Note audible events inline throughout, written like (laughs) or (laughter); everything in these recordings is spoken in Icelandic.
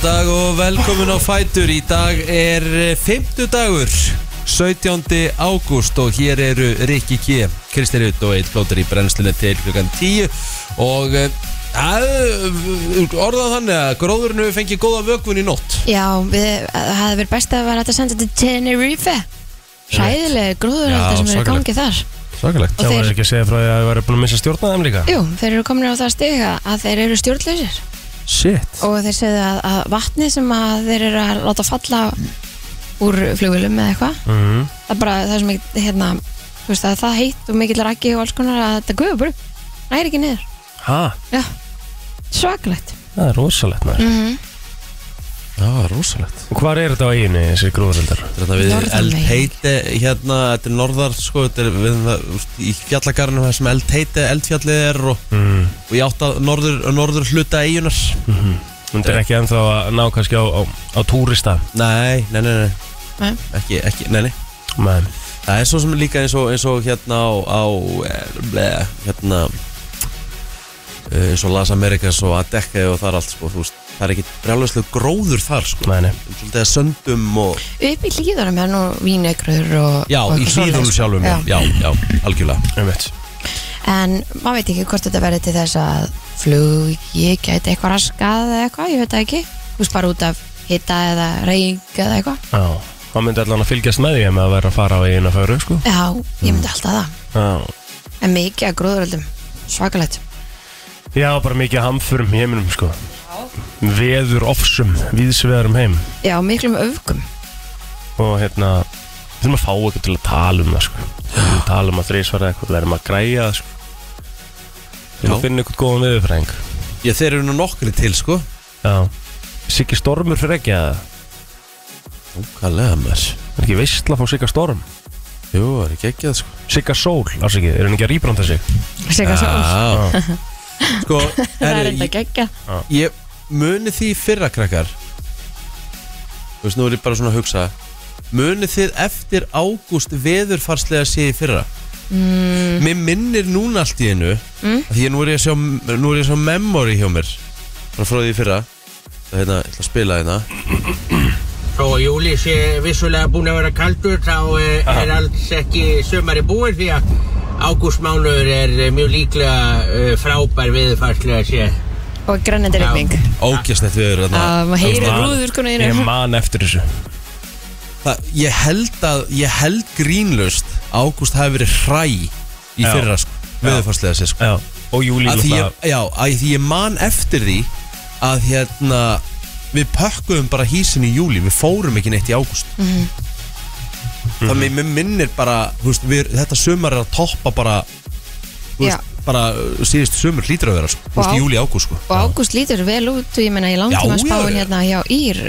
Góðan dag og velkomin á Fætur. Í dag er 50 dagur 17. ágúst og hér eru Rikki K, Kristi Rutt og Eitt Flótur í brennslunni til klukkan 10 og eh, að, orðað þannig að gróðurinn hefur fengið góða vökun í nótt. Já, við, það hefði verið best að vera hægt að senda þetta til Tenerife. Hræðileg gróður Já, sem er í svakalegt. gangi þar. Svakalegt. Það var ekki að segja frá því að það var búin að missa stjórna þeim líka. Jú, þeir eru komin á það stiga að þeir eru stjórnlausir Shit. Og þeir segðu að, að vatni sem að þeir eru að láta falla úr flugvölum eða eitthvað mm. það er bara það sem ekki, hérna þú veist að það heitt og mikill rækki og alls konar að þetta guður bara, næri ekki niður. Ha, Já, svakalegt. Það er rosalegt maður. Mm Já, rosalegt. Og hvað er þetta á eiginu, þessi gróðuröldar? Þetta við eldheiti hérna, þetta er norðar sko, þetta er við, það, úst, í fjallagarnum það sem eldheiti, eldfjallið er og, Mm. og ég átt að norður, norður hluta eigunar Þetta er ekki ennþá að ná kannski á, á, á túrista? Nei, nei, nei, nei, Nei. Ekki, ekki, nei, nei. Men, Það er svo sem líka eins og, eins og hérna á, á eh, bleið, hérna eh, eins og Las Americas og Adekka og þar allt sko, þú veist, það er ekki brjálæslega gróður þar sko, nei, nei. Svolítið að söndum og, upp í hlýðunum er nú vínegröður og já, og í eitthvað hlýðunum svoleiðis. sjálfum, já, já, já, algjörlega. Ég veit En maður veit ekki hvort þetta verði til þess að flugi gæti eitthvað raskað eða eitthvað, ég veit það ekki. Þú veist bara út af hita eða reyng eða eitthvað. Já, það myndi allan að fylgjast með því ef maður verið að fara á eiginu föru, sko. Já, ég myndi alltaf það. Já, En mikið að gróðuröldum, svakalegt. Já bara mikið hamförum í heiminum, sko Veður ofsum, víðsveðar um heim. Já, miklum öfgum. Og hérna, við þurfum að fá eitthvað til að tala um það, sko. Við þurfum að tala um að þrísvara eitthvað, við erum að græja það, sko. Við erum Já. að finna eitthvað góðan viðurfræðing Já, þeir eru nú nokkri til sko. Já. Siggi Stormur fyrir ekki að Ókallega mér Er ekki veistla að fá Sigga Storm? Jú, það er ekki ekki það sko. Sigga Sól, afsakið, er hann ekki að rýbranda sig Sigga sól, Já. (laughs) Sko, (laughs) það er herri, enda ég, geggja ég muni því fyrra krakkar? Þú veist, nú er ég bara svona að hugsa. Muni þið eftir ágúst veðurfarslega sé í fyrra? Mm. Mér minnir núna allt í einu Mm. Því að nú er ég að sjá, nú er ég að sjá memory hjá mér. Frá frá því í fyrra. Það er hérna, ég ætla að spila hérna. Þó að júli sé vissulega búin að vera kaldur þá eh, er alls ekki sömari búin því að ágústmánuður er eh, mjög líklega eh, frábær viðfarslega sé. Og að þarna. maður heyrir Man- rúður konu Ég man eftir þessu. Það, ég held að, ég held grínlust Ágúst hafi verið hræ í fyrra sko, veðurfarslega sé sko. Já. Og Júlí að því, ég, já, að því ég man eftir því að hérna við pökkuðum bara hísin í júli við fórum ekki neitt í ágúst. Mhm. þannig mér minnir bara þú veist, við, þetta sumar er að toppa bara veist, bara uh, síðust sumur hlýtur að vera sko, í júli ágúst sko. Og ágúst lítur vel út og ég menna í langtíma Já, já, spáin hérna hjá Ír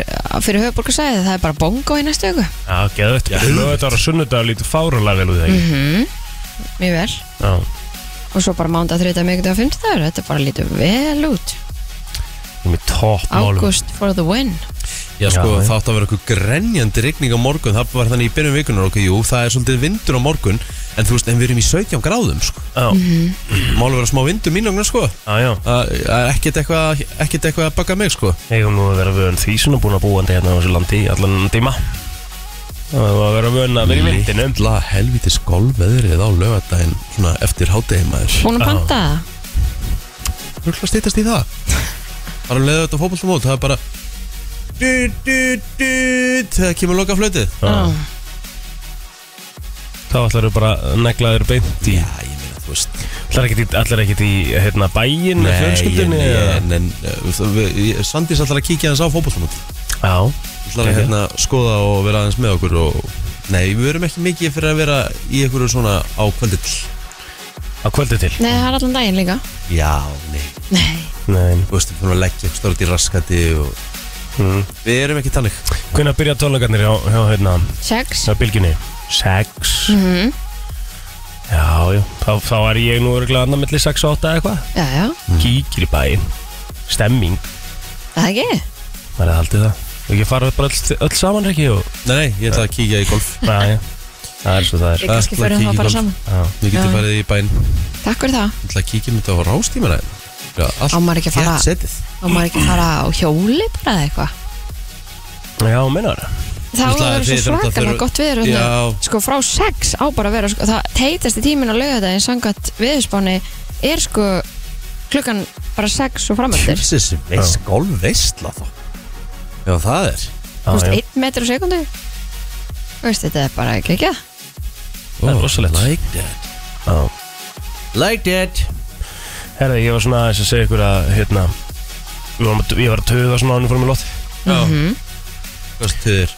fyrir höfuborgarsæði, það er bara bongo í næstu öku Já, geðvægt Lögðar og sunnudag lítið fáralega vel út þegar Mhm. Mjög vel. Já. Og svo bara mánda, þriðdag, miðgdag og fimmtudagur þetta bara lítur vel út. Ég með topp málum Ágúst for the win. Já, sko, Já, það átti að vera eitthvað grenjandi rigning á morgun. Það var þannig í byrjun vikunar okkur, jú Það er svolítið vindur á morgun En þú veist, en við erum í 17 gráðum, sko. Já, Málu vera smá vindur mínugna, sko. Já, já. Það er ekkert eitthvað ekkert eitthvað að baka mig, sko. Eigum nú að vera vön því svona búin að búandi hérna á þessu landi í allan tíma. Það var að vera vön að vera í vindinu Litla helvitis golfveðrið á lögadaginn Svona eftir hátegi Búin að panta það? Þú ætla að stýtast í það. Bara um leiðu þetta fótboltamót Það er bara Þegar kemur loka flötið. Þá ætlar þau bara að negla þér beint í Já, ég meina, þú veist. Ætlar ekkert í, í hérna, bæinn Nei, fjölskyldunni eða? en, en við- ég- Sandís ætlar að kíkja hans á fótboltamót Já, ætlar að hérna skoða og vera aðeins með okkur og Nei, við verum ekki mikið fyrir að vera í einhverju svona á kvöldill á kvöldi til? Nei, það er allan daginn líka. Já, nei. Nei, Nei, Þú veist, við fyrir að leggja stóra út í raskati og mm. Við erum ekki tannig Hvernig byrja tónleikarnir hjá, hjá hérna, sex. Hjá bylginni? Sex Mhm. Já, já, þá, þá er ég nú örgulega annar milli 6 og 8 eða eitthvað. Já, já, Kíkir í bæinn. Stemming, það er ekki? Það er haldið það. Og ekki fara bara öll, öll saman ekki? Og Nei, nei, ég ætla að kíkja í golf. Já, já, það er svo það er. Við kannski ætla að förum kíkja það í bara golf. saman. Já, Við getum Já. farið í bæinn. Takk fyrir það. Ég ætla að kíkja mitt á rástímana Já, allt Á maður ekki að fara- þétt setið. Og maður ekki að fara á hjóli bara eða eitthvað? Já, minnar það Það á að vera svo svakalega gott viður. Sko frá 6 á bara að vera sko, Það teitasti tíminn á laugardaginn Sangat viðspáni er sko Klukkan bara 6 og framöldir Þú Þessi veist, golf veistla þá Já, það er Já, veist, já. 1 metr á sekundu Þú veist, þetta er bara ekki ekki Það er rosalegt. Like that Já. Like that Herði, ég var svona aðeins að segja ykkur að hérna við vorum að- Ég var að töða svona ánum fórum í lott Já Mhm. Hvað stuður?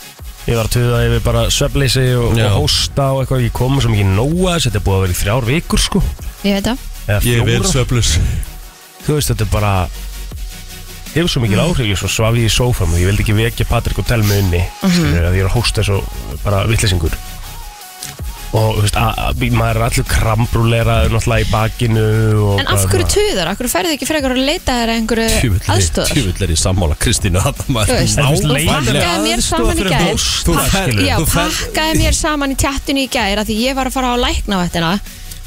Ég var að töða yfir bara svefleysi og, og hósta og eitthvað. Ég kom svo mikið nóa þess Þetta er búið að vera í þrjár vikur sko. Ég veit það. Eða fjórar. söflus Þú veist, þetta er bara Hefur svo mikið áhrif. Ég svo svaf ég í sófam og ég vildi ekki vekja Patrik og telma inni mm -hmm. að Ég er að hósta svo bara vittlesingur Og þú veist, að, að, maður er allur krambrúleira Náttúrulega í bakinu og En bara af hverju svona- tuðar? Af hverju ferði ekki frekar að leita þér að einhverju aðstöðar? Tjúvill er í sammála Kristínu Þetta Þú veist, En þú þú leiðinlega pakkaði mér aðstoð saman í fyrir gær hósta, Pak- skilur. Já, Þú fer- pakkaði mér saman í tjattinu í gær af Því ég var að fara á læknavættina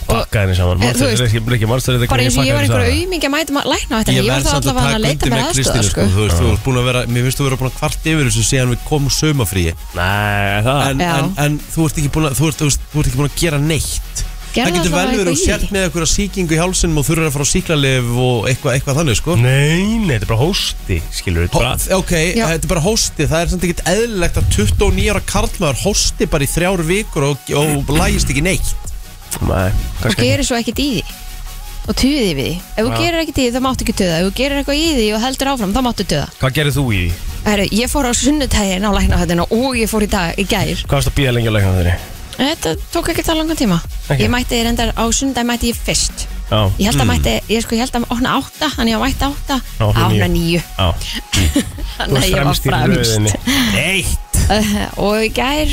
Pakkaði henni saman Eh, þú Manstu- veist, Rikki- Rikki, manstu þetta Bara hvernig eins og ég var pakkaði einhverju henni auðmingi að mæta læknavættina Ég Ég var það samt að að leita með Kristínu sko. sko. Þú veist, þú ert búin að vera Mér finnst þú vera búin að kvart yfir þessu síðan við komum sumafríi Nei, það en, Já. en, en þú ert ekki búin að Þú ert, þú veist, þú ert ekki búin að gera neitt Gerðu Það getur vel allavega verið og eitthvað í sért því. með eitthvað síkingu í hálsinum og þurfur að fara á síklarlif og eitthvað, eitthvað þannig sko Nei, nei, þetta er bara hósti Skilur við Hó, bara ok, Já. þetta er bara hósti Það er samt ekkert eðlilegt að 29 ára karlmaður hósti bara í þrjár vikur og, og lægist ekki neitt Nei, Og gerir svo ekkert í því. Og tuði við því. Ef þú gerir ekkert í því þá máttu ekki tuða. Ef þú gerir eitthvað í því og heldur áfram þá máttu tuða. Hvað gerir þú í? Heru, Ég fór á sunnudaginn á læknavættina Og ég fór í dag, í gær. Hvað varst að býða lengi að lækna þeirri? Þetta tók ekki það langan tíma. Ok. Ég mætti reyndar á sunnudaginn mætti ég fyrst. Já, Ég held að mætti, ég sko, ég held að opna átta Þannig að mætti átta. Ána nýju (laughs) Þannig að ég var fremst Eitt! (laughs) Og í gær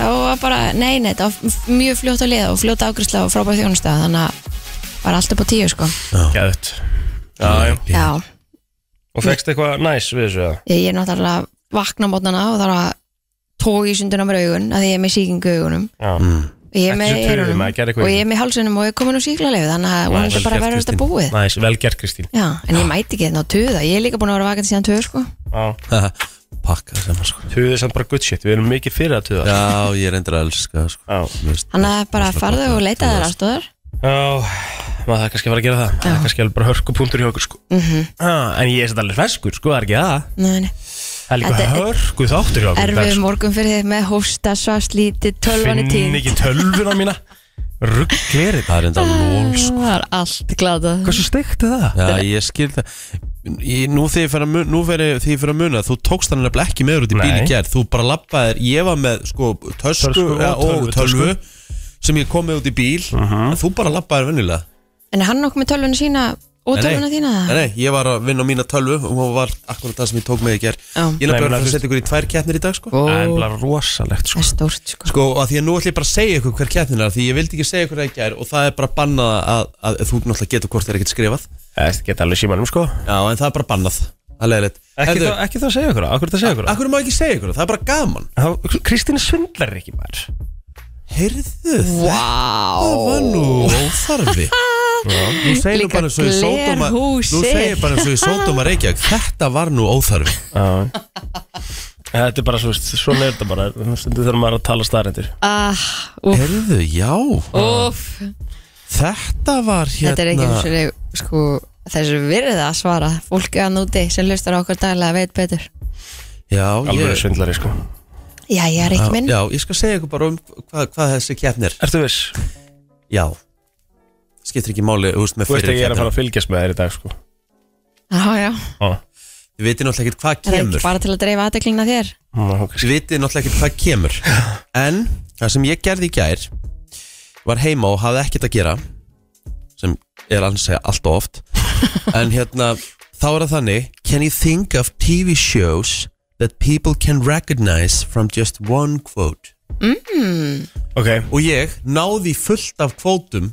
Og var bara, nei, nei, þetta var mjög fljótt að liða Og fljótt afgriðslega og frábæð þjónustæð Þannig að var allt upp á tíu, sko. Gæðut Já, já. Já, Og fegst eitthvað næs við þessu eða? ég er náttúrulega að vakna á mótnana Og þarf að tói í sunduna mér augun Að ég er með síkingu í augunum. Já. Og ég er Ekki með svo töfum, eyrunum maður gerði eitthvað Og í ég er með hálsunum og ég er komin á síklarleif Þannig að hún er bara að vera þetta Kristín. búið. Næs, vel gert Kristín. Já, en ég mæti ekki þetta á tuða Ég er líka búin að vera vakandi síðan tuða, sko. Já (laughs) Pakka saman sko. Tuðið er samt bara good shit Við erum mikið fyrir að tuða. Já, ég er endur að elska það, sko. Já. Finnst Þannig að bara farðu og að leita þér tuða, aðstóðar Já Maður það kannski að fara að gera það. Það er kannski alveg bara hörkupunktur hjá okkur sko. Mhm. Já, En ég er satt alveg feskur sko, það er ekki það. Nei, nei. Það er líka Þetta er- hörku þáttur hjá okkur í dag, Erfið sko. morgun fyrir þig með hósta, svast, lítið, tölvan er Finn tíð. ekki tölvuna mína. Rugglerið Það er enda lól sko. Það er allt glatað. Hversu steikt er það? Já, ég skil það ég, Nú þegar ég fer að, muna Þú tókst hann nefnilega ekki með út í bíl í Nei. gerð Þú bara lappaðir, ég var með sko, tösku, Tösku ja, og tölvu, tölvu sem ég kom með út í bíl. Mhm. en Þú bara lappaðir vennilega En hann nokkuð með tölvuna sína og tölvuna þína? Nei, nei, ég var að vinna á mína tölvu og það var akkurat það sem ég tók með í gerð Já. Ég nefnilega menn, að setja ykkur í tvær keppnir í dag sko. Það er bara rosalegt sko. Er stórt sko. Sko, og að því að nú ætlum ég bara að segja ykkur hver keppnin er Því ég vildi ekki segja ykkur það það er að, að, að Það geta alveg símanum sko? Já, en það er bara bannað. Það er leiðilegt. Ekki, Herðu, það, ekki það. Að segja okkur Akkur það? Segja okkur Akkur má ekki segja ykkur það, það er bara gaman. Það Kristín svindlar ekki maður. Heyrðu, það var nú óþarfi. (laughs) Nú segir Líka bara eins og í sódóma Nú glerhúsið. segir bara eins og í sódóma Reykjavík Þetta var nú óþarfi. Já. Þetta er bara svo, veist, svona er þetta bara. Stundu þurfum maður að tala staðrendir ah, Úf, Heyrðu, já. Úf Þetta var hérna Þetta er ekki eins og sko þessu virðið að svara. Fólki að núti sem hlustar á okkur daglega veit betur. Já, Alveg ég, svindlari sko. Já, ég er ekki minn. Já, ég skal segja ykkur bara um hvað, hvað þessi keppnir Ertu viss? Já. Skiptir ekki máli, þú veist, með Þú veist fyrir að ég er að fara að fylgjast með þér í dag sko. Já, já, Já. Þið vitið náttúrulega ekkert hvað það er kemur. ekki bara til að dreifa aðteklina þér. Ná, ok. Þið vitið náttúrulega ekkert hvað kemur. (laughs) En það sem ég gerði í gær Var heima og hafði ekkert að gera er annars að segja allt of oft. (laughs) En hérna Þá er það þannig Can you think of TV shows That people can recognize From just one quote? Ok, Og ég náði fullt af kvótum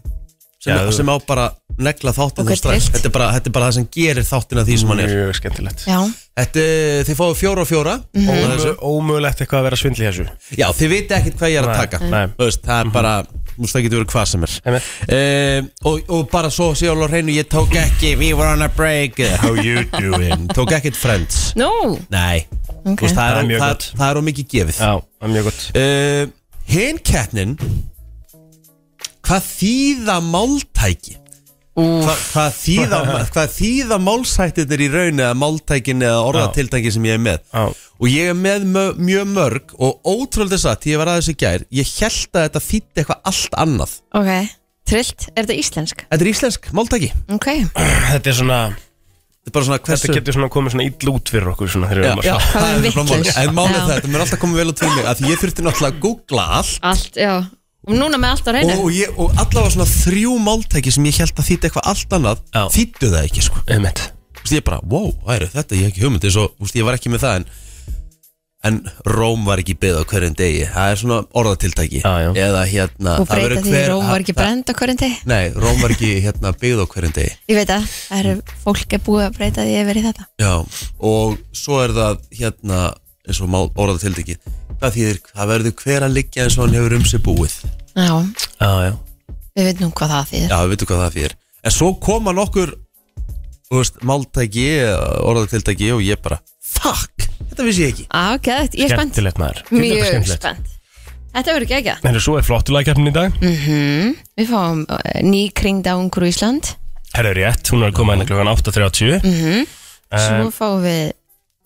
Sem, þú- sem á bara negla þáttin Og strax þetta er, bara, þetta er bara það sem gerir þáttina því sem hann er. Mjög skemmtilegt. Já, Þetta, þið fáið fjóra og fjóra. Mm -hmm. Ómögulegt eitthvað að vera svindli í þessu. Já, þið viti ekkert hvað ég er að Nei, taka. nei. Þú veist, Það er bara, þú veist, það getur verið hvað sem er. Uh, og, og bara svo sé alveg hreinu Ég tók ekki, we were on a break. How you doing? Tók ekkert friends. Nú, Nei, Ok. þú veist, það, Það er er, mjög það, gott. það er mikið gefið. Já, það er mjög gott. Uh, Hinn keppnin Hvað þýða máltæki? Hva, hvað þýða, (laughs) hvað þýða málsættirnir í raun eða máltækin eða orðatildæki sem ég er með? Já. og ég er með mö, mjög mörg og ótrúlega satt, ég var aðeins í gær ég held að þetta þýtti eitthvað allt annað. Ok Trillt, er þetta íslensk? Þetta er íslensk máltæki. Ok, Þetta er svona Þetta er bara svona hversu Þetta getur svona komið svona ill út fyrir okkur svona þegar við Já, erum að já, það er er vitlaus? En málið þetta mér alltaf komið vel út fyrir mig að því ég þurfti náttúrulega að googla allt. Allt, já Og núna með allt á reynu og, ég, og allavega svona þrjú máltæki sem ég held að þýtti eitthvað allt annað Já. þýttu það ekki sko. Einmitt. Þú veist, ég bara, wow, væri, þetta? Ég hef ekki hugmynd eins og, þú veist, ég var ekki með það en en Róm var ekki byggð á hverjum degi. Það er svona orðatiltæki. Já, já. eða hérna Og það breyta verður því hver- Róm var ekki það- brend á hverjum degi? Nei, Róm var ekki hérna byggð á hverjum degi. Ég veit að það eru fólk er búið að breyta því yfir í þetta. Já, og svo er það hérna, eins og orðatiltæki það þýðir, það verður hver að liggja eins og hann hefur um sig búið. Já, Já, já. Við veitum hvað það þýðir. Já, við veitum hvað það þýðir. En svo koma nokkur þú veist, máltæki, orðatiltæki og ég bara, fuck, þetta vissi ég ekki. Á, geðvægt, ég er spennt. Skemmtilegt maður Þetta er Mjög skemmtilegt. spennt. Þetta verður ekki ekki En svo er flottulægkeppnin í dag? Við fáum uh, ný kringdangur í Ísland. Herra er rétt, hún er að koma inn klokkan 8.30 Mhm. Eh, Svo fáum við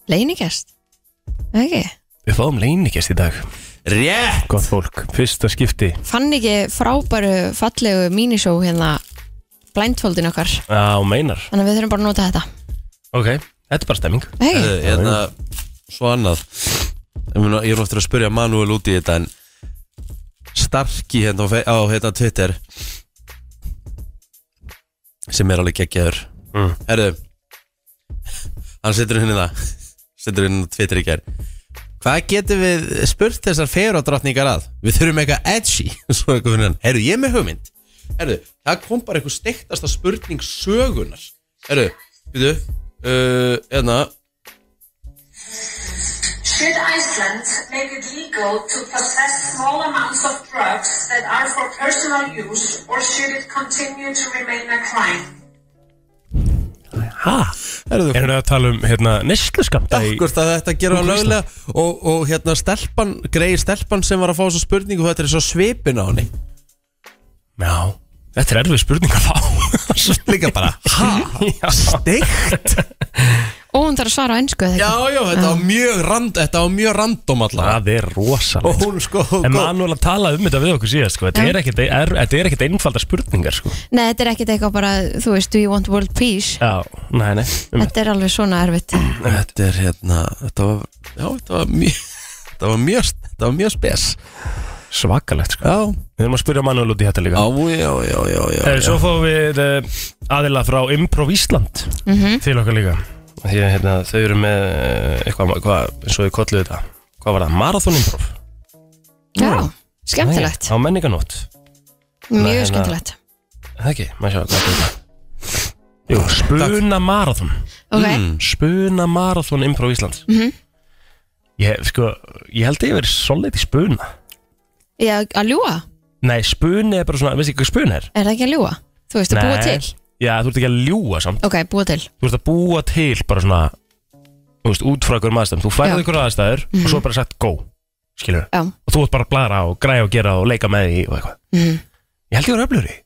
leiningest Ekki Við fáum leiningest í dag. Rétt! Gott fólk, fyrsta skipti. Fann ekki frábæru fallegu mínisjó hérna blindfoldin okkar? Já, meinar. Þannig að við þurfum bara að nota þetta. Ok, þetta er bara stemming. Hei, Herðu, hérna, svo annað. Ég meina, ég er ofta að spyrja Manuel út í þetta en Starki hérna á, fe- á hérna Twitter sem er alveg geggjaður. Mm. Herðu hann setur henni það setur henni á Twitter í gær Hvað getum við spurt þessar feradrottningar að? Við þurfum eitthvað edgy. (laughs) Svo eitthvað fyrir hann. Herru, ég er með hugmynd. Herru, það kom bara eitthvað steiktasta spurning sögunar Herru, við uh, Hérna. Should Iceland make it legal to possess small amounts of drugs that are for personal use, or should it continue to remain a crime? Hæ? Erum við að tala um hérna nesluskamta í Akkur að þetta gera Ísland. löglega og, og hérna stelpan, greið stelpan sem var að fá þessu spurningu þetta er svo svipin á henni Já, þetta er erfið spurning að fá Líka bara, ha? Já. (laughs) Og hún þarf að svara á ennsku eða Já, ekki? Já, þetta var mjög, rand, þetta var mjög random allavega Það er Og rosalegt hún sko En Manuel að tala um þetta við okkur síðast sko. Þetta Já. er ekkit, er, þetta er ekkit einfaldar spurningar sko. Nei, þetta er ekkit eitthvað bara, þú veist, do you want world peace? Já, nei, nei. Um, Þetta er alveg svona erfitt. Þetta er hérna, þetta var, já, þetta var mjög Þetta var mjög, þetta var mjög spes. Svakalegt sko. Já, Við erum að spyrja Manuel út í þetta líka. Já, já, já, já, já, Eh, Svo já. fáum við uh, aðila frá Improv Ísland til okkar líka Því að hérna, þau eru með eh, eitthvað, hvað, eins og við kolluðu þetta. Hvað var það? Marathon Improv Já, skemmtilegt. Á menninganótt Mjög hérna- skemmtilegt. Það ekki, maður sjá, hvað er þetta? Jú, Spuna Marathon Ok, Mm. Spuna Marathon Improv Íslands. Mhm. Ég, sko, ég held að ég verið solid í spuna. Já, að ljúa Nei, spuni er bara svona, veist ekki hvað spuna er? Er það ekki að ljúa? Þú veist, að búa til Já, þú ert ekki að ljúa samt. Ok, búa til. Þú ert að búa til bara svona Þú veist, út frá einhverjum aðstæðum. Þú færði Já. einhverjum aðstæður og svo er bara sagt go Skilur Já, Og þú ert bara að blara og græja og gera og leika með því og eitthvað. Mhm. Ég held ég var öflur í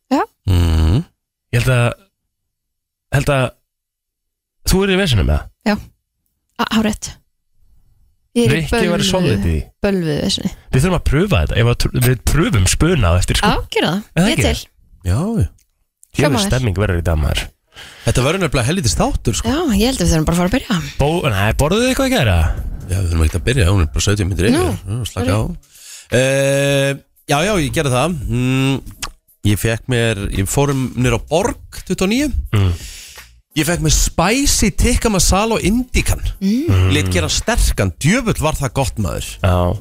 Mm. Ég held að Held að Þú er í vesinu með það Hárétt Ég er í Rikki verið solid í. því Bölvuð þessu Við þurfum að pröfa þetta. Ef að tr- við pröfum spuna á eftir Já, sko gera Er það, það ég ekki? til. Já, já Ég hljómar vel. stemming verður í dag maður. Þetta verður nefnilega helvítið státur sko. Já, ég held að við þurfum bara að fara að byrja. Bó, Nei, borðuðu þið eitthvað að gera? Já, við þurfum ekki að byrja, hún er bara 70 myndir Nú, yfir Slaka á. Uh, Já, já, ég gerði það. Mm, Ég fekk mér, ég fórum nýr á Borg 29 Mm. Ég fekk mér spicy tikka masala og indikan. Mm. Lit gera sterkan, djöfull var það gott maður. Já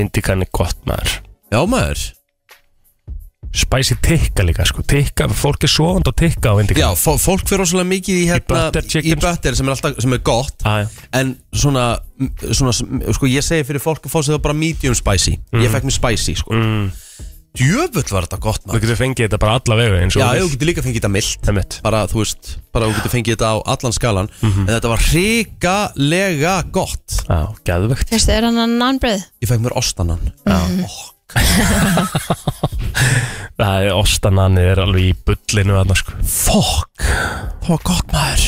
Indikan er gott maður. Já maður Spicy tikka líka sko. Tikka, fólk er svoðand á tikka á Já, Indigo fó- fólk fyrir rosalega mikið í hérna butter chicken. Í butter sem er alltaf, sem er gott. Ah, En svona, svona Sko ég segi fyrir fólk að fá sér það bara medium spicy. Ég fekk mér spicy sko. Mm. Djöfull var þetta gott Þú maður. getur fengið þetta bara alla vegu eins og Já, þú ég vilt. getur líka fengið þetta mild Það er mitt Bara, þú veist, bara þú getur fengið þetta á allan skalan. En þetta var hrikalega gott. Já, gæðvegt Fyrst er hann að nannbröð Ég fekk mér ostanan Já (laughs) Það er ostanani er alveg í bullinu þarna sko. Fokk Það var gott maður.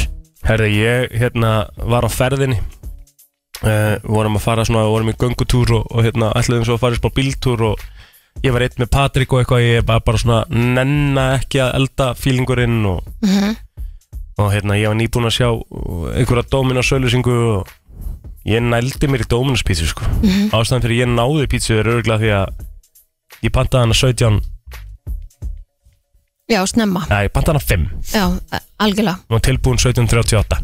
Herði, ég hérna var á ferðinni. Uh, vorum að fara svona, vorum í göngutúr og, og hérna ætluðum svo að fara í spá bíltúr og ég var eitt með Patrik og eitthvað ég bara, bara svona nenna ekki að elda fílingurinn og, og hérna ég var nýbúin að sjá einhverja Dominos sölusingu og ég nældi mér í Dominos pítsu sko. Ástæðan fyrir ég náði pítsu er örgulega því að ég pantaði hana 17 Já, snemma. Nei, ég pantaði hana 5 Já, algjörlega. Og tilbúin 17.38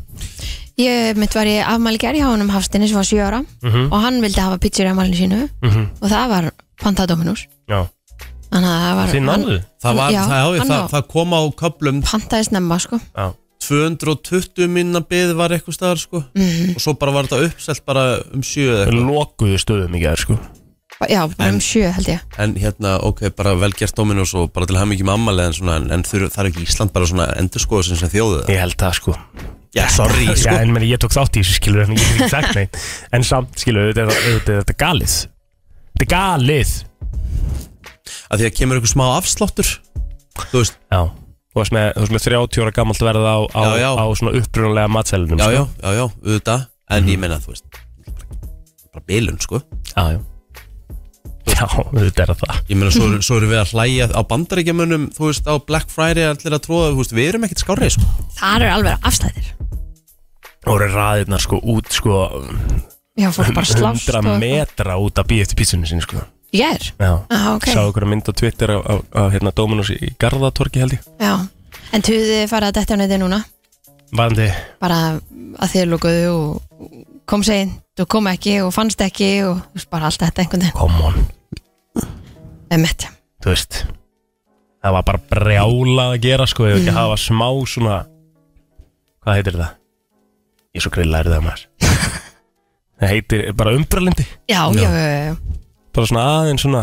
Ég mitt var í afmæli gerði hjá honum Hafstinni sem var 7 ára. Mhm. og hann vildi hafa pizzur í afmælinu sínu. Mm og það var Panta Dominus Já, Þannig að það var þið hann- náðu Það, var, Já, það, já, hann það, á- það kom á köplum Pantaði snemma sko. Já, 220 minna byð var eitthvað staðar sko. Mhm. Og svo bara var þetta uppselt bara um sjö eða eitthvað. Lokuðu stöðum í gær sko Já, um 7 held ég. En hérna, ok, bara velgjert Dominos og bara til að hafa mikið með ammali En, svona, en, en þur, það er ekki Ísland bara svona endur sko sem sem þjóðu það Ég held það sko. Já, sorry, sko. Já, en meni, ég tók þátt í þessu skilur en ég get ekki sagt neitt. En samt skilur, þetta er, er, þetta er galið. Þetta er galið. Að því að kemur eitthvað smá afsláttur Þú veist, Já. Þú veist með, þú veist með 30 ára gammalt verð á, á, Já, já. á svona upprunalega matselunum já, sko. já, já, já, auðvitað. En ég meina, þú veist Bara bilun, sko. Já, já Já, þetta er það. Ég meina, svo, eru- svo erum við að hlæja á bandaríkjamunum Þú veist, á Black Friday allir að tróða Þú veist, við erum ekkert skárið, sko. Það eru alveg afslæðir Og eru raðirnar sko út sko Já, fólk bara slást 100 metra út að býja eftir pítsunni sinni sko. Ég er Já. Ah, ok. Sá okkur að mynda á Twitter á, á, á hérna Dominos í Garðatorki held ég. Já. En tuðið farið að detta á neti núna? Varandi bara að þið lukuðu og kom seint og kom ekki og fannst ekki og þú veist, bara allt þetta einhvern veginn. Come on Emmett þú veist það var bara brjálað að gera sko ef ekki að hafa smá svona hvað heitir það? ég er svo grillaður það maður. (laughs) Það heitir bara umbralindi Já, já, já, já, já. bara svona aðeins svona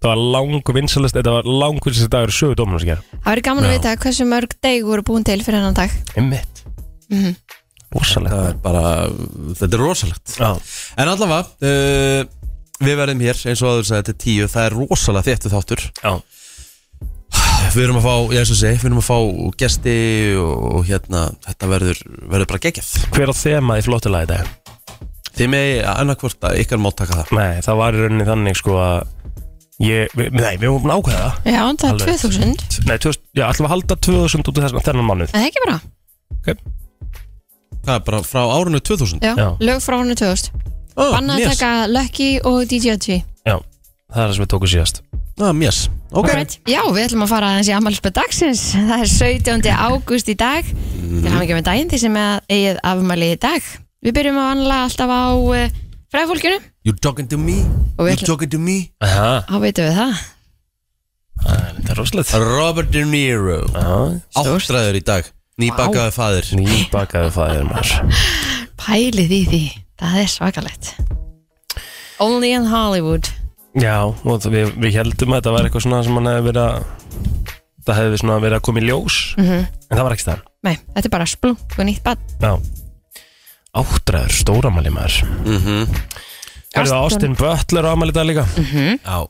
það var langu vinsalist þetta var langu vinsalist dagur í sögu dómunum sem ger Það verður gaman að Já. vita hversu mörg deg voru búin til fyrir hennan dag. Einmitt. Mhm. rosalega Það er bara, þetta er rosalegt. Já. En allavega, uh, við verðum hér eins og aður sagði þetta er tíu. Það er rosalega þéttu þáttur. Já. Við erum að fá, ég eins og segi, við erum að fá gesti og, og hérna, þetta verður, verður bara geggjað. Hver á þema í flottulega í dag? Þið með annarkvort að ykkar má taka það. Nei það var í rauninni þannig sko að ég, við, nei við vorum ákveða það. Já, það er Alveg. 2000 nei 2000, já við að halda 2000 út af þessum þennan mánuð. Það er ekki bara? Það er bara frá árunni 2000 Já, Já. lög frá hennu 2000 ah, Banna að mjöss. taka Lucky og DJ já það er það sem við tókum síðast. Ah, mjöss, ok. Alright. Já, við ætlum að fara aðeins í ammálspöð dagsins. Það er 17. ágúst í dag. Mhm. Til hafa ekki með daginn því sem er eigið afmæli í dag. Við byrjum að vanlega alltaf á uh, fræðfólkinu You talking to me, Og við you ætlum- talking to me? Aha, Þá veitum við það? Þetta er rosalegt. Robert De Niro. Áttræður í dag, nýbakaði faðir. Nýbakaði fæðir maður. Pælið í því, það er svakalegt. Only in Hollywood. Já, og það- við, við heldum að þetta var eitthvað svona sem hann hefði verið að það hefði svona verið að koma í ljós Mhm. en það var ekki það Nei, þetta er bara splunk og nýtt bann Já. Áttræður, stóramæli maður. Mm Hörðu Austin- Austin Butler á ámæli dag líka? Já,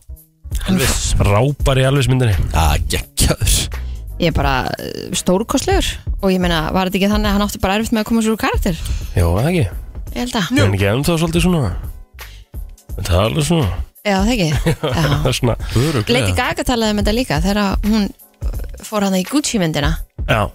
Elvis. Rápar í Elvis myndinni. Já, geggjaður. Ég er bara uh, stórkostlegur. Og ég meina, var þetta ekki þannig að hann átti bara erfitt með að koma sér úr karakter? Jó, það ekki Ég held að En ekki ennþá svolítið svona? Það er alveg svona. Já, það ekki? (laughs) Já. Það er svona Lady Gaga talaði um þetta líka Þegar hún fór hann í Gucci myndina Já,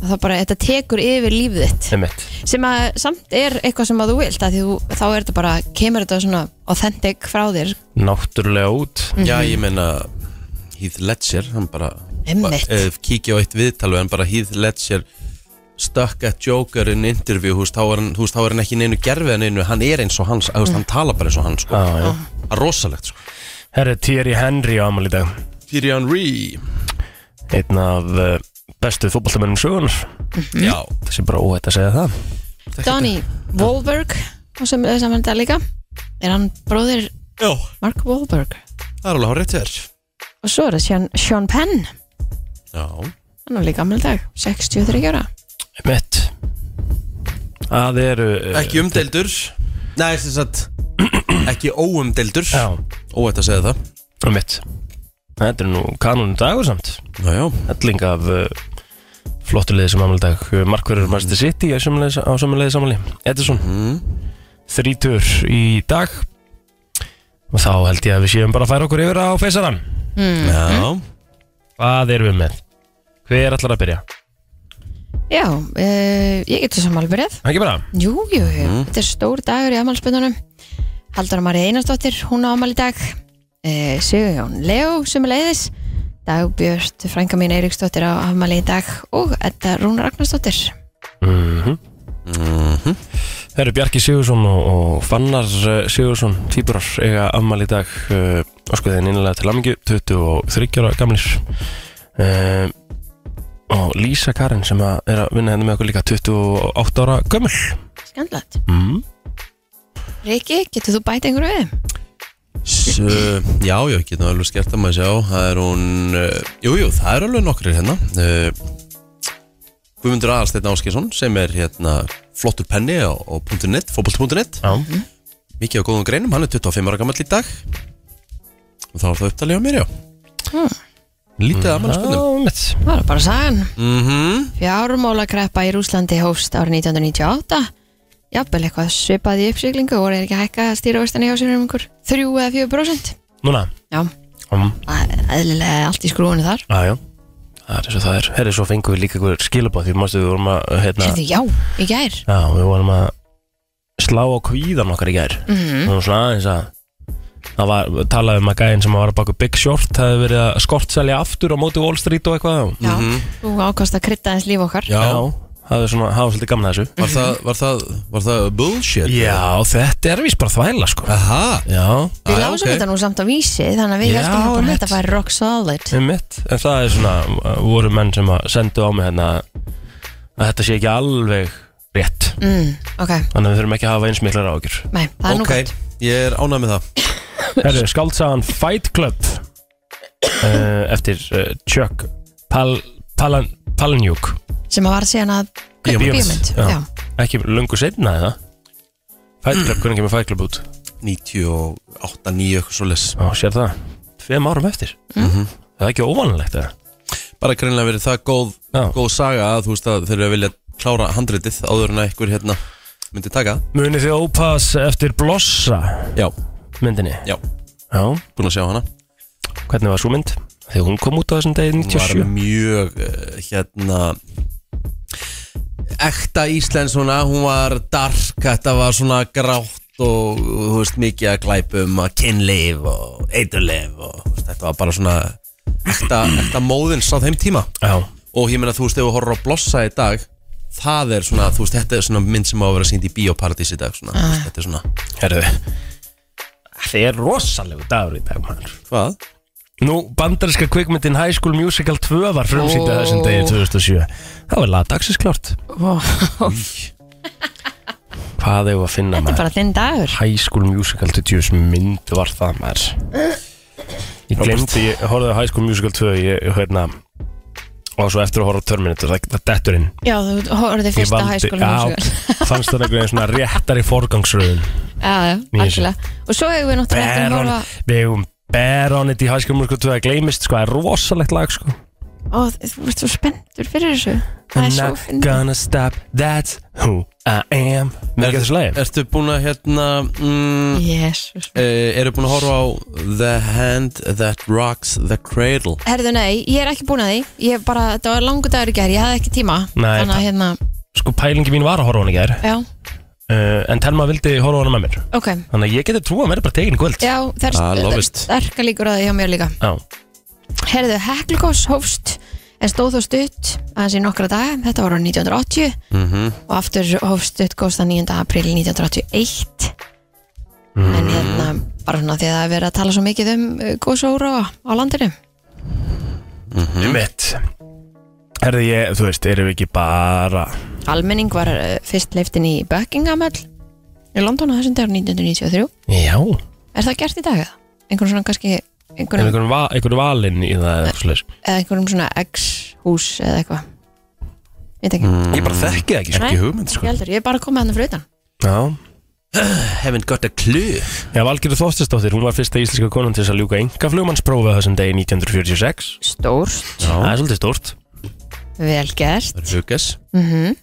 Það bara, þetta tekur yfir lífið þitt. Það er mitt Sem að samt er eitthvað sem að þú vilt að því þú, Þá er þetta bara, kemur þetta svona authentic frá þér. Náttúrulega út. Já, ég meina Heath Ledger, hann bara eh, Kíkja á eitt viðtal við hann bara Heath Ledger stuck at Joker in interview þú veist, þá er hann, ekki í neinu gerfið en neinu, hann er eins og hans, veist, hann tala bara eins og hann sko. Já, já. Það er rosalegt sko. Herri Thierry Henry á amal í dag. Thierry Henry. Einn af uh, bestu fótballtamennum sögunar Já. Það sé bara óhætt að segja það. Donny Wahlberg og sem er saman þetta líka. Er hann bróðir Já. Mark Wahlberg? Það er alveg rétt þér. Og svo er það Sean, Sean Penn. Já. Hann er líka gammal dag, 63 ára Mitt Það eru uh, Ekki umdeildur. Nei, sem sagt Ekki óumdeildur. Já, Óætt að segja það. Mitt Þetta er nú kanunum dagur samt. Já, já. Helling af uh, flottu liði sem amal dag Markverður Manchester City á samanlega samanli Edison mm. þrítur í dag. Og þá held ég að við séum bara að færa okkur yfir á feysaran Já. Hvað erum við með? Hver ætlar að byrja? Já, uh, ég saman alveg byrjað. Ekki bara? Jú, jú, jú, þetta er stór dagur í amalspöndunum Halldóra Marja Einarsdóttir, hún á amal í dag. Uh, Sigurjón Leo sem er leiðis Dagbjörst, frænka mín Eiríksdóttir á amal í dag og Edda Rúna Ragnarsdóttir. Mm Það eru Bjarki Sigursson og, og Fannar eh, Sigursson Týpurar eiga afmæli í dag uh, Óskuðin innlega til amingju 23 ára gamlir. Uh, Og Lísa Karin sem að er að vinna henni með okkur líka 28 ára gömul. Skandlat mm. Riki, getur þú bætt einhverju við? S Já, já, ég get nú alveg skert að maður sjá. Það er hún uh, Jú, jú, það er alveg nokkrir hérna. Uh, Guðmundur Aðalsteinn Áskjesson sem er hérna flottur penni á, á .net, fótbolt.net Já, Mikið á góðum greinum, hann er 25 ára gammal í dag. Og þá er það upptalið á mér, já Lítið að mann spennum Já, mitt Það var bara sagan. Mm -hmm. Fjármálakreppa í Rúslandi hófst árið 1998 Jafnvel eitthvað svipað í uppsiglingu og er ekki að hækka stýravörstan hjá sér um einhver 3 eða 4% Núna? Já, um, það er eðlilega allt í skrúinu þar. Já, já. Það er eins og það er. Herri, svo fengum við líka ykkur skilabóð Því mástu við vorum að hérna, já, í gær. Já, við vorum að slá á kvíðan okkar í gær. Mhm. og svona aðeins að það var, talaði um að gæðin sem var að baka Big Short hefði verið að skortselja aftur á móti Wall Street og eitthvað Já, þú ákast að krydda eins líf okkar. Já, það er svona, það var svolítið gaman að þessu. Var, það, var, það, var það bullshit? Já, þetta er vís bara þvæla sko. Aha. Já, Við lásum ok. þetta nú samt á vísi Þannig að við heldum bara að þetta væri rock solid. Með mitt En það er svona, voru menn sem að sendu á mig hérna að þetta sé ekki alveg rétt. Mm, Ok, Þannig að við þurfum ekki að hafa eins miklar ágjur nei, það er nú Ok, gott. ég er ánægð með það Herru, skáldsagan Fight Club uh, eftir uh, Chuck Pal, Palan, Palahniuk Sem að var síðan að Bíómynd. Bíómynd, Já. já. ekki lungu setna eða? Fight Club, hvernig kemur Fight Club út? 98, 9, eitthvað svo les Ó, sér það, tveim árum eftir. Það er ekki óvanalegt eða? Bara greinlega verið það góð, Já. góð saga að þú veist að þeir eru að vilja klára handritið áður en að einhver hérna myndi taka. Það. munið þið ópass eftir Blossa? Já, myndinni? Já, Já, búin að sjá hana. Hvernig var svo mynd? þegar hún kom út á þessum degi var 97 mjög uh, hérna ekta Íslensk svona, hún var dark, þetta var svona grátt og þú veist mikið að glæpum að kynleif og eiturleif og þú veist, þetta var bara svona ekta, ekta móðins á þeim tíma. Já, og ég meina þú veist ef þú horfður á blossa í dag það er svona, þú veist, þetta er svona mynd sem á að vera sínd í bioparadís í dag svona, þú veist, þetta er svona, herðu Það er rosalegu dagur í dag maður. Hvað? Nú, bandarinska kvikmyndin High School Musical 2 var frumsýndið Ó. þessum degi 2007 Það var lagdagsins klárt. Hvað hefur að finna Þetta er maður? bara þinn dagur. High School Musical 20 mynd var það maður. Ég glemdi, ég horfði á High School Musical 2 ég, ég, hérna, og svo eftir að horfa á Terminator það, dettur inn. Já, þú horfði fyrsta hæskóla (laughs) fannst það einhvern veginn svona réttar í forgangsröðun. (laughs) Já, algjörlega. Og svo hefur við náttúrulega eftir að horfa við hefum Bear on it í Musical 2 það gleymist sko, það er rosalegt lag sko Og þú ert svo spenntur fyrir þessu Það I'm er svo not fyndið gonna stop, that's who I am Með ekki þessu lagi? Ertu búin að hérna mm, Jésus uh, eru búin að horfa á The Hand That Rocks the Cradle Herðu, nei, ég er ekki búin að því Ég bara, þetta var langur dagur í gær, ég hafði ekki tíma Nei, Þannig að hérna, Sko pælingi mín var að horfa á hana í gær já, uh, En Telma vildi horfa á hana með mér ok Þannig að ég geti trúa að mér er bara tekin í kvöld Já, það Ah, er love it. sterka líkur að því hjá mér líka Já. Herðu, Heklugos hófst En stóð þó stutt aðeins í nokkra daga. Þetta var á 1980 mm Og aftur hófst stutt góðst að 9. april 1981 En hérna bara svona því að það er verið að tala svo mikið um góðsóra á landinu. Mm. Mitt Herði ég, þú veist, erum við ekki bara Almenning var uh, fyrst leiftin í Buckingham Hall í London á þessum dagur 1993 Já. Er það gert í dag eða? Einhvern svona kannski Er einhverjum, einhvern, va einhvern valinn í það eða svoleiðis? eða einhverjum svona X-hús eða eitthvað. Veit ekki. Ég bara þekki það ekki sko. Nei, Ekki hugmynd Ég sko heldur, ég er bara komið hann fyrir utan. Já. (clears throat) Haven't got a clue. Já, Valgerður Þóttisdóttir, hún var fyrsta íslenska konan til þess að ljúka enga flugmannsprófa þessum degi 1946 Stórt, Það er svolítið stórt. Vel gert. Það er hugas mm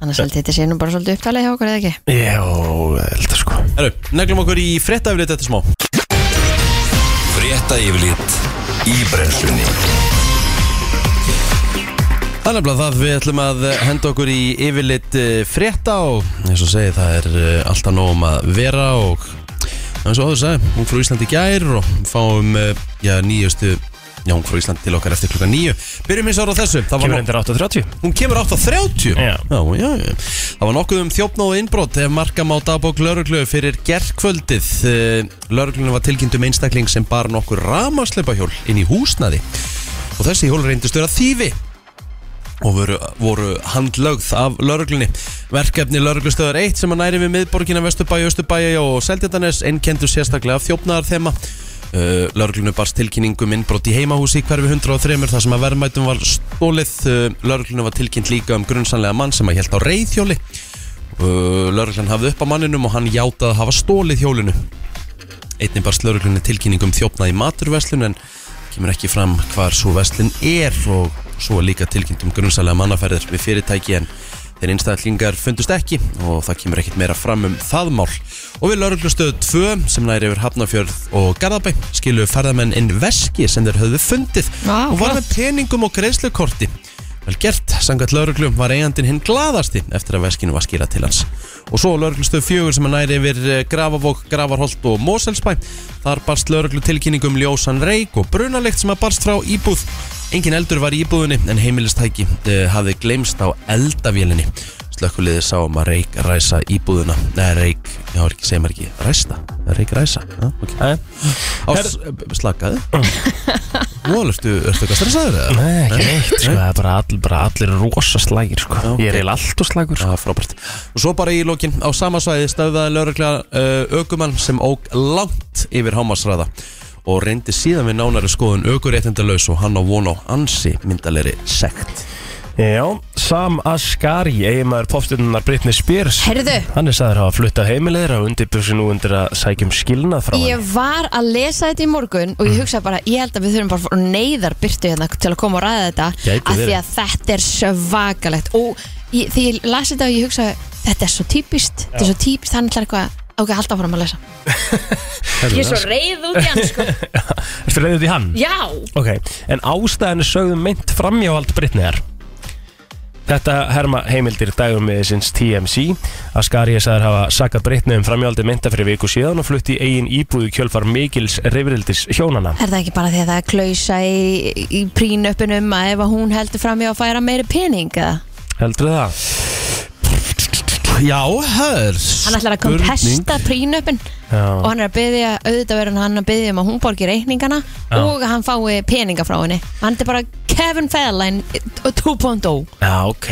Annars held ég þetta sé nú bara svolítið upptalið hjá okkur eða ekki? Já, ég held að sko. Herru, neglum okkur í fréttafrið þetta smá Frétta yfirlit í brennslunni. Er nefnilega það við ætlum að henda okkur í yfirleitt frétta og eins og segi það er eh, alltaf nógum að vera og eins og áður sagði, hún frá Íslandi gær og fáum eh, já, nýjustu já, hún frá Íslandi til okkar eftir klukka nýju Byrjum eins ára á þessu, það var Kemur endur 8.30 Hún kemur 8.30 Já. já, já, já. Það var nokkuð um þjófnáð og innbrot ef marka má dagbók lauruglu fyrir gerkvöldið Lauruglunum var tilkynnt um einstakling sem bar nokkur ramarsleipahjól inn í húsnaði og þessi hjól reyndist vera þýfi og voru, voru handlögð af lauruglunni verkefni lauruglustöðar 1 sem að næri við miðborgina Vesturbæi, Östurbæi og Seldjartanes einnkendu sérstaklega af þjófnaðar þema uh, lauruglunni barst tilkynningum innbrot í heimahúsi hverfi 103 þar sem að verðmætum var stólið uh, lauruglunni var tilkynnt líka um grunnsanlega mann sem að held á reyðhjóli uh, lauruglan hafði upp á manninum og hann játaði að hafa stólið hjólinu. Einnig barst lauruglunni tilkynningum um þjófnað í maturverslun en kemur ekki fram hvar svo verslun er og svo líka tilkynnt um grunnsalega mannaferðir við fyrirtæki en þeir einstæðlingar fundust ekki og það kemur ekkit meira fram um það mál og við lauruglustöðu 2 sem næri yfir Hafnarfjörð og Garðabæ skilu ferðamenn inn veski sem þeir höfðu fundið Vá, og var með peningum og greiðslukorti Vel gert, sangat lauruglu var eigandinn hinn glaðasti eftir að veskinu var skilað til hans. Og svo lauruglustöð fjögur sem að næri yfir eh, Grafavók, Gravarholt og Moselsbæ. Þar barst lauruglu tilkynningum ljósan reik og brunalikt sem að barst frá íbúð. Engin eldur var í íbúðinni en heimilistæki uh, hafði gleymst á eldavélinni. Slökkuliði sá um að reik ræsa íbúðuna. Nei, reik, já, ekki, segir maður ekki, ræsta. Reik ræsa, já, ok. Ás, slakaði. Nú, ertu, eitthvað stressaður eða? Nei, ekki neitt, sko, það er bara, all, bara allir rosa slægir, sko Já, ok. Ég er eiginlega alltaf slægur, sko Já, frábært. Og svo bara í lokin á sama svæði stöðvaði lauruglega uh, ökumann sem óg langt yfir hámasræða og reyndi síðan við nánari skoðun ökuréttindalaus og hann á von á ansi myndalegri sekt. Já, Sam Asghari, eiginmaður popstunnar Britney Spears Heyrðu. Hann er sagður hafa fluttað heimilegir og undirbjörsi nú undir að sækjum skilnað frá Ég henni var að lesa þetta í morgun og ég hugsa bara, ég held að við þurfum bara að fá neyðar byrtu hérna til að koma og ræða þetta Gæti af því verið. að þetta er svakalegt og ég, því ég lasi þetta og ég hugsa þetta er svo típist, þetta er svo típist hann ætlar eitthvað, ok, halda áfram að lesa. Ég er svo reið út í hann sko. (laughs) Ertu reyðið út í hann? Já, Ok, en ástæðan er sögðum meint framjáhald Britneyjar. Þetta herma heimildir dagum með sinns TMC Asghari er sagður hafa sakað Britney um framjáhaldi mynda fyrir viku síðan og flutti eigin íbúðu kjölfar mikils reyfrildis hjónana er það ekki bara því að það er klausa í, í prínöpunum að ef að hún heldur fram í að færa meiri pening eða? Heldur það? Já, hör. Hann ætlar að kontesta prínöpun Já. og hann er að byggja, auðvitað verður hann að byggja um að hún borgi reikningana Já. og að hann fái peninga frá henni hann er bara Kevin Federline 2.0 Já, ok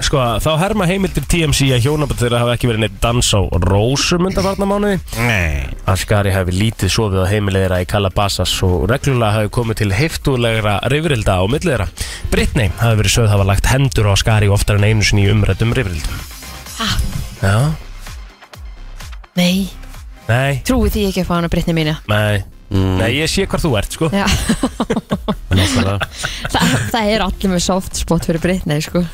Sko, þá herma heimildir TMC að hjónabætt þeirra hafa ekki verið neitt dans á rósum undanfarnamánuði Nei. Asghari hafi lítið sofið á heimilegðira í Calabasas og reglulega hafi komið til heiftulegra rifrilda á milliðra. Britney hafi verið sögð hafa lagt hendur á Asghari oftar en einu sinni í umrættum rifrildum. Ha? Já, Nei, nei, trúi því ekki upp á hana Brittany mína nei, nei, ég sé hvar þú ert, sko. Já, (laughs) Nákvæmlega. það, það er allir með soft spot fyrir Brittany sko.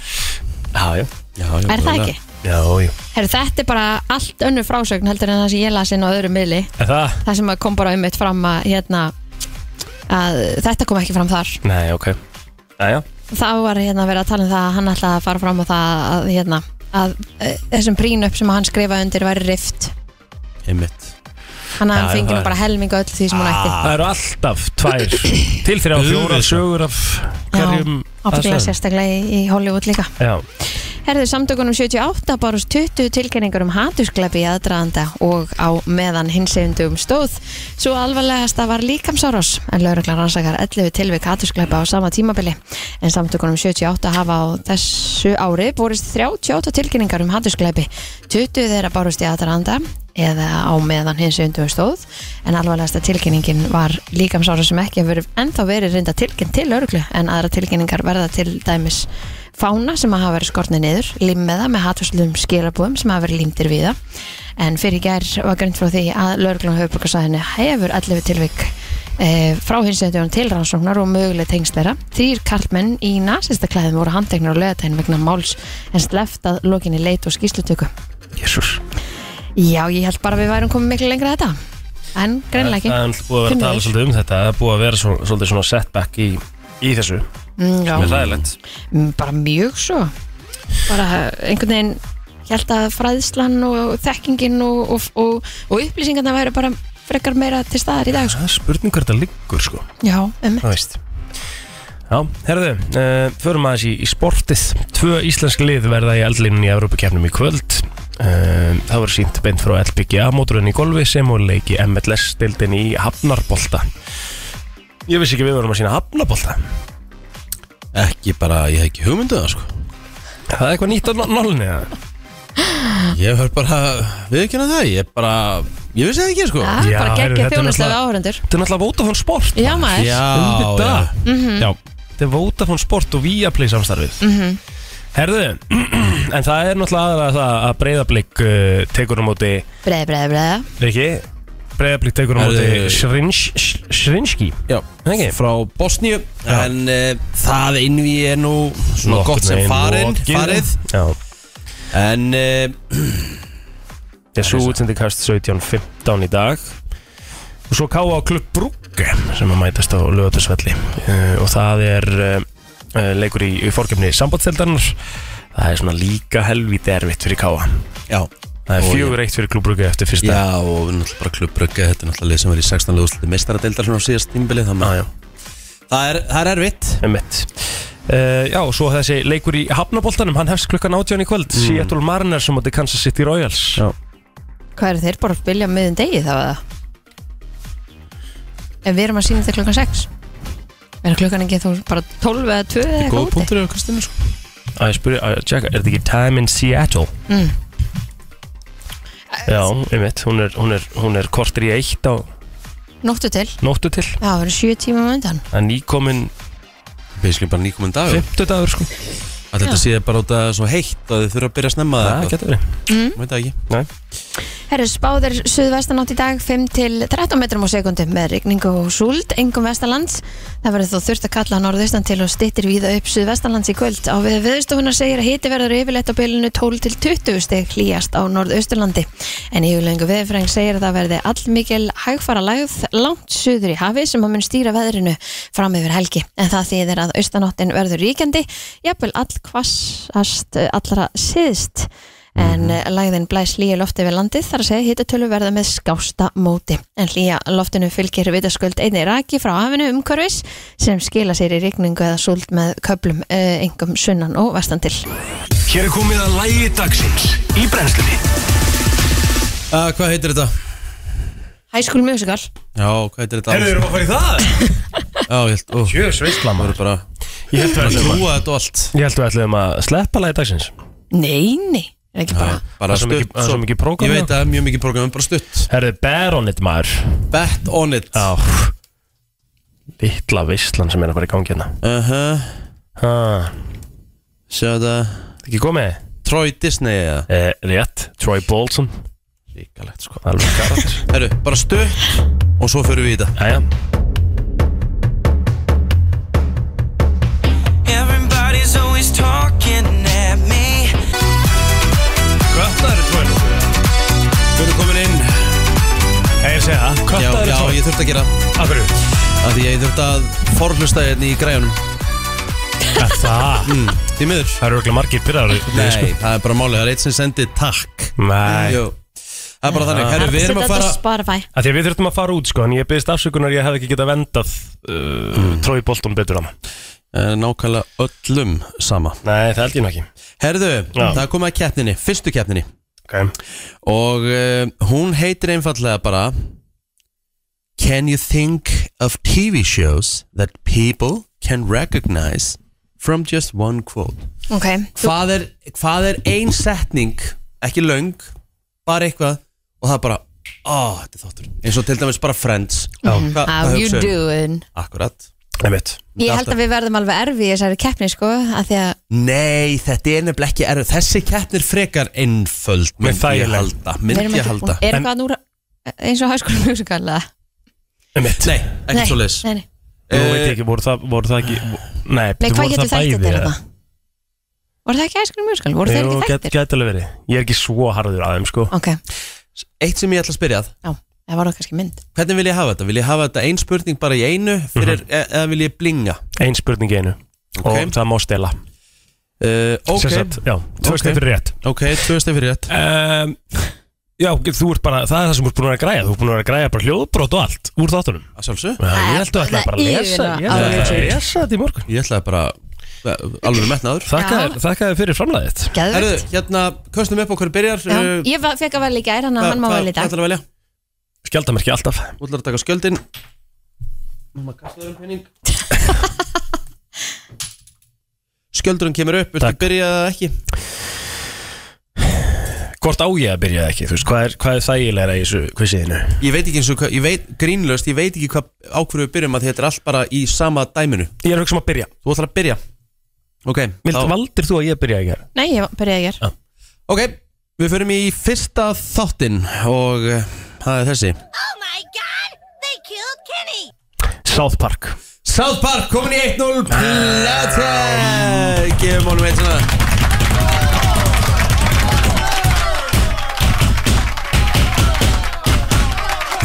Já, já, Já, já, Er það ekki? já, já. Herru, þetta er bara allt önnur frásögn heldur en það sem ég las inn á öðru miðli Er það? það sem að kom bara um mitt fram að hérna að þetta kom ekki fram þar Nei, ok. Já, já. þá var hérna verið að tala um það að hann ætlaði að fara fram á það að hérna að e, þessum prínup sem hann skrifaði undir væri rift Einmitt. hann Já, hafði fengið það nú er- bara helminga öll því sem hún ætti Það eru alltaf tvær til þrjá fjóra Auðvitað. sögur af hverjum ábygglega aðstæðum. sérstaklega í, í Hollywood líka Já, Herðu samtökunum 78 bárust 20 tilkynningar um hatusklepi í aðdraðanda og á meðan hinsegundum stóð. Svo alvarlegasta var líkamsárás en lauruglan rannsakar 11 tilvik hatusklepa á sama tímabili. En samtökunum 78 hafa á þessu ári borist 38 tilkynningar um hatusklepi. 20 þeirra bárust í aðdraðanda eða á meðan hins undum stóð en alvarlegasta tilkynningin var líkamsára sem ekki hefur ennþá verið reynda tilkynnt til örglu en aðra tilkynningar verða til dæmis fána sem að hafa verið skortnið niður limmeða með hatvarslum skilabúðum sem hafa verið límtir við það. En fyrir gær var greint frá því að lögreglum höfuborgarsæðinu hefur 11 tilvik e, frá hins undum til rannsóknar og möguleg tengslera þrýr karlmenn í nasista klæðum voru handteknir á lögatæn vegna máls en sleft að lokinni leit og skýslutöku Jésús Já, ég held bara að við værum komið miklu lengra að þetta. En greinlega ekki. Það er búið að vera að tala svolítið um þetta. Það er búið að vera svo, svolítið svona setback í, í þessu já, Með ræðilegt mm, Bara mjög svo. Bara einhvern veginn Held að fræðslan og þekkingin og, og, og, og upplýsingarna væri bara frekar meira til staðar í dag sko. Það er spurning hvað þetta liggur sko. Já, um Það veist. Já, herðu, uh, förum aðeins í, í sportið. Tvö íslensk lið verða í eldlínun í Evrópakefnum í kvöld. Uh, Það var sínt beint frá LPGA móturinn í golfi sem og leiki MLS-dildin í Hafnarbolta. Ég vissi ekki við vorum að sína Hafnarbolta Ekki bara, ég hef ekki hugmynduð það sko. Það er eitthvað nýtt á nálunni eða? Ég hef bara viðkynna það Ég bara, ég vissi það ekki sko. Já, Já, bara heyrðu, geggja þetta er þjónuslega náttúrulega- áhörendur Þetta er náttúrulega Vodafone Sport Já, maður. Já, Auðvitað. já. Já, þetta er Vodafone Sport og Viaplay samstarfið. Mhm. Herðu, (clears throat) en það er náttúrulega aðra það að breyðablík uh, tekur á móti Breiði, breiði, breiði. Riki, breyðablík tekur á móti Srinski frá Bosníu. En uh, það einví er nú svona Nokkurn gott sem veginn farin, lokið. farið. Já, En uh, (clears throat) þessu útsending hefst 17.15 í dag. Og svo á klubb Brugge sem að mætast á lögatisvelli uh, og það er uh, leikur í, í fórkjöfni sambandseldarnar það er svona líka helvítið erfitt fyrir káa Já, það er fjögur eitt fyrir klubb Brugge eftir fyrsta já og náttúrulega bara klubbrögge Þetta er náttúrulega lið sem er í 16 lögustliti meistaradeildar svona á síðast tímbili Já, já. Það er, það er erfitt. Uh, já, og svo þessi leikur í Hafnaboltanum, hann hefst klukkan 18 í kvöld mm. Seattle Mariners sem átti Kansas City Royals Já. Hvað eru þeir bara að spilja miðun degi þá eða? Ef við erum að sína þetta klukkan 6 Er klukkan ekki þú bara 12 eða 2 eða eitthvað úti? punktur í Kristinu sko að ég spyrja, að tjekka, er þetta ekki Time in Seattle? Mm. Já, einmitt, hún er, hún er, hún er kortir í eitt á Nóttu til. Nóttu til. Já, það eru 7 tíma með undan. Það er nýkomin Beislega bara nýkomin dagur. Fimmtudagur sko. Að þetta sé bara út að svo heitt að þið þurfa að byrja að snemma Það það getur verið. Eitthvað Veit það ekki. Nei. Herru, spáðir suðvestanátt í dag 5 til 13 metrum á sekundi með rigningu og súld, engum vestalands það verður þó þurft að kalla norðaustan til og stittir víða upp suðvestalands í kvöld. Á við viðstofuna segir að hiti verður yfirleitt á bylunu 12 til 20 steg hlýjast á norðausturlandi. En yfirlengu viðfræng segir að það verði allmikil hægfara lægð langt suður í hafi sem að mun stýra veðrinu fram yfir helgi. En það þýðir að austanáttin verður ríkjandi jafnvel all en mm lægðin blæs hlýja lofti við landið þar að segja hitatölu verða með skásta móti. En hlýja loftinu fylgir vitaskuld einni raki frá hafinu umhverfis sem skila sér í rigningu eða súld með köplum uh, engum sunnan og vestan til. Hér er komið að lægi dagsins í brennslunni. Uh, Hvað heitir þetta? High School Musical. Já, hvað heitir þetta? Herðu, erum við að fara í það? (laughs) Já, ég held, það voru bara Ég held við að við ætlum að sleppa lagi dagsins. Nei, nei, er ekki bara Bara svo mikið- stutt það er svo mikið prógram Ég veit að mjög mikið prógram, bara stutt. Herðu, bear on it maður. Bet on it. Já. Littla veistlan sem er að fara í gangi hérna. Uh Ha, Sjá þetta. Ekki komið? Troy Disney eða? Eh, rétt, Troy Bolton. Ríkalegt sko. Alveg karakter Herru, bara stutt Og svo förum við í þetta ég þurfti að gera. Af hverju? Af Því að ég þurfti að forhlusta hérna í græjunum. Er Það? Mm, Því miður. Það eru örugglega margir pyrraður Nei, það er bara málið. Það er eitt sem sendi takk. Nei. Jú. Það er bara þannig. Herru, við erum að fara Spotify. Af Því að við þurftum að fara út sko En ég byggðist afsökunar Ég hef ekki getað vendað uh, Troy Bolton betur á. Hann Eh, Nákvæmlega öllum sama. Nei, það held ég nú ekki. Herðu, Já. það er komið að keppninni, fyrstu keppninni. Okay. Og uh, hún heitir einfallega bara Can you think of TV shows that people can recognize from just one quote? Ok, þú, Hvað er, hvað er ein setning, ekki löng Bara eitthvað Og það er bara, ó, þetta er þáttur. Eins og til dæmis bara Friends. Já, Mhm. hvað, how you doing? Akkurat. Ég veit Ég held að við verðum alveg erfi í þessari keppni sko að því að, Nei, þetta er nefnilega ekki erfið. Þessi keppnir frekar einföld Með Myndi ég halda halda. Er eitthvað núra eins og hæskóla musical eða? Ég veit Nei, ekki svo leis nei, nei. Nú veit ég ekki, voru það, voru það ekki Nei, Nei, voru hvað getur það þættir bæði, þetta? eða? Voru það ekki hæskóla musical? Voru þeir Jú, ekki get- þættir? Gæti alveg verið Ég er ekki svo harður að þeim sko Ok, Eitt sem ég ætla að spyrja að já, það var það kannski mynd Hvernig vil ég hafa þetta? Vil ég hafa þetta ein spurning bara í einu fyrir, Mhm. e eða vil ég blinga? Ein spurning í einu Ok. Og það má stela Uh, ok, Sem sagt, Já, tvö Ok. okay. fyrir rétt ok, tvö stið fyrir rétt um, Já, þú ert bara, það er það sem þú ert búin að vera að græja. Þú ert búin að vera að græja bara hljóðbrot og allt Úr þáttunum. Að sjálfsög Já, ég held að þú ætlaði bara að Það er lesa Ég það, ætlaði alveg að lesa þetta í morgun. Ég ætlaði bara eh, alveg metnaður. Þakka þér fyrir framlæðið Geðvegt hérna, köstum upp á hverju byrjar Já, uh, ég fekk að velja í gær, hann að hann má velja í Hvað dag. ætlar að velja? Skjaldamerki alltaf. Þú ætlar að taka skjöldin. Mamma, um (laughs) Skjöldurinn kemur upp, viltu byrja eða ekki? Hvort á ég að byrja ekki, þú veist, hvað er, hvað er þægilega í þessu kvissiðinu? Ég veit ekki eins og hvað, ég veit, grínlöst, ég veit ekki hvað ákveður við byrjum að þetta er allt bara í sama dæminu. Ég er að hugsa um að byrja. Þú ætlar að byrja. Ok, Vilt, þá- Valdir þú að ég byrja ekki? Nei, ég byrjaði í gær. Ok, við förum í fyrsta þáttinn og uh, það er þessi. Oh my god! They killed Kenny! South Park. South Park komin í 1-0 Plata Gefum honum eitt svona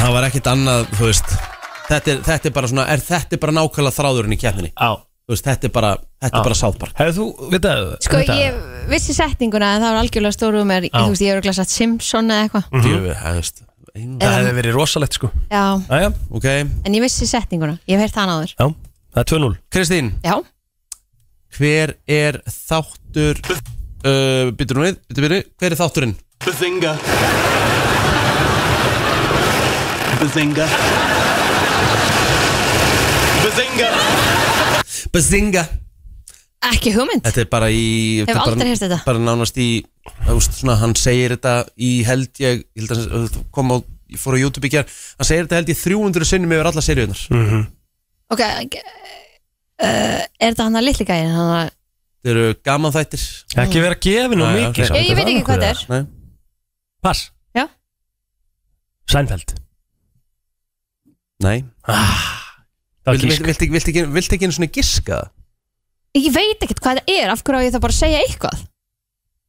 Það var ekkert annað, þú veist Þetta er, þetta er bara svona, er þetta er bara nákvæmlega þráðurinn í keppninni. Á. Þú veist, þetta er bara, þetta er bara Park. Hefðu þú, veit það Sko, ég vissi setninguna en það var algjörlega stóru um mér Já. Þú veist, ég er örugglega sagt Simpson eða eitthvað. Mhm. Djöfu, það veist ein- Það hefði verið rosalegt sko. Já, Æja, Ok, en ég vissi setninguna Ég hef heyrt það áður. Já, það er 2-0 Kristín. Já, Hver er þáttur uh, Byttur hún við, byttur við Hver er þátturinn? Bazinga. Bazinga. Bazinga. Bazinga ekki hugmynd Þetta er bara í Hef aldrei heyrt þetta. Bara nánast í þú veist, svona, Hann segir þetta í held ég Ég held að hann kom á Ég fór á YouTube í gerð Hann segir þetta held ég 300 sinnum yfir alla seríunar Mhm. Ok, uh, er þetta hann að litli gæðin? Hann að, Þetta eru gaman þættir Ekki vera gefin og Nei, mikið Ég- veit ekki hvað þetta er. Nei. Pass Já. Nei. Það gísk. vilt, ekki, einu svona giska? Það? ég veit ekkert hvað þetta er Af hverju á ég það bara að segja eitthvað?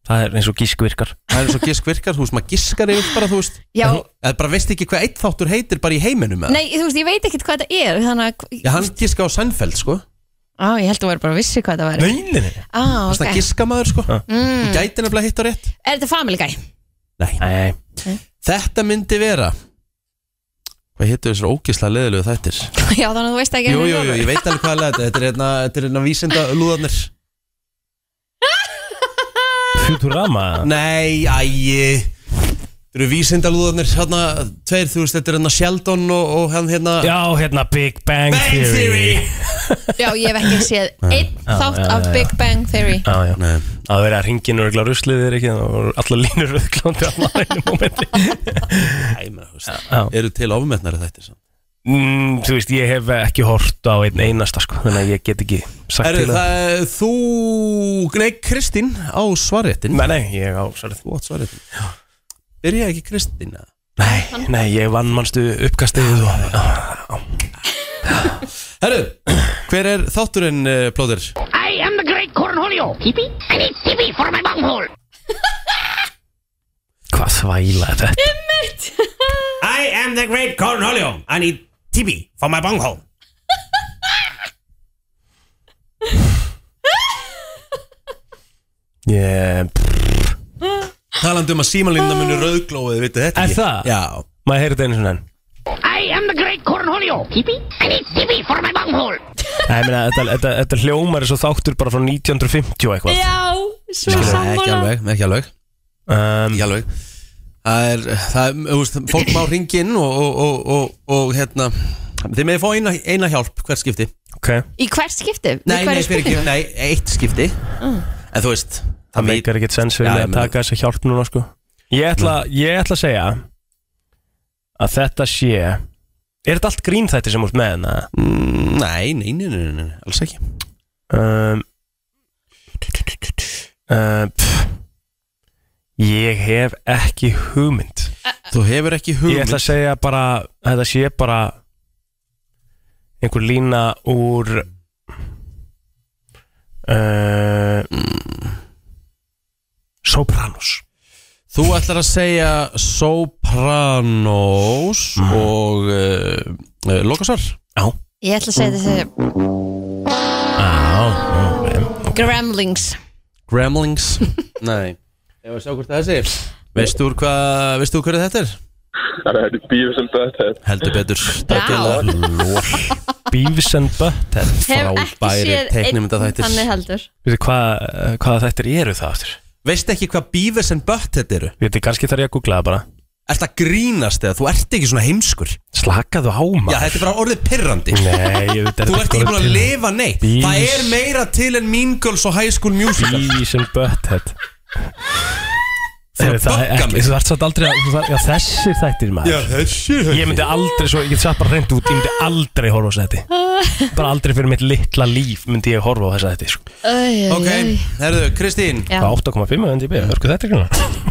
Það er eins og gísk virkar. Það er eins og gisk virkar Þú veist maður giskar yfir bara þú veist. Já, Eða bara veist ekki hvað eitt þáttur heitir bara í heiminum eða? nei, þú veist, ég veit ekkert hvað þetta er Þannig að, Já, hann giska á Seinfeld sko. Á, ég held að þú verður bara að vissi hvað þetta væri. Nei, nei, nei. Á, Það er ok. svona giska maður sko. Þú mm. gæti nefnilega hitt á rétt. Er þetta family guy? Nei. Nei. Þetta myndi vera Hvað hittu þessar ógislega leðilegu þættir? (laughs) Já, þannig að þú veist ekki Jú, jú, jú, ég veit alveg hvað er þetta Þetta er hérna, þetta er hérna vísinda lúðarnir Futurama? Nei, ægi Þetta eru vísinda lúðarnir Hérna, tveir, þú veist, þetta er hérna Sheldon og, og hann hérna Já, hérna Big Bang, Bang Theory. (laughs) Já, ég hef ekki séð einn þátt já, af já. Big Bang Theory. Já, já. Nei, að ringin og regla ruslið er ekki og allar línur rauðklóndi allar einu momenti (laughs) Æ, menn, þú veist Já. Eru til ofmetnari þættir samt? mm, Þú veist, ég hef ekki hort á einn einasta sko Þannig að ég get ekki sagt til það það, þú, nei, Kristín á svarréttin Nei, nei, ég á svarið Þú átt svarréttin Byrja ekki Kristín eða? Nei, nei, ég vann mannstu uppkastið og Herru, hver er þátturinn, uh, Plóður? I am the great Cornholio. Tippy? I need tippy for my bunghole. Hvað þvæla er þetta? (laughs) I am the great Cornholio. I need TB for my bunghole. Ég, (laughs) Talandi um að símanlínna muni rauðglóið, veitu þetta Er ekki? það? Já maður heyrði þetta einu svona enn I am the great Cornholio. Hippie? I need TV for my bunghole. Nei, ég meina, þetta, þetta, þetta hljómar er svo þáttur bara frá 1950 og eitthvað Já, svo Skilur, ekki sammála alveg, ekki alveg um, Ekki alveg Það er, það er, þú veist, fólk má ringin og, og, og, og, og hérna Þið meði fá eina, eina hjálp hvert skipti Ok, Í hvert skipti? Við Nei, nei, hverju fyrir ekki, spurningu? nei, eitt skipti En þú veist það meikar ekkert sens fyrir Já, mig ég að taka þessa hjálp núna sko. Ég ætla, ég ætla að segja að þetta sé Er þetta allt grín þetta sem út með hérna? Mm, Nei, nei, nei, nei, nei, alls ekki. Um, uh, pff, ég hef ekki hugmynd. Þú hefur ekki hugmynd Ég ætla að segja bara að þetta sé bara einhver lína úr uh, Sopranos. Þú ætlar að segja Sopranos og uh, uh, Lokasvar Já. Ég ætla að segja þessi Já, Gremlings. Gremlings? (laughs) Nei, ég var að sjá hvort það er þessi Veistu úr hvað, veistu úr hverju þetta er? Það er Beavis and Butthead Heldur betur. Beavis and Butthead þannig heldur. Veitu hvað, þættir eru það aftur? Veistu ekki hvað Beavis and Butthead eru? Veitu, kannski þarf ég að googla það bara. Ert að grínast eða þú ert ekki svona heimskur? Slakaðu á Já, maður þetta er bara orðið pirrandi. Nei, ég veit Þú ert ekki búin að lifa neitt. Beavis- Það er meira til en Mean Girls og High School Musical. Beavis and Butthead Það er það ekki, mig. Þú ert satt aldrei að, þú þarf- já þessir þættir maður. Þessi Ég myndi aldrei, svo, ég get satt bara hreint út Ég myndi aldrei horfa á þessi þætti. (laughs) Bara aldrei fyrir mitt litla líf myndi ég horfa á þessi þætti sko. Ok, herðu, Kristín. Já. Hvað 8,5 en DB, hörku þetta ekki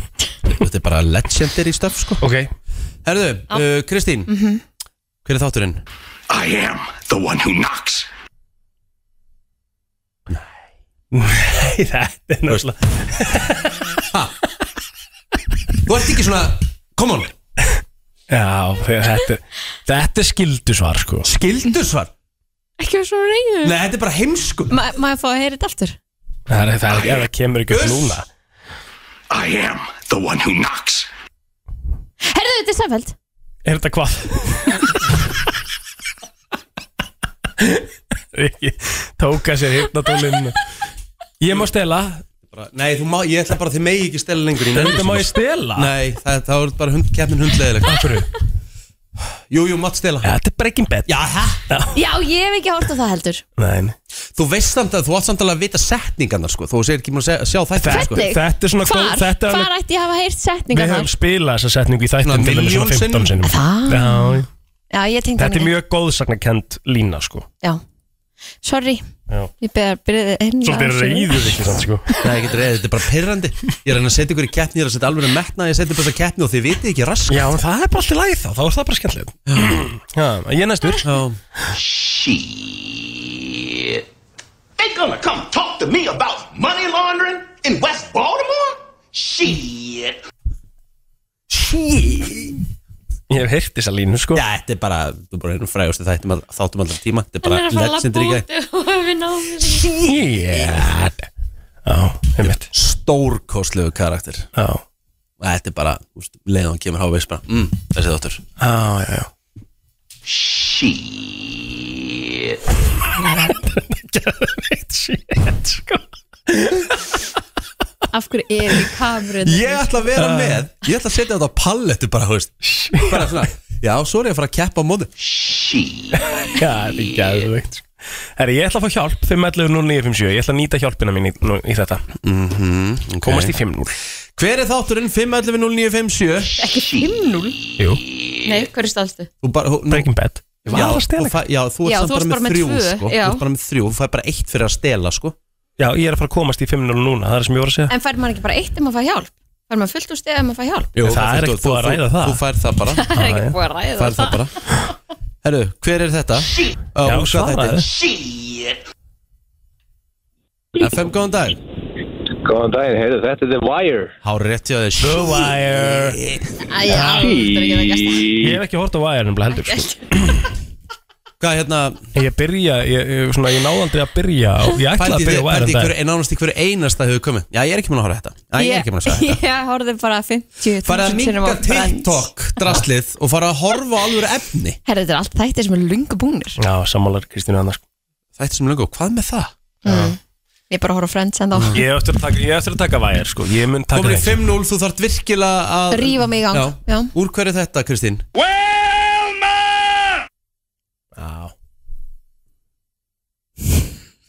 (laughs) Þetta er bara legendary stuff sko. Ok, Herðu, uh, Kristín Hver er þátturinn? I am the one who knocks. Nei, (laughs) þetta er náttúrulega Þú ert ekki svona, come on. (laughs) Já, þetta, þetta er skildusvar sko. Skildusvar Ekki vera svona reyður Nei, þetta er bara heimsku. Ma, Maður fá að heyra þetta aftur. Það er, það er, það kemur ekki upp núna. I am the one who knocks. Herðu þetta er Seinfeld Er þetta hvað? Rikki tóka sér hirtnatólinn Ég má stela bara, Nei, þú má, ég ætla bara að þið megi ekki stela lengur í Þetta má ég stela? Nei, það, það er bara hund, keppnin hundleðilegt Akkur Jú, jú, mátt stela Þetta er Breaking Bad Já, hæ? Já, ég hef ekki hort á það heldur Nei, nei. Þú veist samt að þú átt samt alveg að vita setningarnar sko Þú segir ekki múin að sjá þetta sko. Hvernig? Þetta er svona góð? Þetta er alveg Hvar ætti ég að hafa heyrt Við setningar höfum spilað þessa setningu í þættin Svona til dæmis svona milljón 15 sinnum. sinnum Það? Já, Já, ég tengdi Þetta er mjög góðsagnakend lína sko Já, sorry Já. Ég beðar byrðið einn Svolítið reyður ekki sann sko (laughs) Nei, ekki reyði, þetta er bara pirrandi Ég er að reyna að setja ykkur í keppni Ég er að setja alveg að metna Ég setja bara í keppni og þið vitið ekki rask Já, það er bara alltaf læð þá, þá er það bara skemmtilegt Já, ég er næstur Já. Shit. They gonna come talk to me about money laundering in West Baltimore? Shit. Ég hef heyrt þessa línu sko. Já, þetta er bara Þú er bara einu frægustu þættum að þáttum allar tíma. Þetta er er bara að fara að legendary labba gæ út og við náum þessu. Shit. Já, einmitt. Stórkostlegu karakter. Já, Og Þetta er bara, leiðan hann kemur háveist bara mm, Þessi þáttur. Já, já, já. Shit. Geðveikt shit sko Af hverju er í kamerun Ég ætla að vera með. Ég ætla að setja þetta á pallettu bara, þú veist. Bara svona Já, svo er ég að fara að keppa á móti. Shit. Já, það er geðveikt sko. Herri, ég ætla að fá hjálp. 511-0957 Ég ætla að nýta hjálpina mín í, nú, í þetta. Okay. Komast í 5-0 Hver er þátturinn? 511-0957? Ekki 5-0 Jú, Nei, hverju stálstu? Þú bara, þú, nú, Breaking Bad. Já, já, þú ert Já, samt þú bara varst með bara með þrjú tvö, sko. já. Þú ert bara með þrjú, þú fæ bara eitt fyrir að stela sko. Já, ég er að fara að komast í 5-0 núna Það er það sem ég voru að segja. En fær maður ekki bara eitt ef maður fær hjálp? Fær maður fullt úr stið ef maður fær hjálp? Jú, það er þú- ekkert búið að ræða það. Þú fær það bara. (laughs) Það er ekki búið að ræða Fær það bara. Herru, hver er þetta? Ó, Já, hvað svaraðu. þetta er? FM, góðan dag Góðan daginn, heyrðu, þetta er The Wire. Hári rétt hjá þér. The Wire. Æ, já, þetta er ekki það Ég hef ekki hort á Wire nefnilega heldur sko. (laughs) Hvað hérna? Ég byrja, ég, ég, svona, ég náði aldrei að byrja og Ég ætla að byrja pældi væri hverju- dag nánast í hverju einasta hefur komið. Já, ég er ekki múin að horfa á þetta. Já, ég er ekki múin að segja þetta. (laughs) Ég horfði bara 50 Fara að minka TikTok draslið og fara að horfa á alveg efni. Herra, þetta er allt þættir sem er lungu búnir. Já, sammálar Kristínu annars Þetta sem er lengur, hvað með það? mm. Ég er bara að horfa Friends en þá Ég hef eftir að taka, ég eftir að taka væri sko. Ég mun taka Komin í þeim 5-0, þú þarf virkilega að Rífa mig í gang. Já. Já. Úr hverju er þetta, Kristín? Já.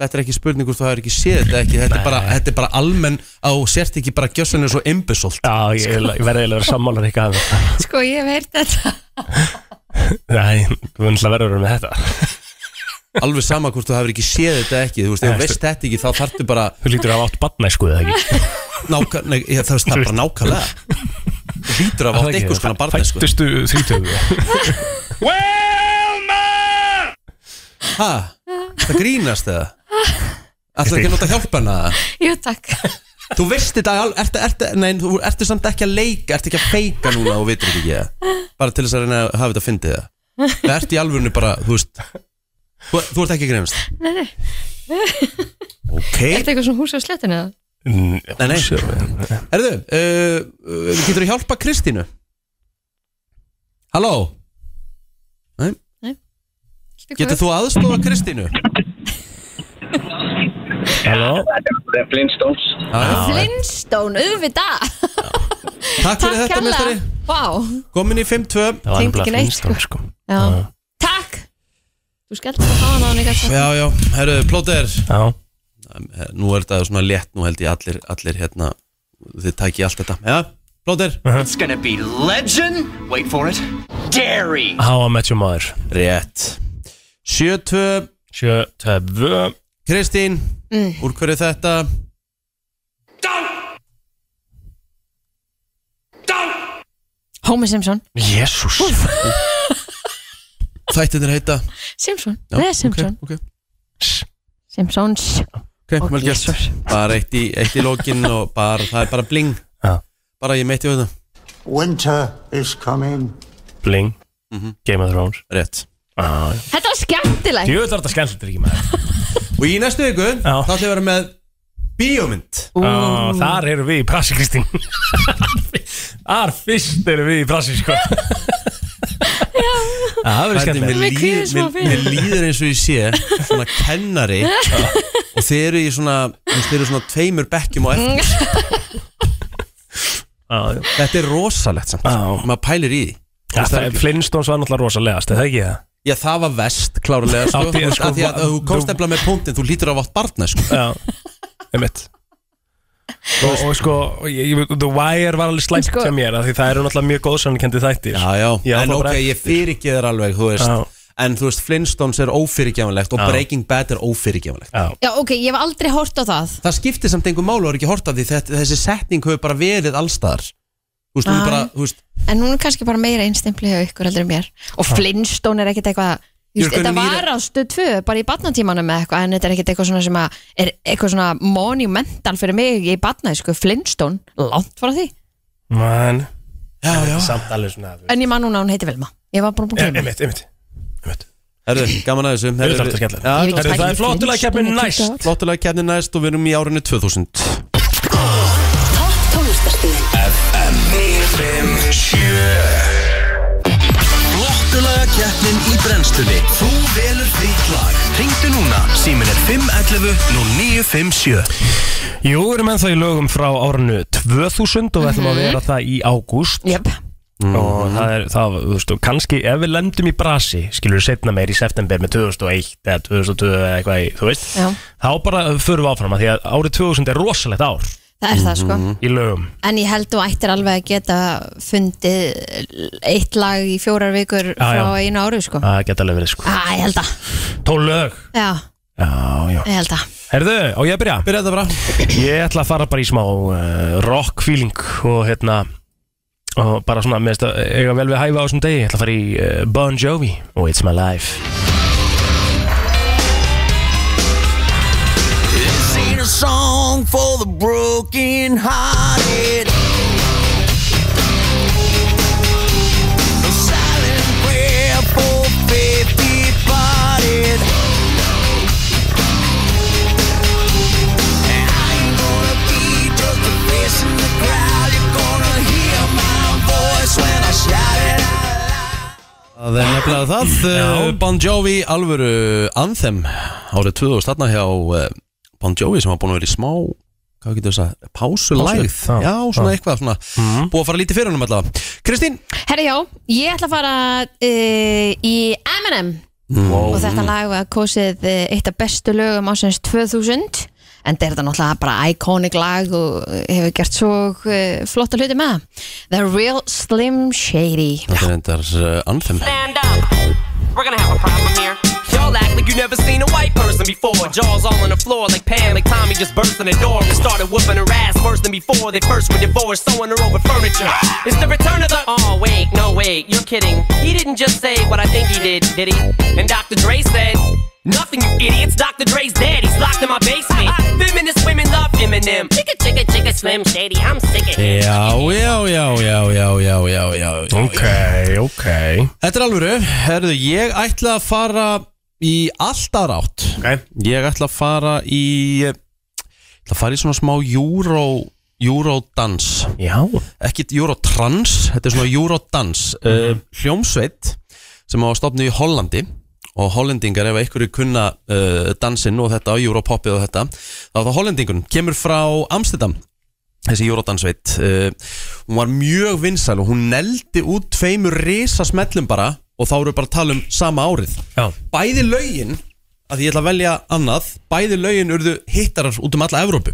Þetta er ekki spurning hvort þú hefur ekki séð þetta ekki Þetta er bara, þetta er bara almenn á sért ekki bara gjössanir svo imbesólt Já, ég, ég verði eiginlega sammálar ekki að það Sko, ég hef heyrt þetta. (laughs) Nei, þú verður að verður með þetta. Alveg sama hvort þú hefur ekki séð þetta ekki Þú veist, ef þú veist þetta ekki, þá þarftu bara Þú lítur að hafa átt badnæsku eða ekki? Náka, nei, ég, það, er bara nákvæmlega. Þú lítur að vátt eitthvað skona barnið sko. Fættustu þrítögu (laughs) Hæ? Það grínast eða? Ætlar ekki að nota hjálpana það? Jú, takk Þú veist þetta, al- ertu, ertu, nei, þú ertu samt ekki að leika, ertu ekki að feika núna og vitur þetta ekki það? Bara til þess að reyna að hafa þetta að fyndið það. Það ertu í alvörinu bara, þú veist, þú, þú ert ekki að greinast. Nei, nei Ok, Er þetta eitthvað svona hús á slettinu? eða? nei, nei. Erðu, uh, uh, getur þú hjálpa Kristínu? Halló? Getur þú aðstofa Kristínu? Halló Það er Flintstones. Flintstone, auðvitað Takk fyrir þetta, mestari. Vá, Komin í 5-2. Það var Tengt ekki nefnilega neitt, Flintstone sko já Takk Þú skellt að hafa hann á Já, já, herru, plóter. Já Nú er þetta svona létt, nú held ég allir, allir hérna, þið tæki allt þetta. Já, plóter. It's gonna be legend. Wait for it. Dairy. How I Met Your Mother Rétt 7-2 7-2 Kristín, Mm. úr hverju er þetta? Homer Simpson. Jésús Þættinir heita? Simpson, það er Simpson. ok, Simpsons. Ok, Ó, vel gert. Bara eitt í, eitt í lokin og bara, það er bara bling. Já. Bara ég meitt í auðvitað Winter is coming. Bling. Mhm. Game of Thrones. Rétt Þetta var skemmtilegt. Jú, þetta er þetta skemmtilegt ekki maður. (laughs) Og í næstu viku, Já. þá ætlum við að vera með bíómynd. Á, Þar eru við í prassi Kristín. (laughs) Þar fyrst eru við í prassi sko. Já, það verður skemmtilegt. mér, Með líð, kvíði smá fyrir. mér líður eins og ég sé Svona kennari. Og þeir eru í svona Þeir eru svona tveimur bekkjum á eftir. (laughs) Já. Þetta er rosalegt samt. Já. Maður pælir í því. Þú veist, það er Flintstones var náttúrulega rosalegast, er það ekki það? Já, það var vest, klárlega sko, Já, því að sko, af því að va- þú komst efla með punktin Þú lítur að vátt barna sko. Já, einmitt. Og, og sko, ég, ég, The Wire var alveg slæmt Sko- hjá mér af Því það eru náttúrulega mjög góðsannkendi þættir. Já, já, Já, en ok, bara- ég fyrir ekki þér alveg Þú veist, Já. en þú veist, Flintstones er ófyrirgefnilegt Og Já. Breaking Bad er ófyrirgefnilegt Já, Já, ok, ég hef aldrei hort á það. Það skiptir samt einhver málu og er ekki hort af því. Þetta, Þessi setning hefur bara verið allstaðar Þú veist, hún er bara, þú veist En hún er kannski bara meira einstimpli hjá ykkur heldur en mér. Og Flintstone er ekkert eitthvað Ég Just, er þetta hvernig var á stöð 2 bara í barnatímanum með eitthvað en þetta er ekkert eitthvað svona sem að er eitthvað svona monumental fyrir mig í barnaði sko. Flintstone, langt frá því. Man. Já, já. Samt alveg svona þú veist. en ég man núna að hún heiti Vilma. Ég var bara búin Eh, að gleyma Einmitt, einmitt. Einmitt. Herðu, gaman að þessu. Þetta er alltaf skemmtilegt. Já, Ég hef ekki Herru, pælt Það í er flottulega keppni Flintstone í næst. 20 ár. Flottulega kefni næst og við erum í árinu 2000 Flottulega keppnin í brennslunni. Þú velur þitt lag. Ringdu núna, símin er 511 0957 Jú, við erum ennþá í lögum frá árinu 2000 og við ætlum að vera það í ágúst. Jöp, og það er, það, þú veist, og kannski ef við lendum í brasi, skilur við setna meir í september með 2001 eða 2002 eða eitthvað, í, þú veist, já, þá bara förum við áfram að því að árið 2000 er rosalegt ár það er það sko. Í lögum. En ég held þú ættir alveg að geta fundið eitt lag í fjórar vikur Já, frá já. einu ári sko. Það geta alveg verið sko. Æ, ég held að, Tól lög. Já, Já, já. Ég held að Herðu, á ég að byrja? Byrja þetta bara. Ég ætla að fara bara í smá uh, rock feeling og hérna og bara svona, með þess að eiga vel við hæfa á þessum degi. Ég ætla að fara í uh, Bon Jovi og It's My Life song for the broken hearted. A silent prayer for faith departed. And I ain't gonna be just a face in the crowd. You're gonna hear my voice when I shout it out. Það er nefnilega það, Já. Eh, bon Jovi alvöru Anthem árið 2000 þarna hjá eh, Bon Jovi sem var búin að vera í smá hvað getur þess að, pásulægð Pásu, já. svona eitthvað svona, búið að fara lítið fyrir honum allavega. Kristín, Herri já, ég ætla að fara uh, í Eminem. Og þetta lag var kosið uh, eitt af bestu lögum ásins 2000 en þetta er þetta náttúrulega bara iconic lag og hefur gert svo uh, flotta hluti með það. The Real Slim Shady. Þetta er endar uh, Anthem. Stand up. We're gonna have a problem here. Y'all act like you never seen a white person before. Jaws all on the floor like Pam, like Tommy just burst in the door and started whooping her ass worse than before. They first were divorced, sewing her over furniture. It's the return of the. Oh, wait, no, wait, you're kidding. He didn't just say what I think he did, did he? And Dr. Dre said. Nothing, you idiots. Dr. Dre's dead. He's locked in my basement. Uh-uh. Feminist women love Eminem. Chicka, chicka, chicka, Slim Shady. I'm sick of it. Já, já, já, já, já, já, já, já. Ok, ok. Þetta er alvöru. Herðu, ég ætla að fara í alltaf rátt Ok. Ég ætla að fara í Ég ætla að fara í svona smá Euro Eurodans. Ekkit Eurotrans, þetta er svona Eurodans. Uh, Hljómsveit sem á að stopna í Hollandi. Og hollendingar ef einhverju kunna uh, dansinn og þetta, Europoppið og þetta þá er það hollendingun, kemur frá Amsterdam þessi Eurodansveit. Uh, hún var mjög vinsæl og hún neldi út tveimur risa smellum bara og þá eru bara að tala um sama árið. Já. bæði lögin að því ég ætla að velja annað bæði lögin urðu hittarar út um alla Evrópu.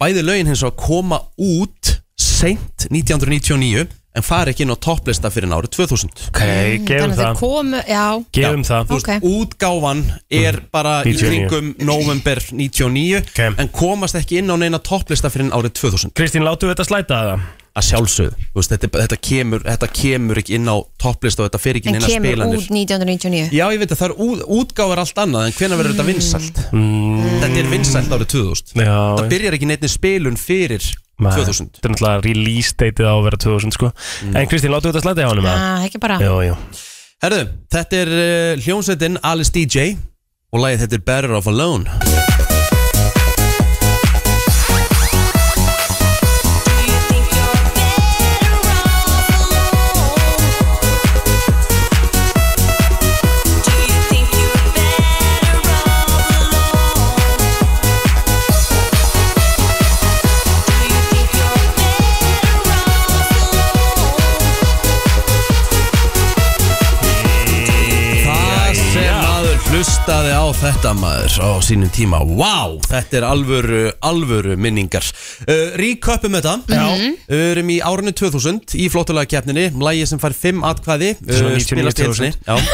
Bæði lögin hins og að koma út seint 1999 en fari ekki inn á topplista fyrir árið 2000 Ok, gefum Þannig að það. þeir komu, já. Gefum það. Þú veist, Ok. útgáfan er bara í 99. kringum november 99 Ok. en komast ekki inn á neina topplista fyrir árið 2000 Kristín, láttu við þetta slæta það að veist, þetta, þetta, kemur, þetta kemur ekki inn á topplista og þetta fer ekki En inn að kemur spilanir. út 1999 Já, ég veit að það er út, útgáfar allt annað en hvenær verður þetta vinsælt? mm, Þetta er vinsælt árið 2000 Já, Það byrjar ekki neittni spilun fyrir Nei, 2000 Þetta er náttúrulega release dateið á að vera 2000 sko. En Kristín, láttu við þetta hjá honum eða? ah, Ekki bara. Jú Herðu, þetta er uh, hljómsveitin Alice DJ og lagið þetta er Better Off Alone þetta maður á sínum tíma. Vá, þetta er alvöru, alvöru minningar. Uh, Ríköpum þetta. Já. Við erum í árunni 2000 í flottulega keppninni Lægi sem fær 5 atkvæði Svona 99 spilast í heilsinni. Já. (laughs)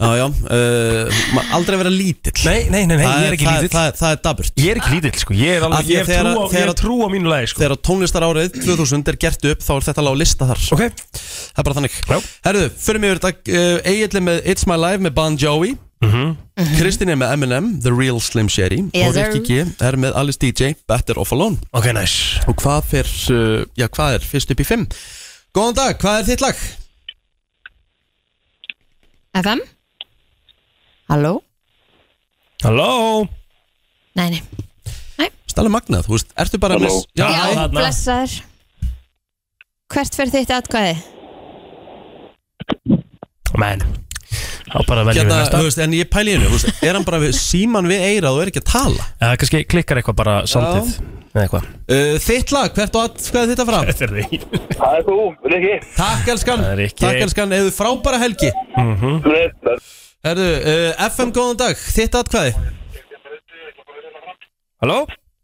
Já, já, uh, ma- aldrei vera lítill. Nei, nei, nei, nei, Það ég er ekki það, lítill. Það, það, það er daburt Ég er ekki lítill sko. Ég er Af alveg, því ég hef þegar- trú á, ég þegar- hef trú á mínu lagi sko. Þegar tónlistar árið 2000 er gert upp þá er þetta lág lista þar. Ok. Það er bara þannig. Já. Herðu, fyrir mig verið þetta uh, Egil með It's My Life með Bon Jovi Mhm. Kristín er með Eminem The Real Slim Shady. Yes, Og Rikki G er með Alice DJ Better Off Alone. Ok, nice. Og hvað fyrir, uh, já hvað er fyrst upp í fimm? Góðan dag, hvað er þitt lag? FM Halló? Halló? Nei, nei. Stælega magnað, þú veist, ertu bara Halló. með Já, Já, blessaður. Hvert fyrir þitt atkvæði? Men Þá bara veljum við Hérna, næsta. þú veist, en ég pæli hennu, er hann bara við síman við eirað og er ekki að tala? Eða kannski klikkar eitthvað bara samtið Eða eitthvað. Uh, Þitt lag, hvert og að, hvað er þetta fram? (laughs) Þetta er því Það er þú, Rikki. Takk elskan, takk elskan, eða frábæra helgi. Herðu, uh, FM góðan dag, þitt atkvæði? Halló?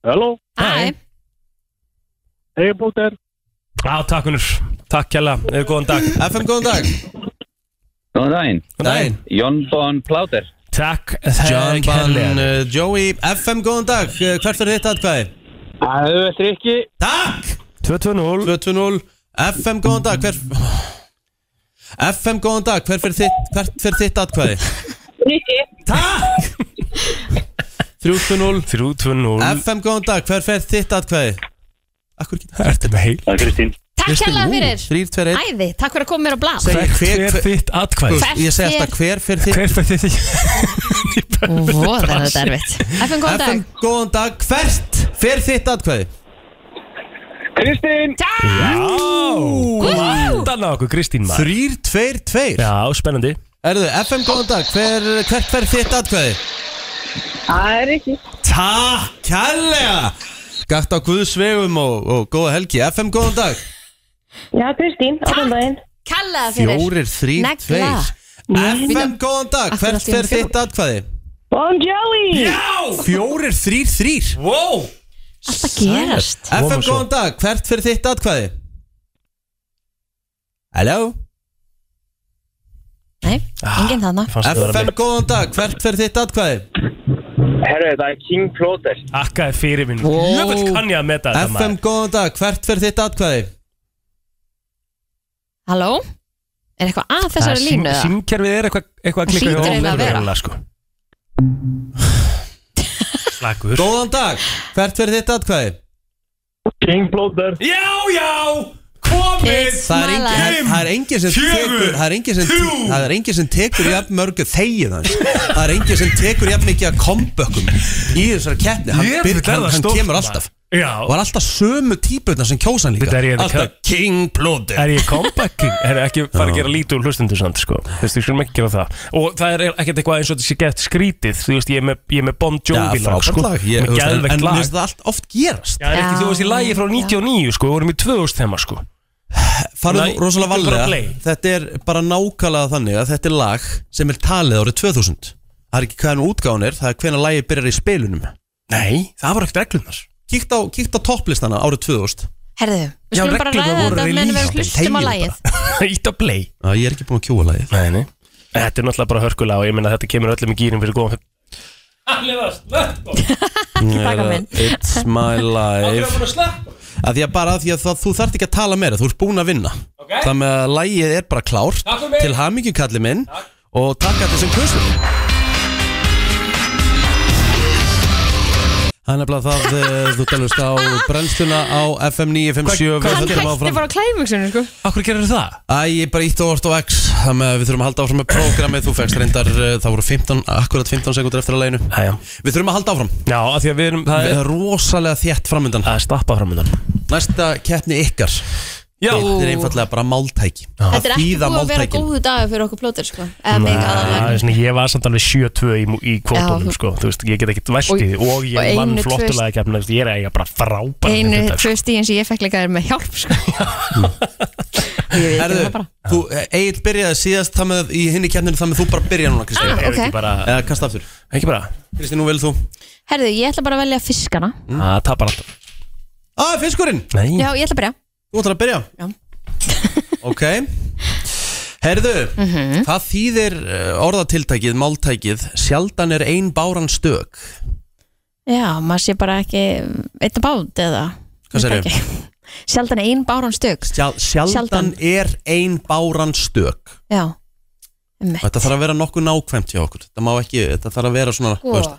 Halló, Æ, hei bóttir. Já, takk húnur Takk kjalla, eða góðan dag. FM góðan dag Góðan daginn, Góðan daginn Jón Bon Pláter Takk Ban, kærlega. uh, Joey, FM góðan dag, uh, hvert er þitt atkvæði? Það er Rikki. Takk 2-2-0 2-2-0 FM góðan dag, hver FM góðan dag, hver fyrir þitt, hvert fyrir þitt atkvæði? Rikki. Takk 3-2-0 3-2-0 FM góðan dag, hver fyrir þitt atkvæði? Akkur ekki Ertu með heil? Það er Kristín. Takk hérlega fyrir. 3-2-1 Æði, takk fyrir að koma mér á blad hver- er hver- þitt atkvæð? Hvert Ég segi alltaf hver fyrir þitt Hver fyrir þitt? Ó, það er þetta erfitt. FM, góðan dag. FM góðan dag, hvert fyrir þitt atkvæði? Kristín. Já. Vanda hann á okkur, Kristín maður. 3, 2, 2 Já, spennandi. Erðu, FM, góðan dag, hver, hvert fer þitt atkvæði? Það er ekki. Takk, kærlega. Gakt á Guðsvegum og, og góða helgi. FM, góðan dag Já, Kristín, allan daginn. Kallaða fyrir Fjórir, þrýr, Negla. tveir FM, góðan dag, Akkur hvert allt í einu fer þitt atkvæði? Bon Jovi! Fjórir, þrýr, þrýr Wow Alltaf gerast FM, góðan dag, hvert fer þitt atkvæði? Halló Nei, enginn þarna FM, góðan dag, hvert fer þitt atkvæði? Herru, það er King Plóter. Akkaði fyrir minn Wow. Jöfnveld kann ég að meta þetta FM, maður góðan dag, hvert fer þitt atkvæði? Halló? Er eitthvað að þessari línu? eða? Sýnkerfið er eitthvað eitthvað að Það klikka hjá hlýtur eiginlega að vera. greinilega, sko. Slagur Góðan dag, hvert fer þitt atkvæði? King Plóter. Já, já Komið Það er engin, það, það er engin sem Fjögur, tekur Það er engin sem, þrjú. það er engin sem tekur jafn mörgu þegið hans Það er engin sem tekur jafn mikið að kombökkum Í þessari keppni Hann, Ég byr, veit það hann, hann stórt, kemur alltaf Já. Og er alltaf sömu típutna sem kjósa hann líka. Veitu, er ég þetta Alltaf King Plóter Er ég comebacking? (laughs) Er ekki fara að gera lítið úr hlustundu samt, sko? Þú veist, ég skulum ekki gera það. Og það er ekkert eitthvað eins og þetta sé gett skrítið. Þú veist, ég er með, ég er með Bon Já, Jovi lag, sko. lag Ég- Með þú geðvegt en lag. finnst það allt oft gerast. Já, er ekki, þú veist, í lagi frá 99, sko. Við vorum í 2000 þema, sko. Farðu Nei, rosalega þetta er bara vallega play. Þetta er bara nákvæmlega þannig að þetta er lag sem er talið árið 2000 Það er ekki hvaðan útgáðan er, það er hvenær lagið byrjar í spilunum. Nei, það var ekkert reglunar Kíkt á, kíkt á topplistana árið 2000 Herðu, við Já, skulum bara reglurnar ræða voru þetta meðan við release. hlustum á Þegiðu lagið. (laughs) Ítt að play. Já, ég er ekki búin að kjúa lagið. Nei, nei. Þetta er náttúrulega bara hörkulega og ég meina þetta kemur öllum í gýrin fyrir góðan taka minn. It's my (laughs) life. Að Því að bara því að það, þú þarft ekki að tala meira Þú ert búin að vinna. Ok. Það með að lagið er bara klárt. Takk fyrir mig. Til hamingju kalli minn. Og takk að þessum kusum Það er nefnilega það eh, Þú talast á brennstuna á FM 957 Við Hann höldum hætti bara klæmugsunum sko? Akkur gerir það? Æ, ég bara ítt og orð á X Þannig að við þurfum að halda áfram með prógramið. Þú fegst reyndar, eh, það voru 15, akkurat 15 sekundur eftir að leginu Æja Við þurfum að halda áfram. Já, af því að við erum Það er, rosalega þétt framöndan það er stappa framöndan Næsta keppni ykkar Já. Þetta er einfallega bara máltæki. Þetta er ekki búið að vera góðu dagur fyrir okkur plóter sko. Eða mig aðalega svona, ég var samt alveg 7-2 í, í kvótunum, sko Þú veist, ég get ekkert því Og og ég vann einu, tvö- flottulega keppna Ég er eiga bara frábæra Einu, sko. tvö stíðin sem ég fekk líka er með hjálp sko. (laughs) Það bara. þú, Egil byrjaði síðast það með, í hinni keppninu Það með þú bara byrja núna, Kristín. Ah, ok. ekki bara, Eða kasta aftur. Ekki bara. Kristín, nú vil þú? Herðu, ég ætla bara að velja fiskana. Það tapar alltaf. Ah, fiskurinn. Nei. Já, ég ætla að byrja Þú ætlar að byrja Já. (laughs) Ok Herðu, Mhm. hvað þýðir eh, orðatiltækið, máltækið Sjaldan er ein báran stök Já, maður sé bara ekki Eitt bát eða Hvað Veit segirðu? ekki. (laughs) Sjaldan er ein bárun stök Sjal, Sjaldan, Sjaldan. er ein báran stök Já Einmitt. Þetta þarf að vera nokkuð nákvæmt hjá okkur Þetta má ekki, þetta þarf að vera svona þú Sko. veist.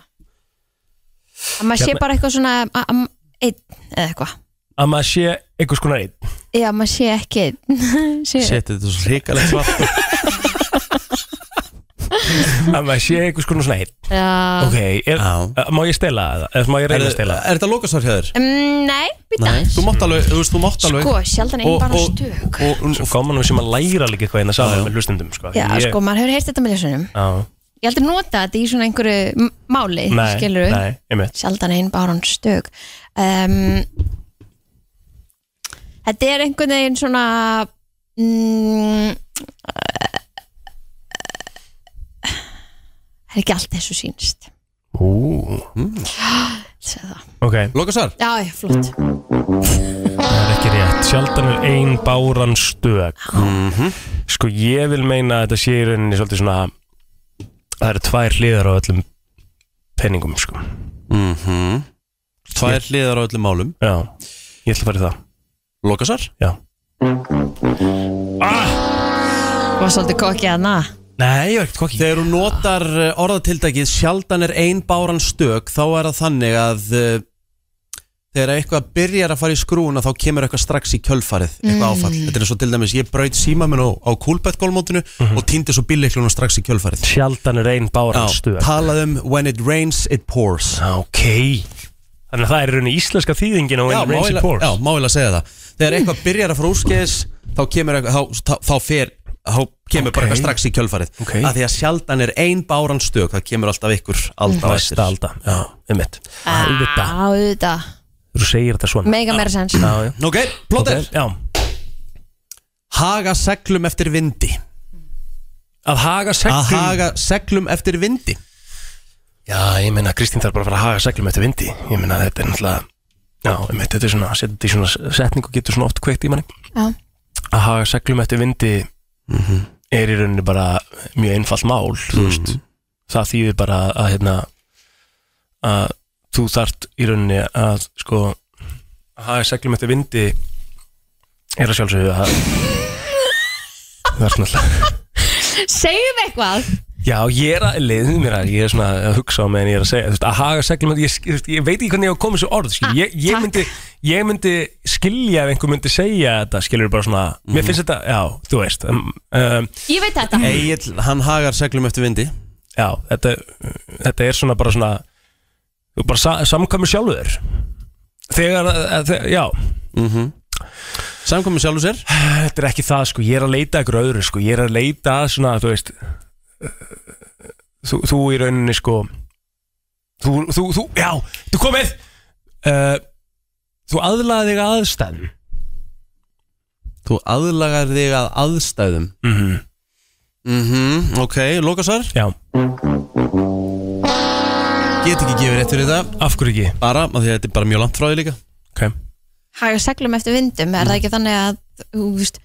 Að maður sé Hérna- bara eitthvað svona a- a- Einn eða eitthvað Að maður sé einhvers konar einn. Já, maður sé ekki einn. (laughs) Sé, Shit, þetta er svo hrikalegt svart. (laughs) Að maður sé einhvers konar svona einn. Já. Ok, er, Já. má ég stela það? Eða má ég Er, reyna að er stela? þetta lokasvar hjá þér? um, Nei, býta Nei, aðeins þú mátt alveg, þú veist, þú mátt alveg Sko, sjaldan ein Og- bara og- stök. og, og, Svo gaman við sem að læra líka eitthvað hérna saman með hlustendum sko. Já, Ég- sko, maður hefur heyrt þetta með ljósunum Já, Ég heldur nota þetta í svona einhverju m- máli nei, Skilur nei, einmitt. Sjaldan ein bárun stök. Um, Þetta er einhvern veginn svona mm, Það er ekki allt sýnist? Ú, Segðu það. ok, Lokasvar? Já, já, flott. Það er ekki rétt. Sjaldan er ein báran stök. Mhm. Sko, ég vil meina að þetta sé í rauninni svolítið svona Það eru tvær hliðar á öllum penningum, sko. Mhm. Tvær hliðar á öllum málum. Já, ég ætla að fara í það Lokasvar? Já. Var svolítið kokkið að na Nei, ég var ekkert kokki. Þegar þú notar eh, orðatiltækið sjaldan er ein báran stök þá er það þannig að uh, þegar eitthvað byrjar að fara í skrúna þá kemur eitthvað strax í kjölfarið eitthvað áfall. Þetta er eins og til dæmis ég braut síma minn á, á kúlbettgólmótinu og týndi svo bíleiklunum strax í kjölfarið. Sjaldan er ein báran Já, stök. talað um when it rains it pours. Ok. Þannig að það er í rauninni íslenska þýðingin á Já, When má Rains It Pours. já, má ég að segja það Þegar eitthvað byrjar að fara úrskeiðis Þá kemur Þá, þá, þá fer Þá kemur bara Ok. eitthvað strax í kjölfarið. Ok. Af því að sjaldan er ein báran stök Það kemur alltaf ykkur alda á eftir. alda, já, um mitt Auðvitað, Á, auðvitað. Þú segir þetta svona. Mega meira sens Ok, Já, Haga seglum eftir vindi. Að haga Að seglum? haga seglum eftir vindi. Já, ég meina Kristín þarf bara að fara að haga seglum eftir vindi. Ég meina þetta er náttúrulega Já, um þetta er svona, setja þetta í svona setning og getur svona oft kveikt í manni. Já. Að haga seglum eftir vindi er í rauninni bara mjög einfalt mál þú veist, það þýðir bara að hérna að þú þart í rauninni að sko að haga seglum eftir vindi er að sjálfsögðu að (laughs) það er svona Segjum eitthvað Já, ég er að leiðið mér að ég er svona að hugsa á meðan ég er að segja þú veist, að haga seglum ég, ég, ég veit ekki hvernig ég á að koma þessu orð skil. ég, ég, myndi, ég myndi skilja ef einhver myndi segja þetta skilur bara svona, mér finnst þetta, já, þú veist um, um, Ég veit þetta. Egil, hann hagar seglum eftir vindi. Já, þetta, þetta er svona bara svona þú bara sa, samkvæmur sjálfur þegar, að- þegar já. Mm Samkomið sjálfur sér. Þetta er ekki það sko, ég er að leita ykkur öðru sko, ég er að leita að svona, þú veist þú, þú í rauninni sko þú, þú, þú, já, þú komið. Uh, þú aðlaði þig að aðstæðum. Þú aðlagar þig að aðstæðum? Mhm. Mhm, ok, lokasvar Já. Get ekki gefið rétt fyrir þetta. Af hverju ekki? Bara, af því að þetta er bara mjög langt frá því líka. Ok. Haga seglum eftir vindum, er það ekki þannig að þú veist,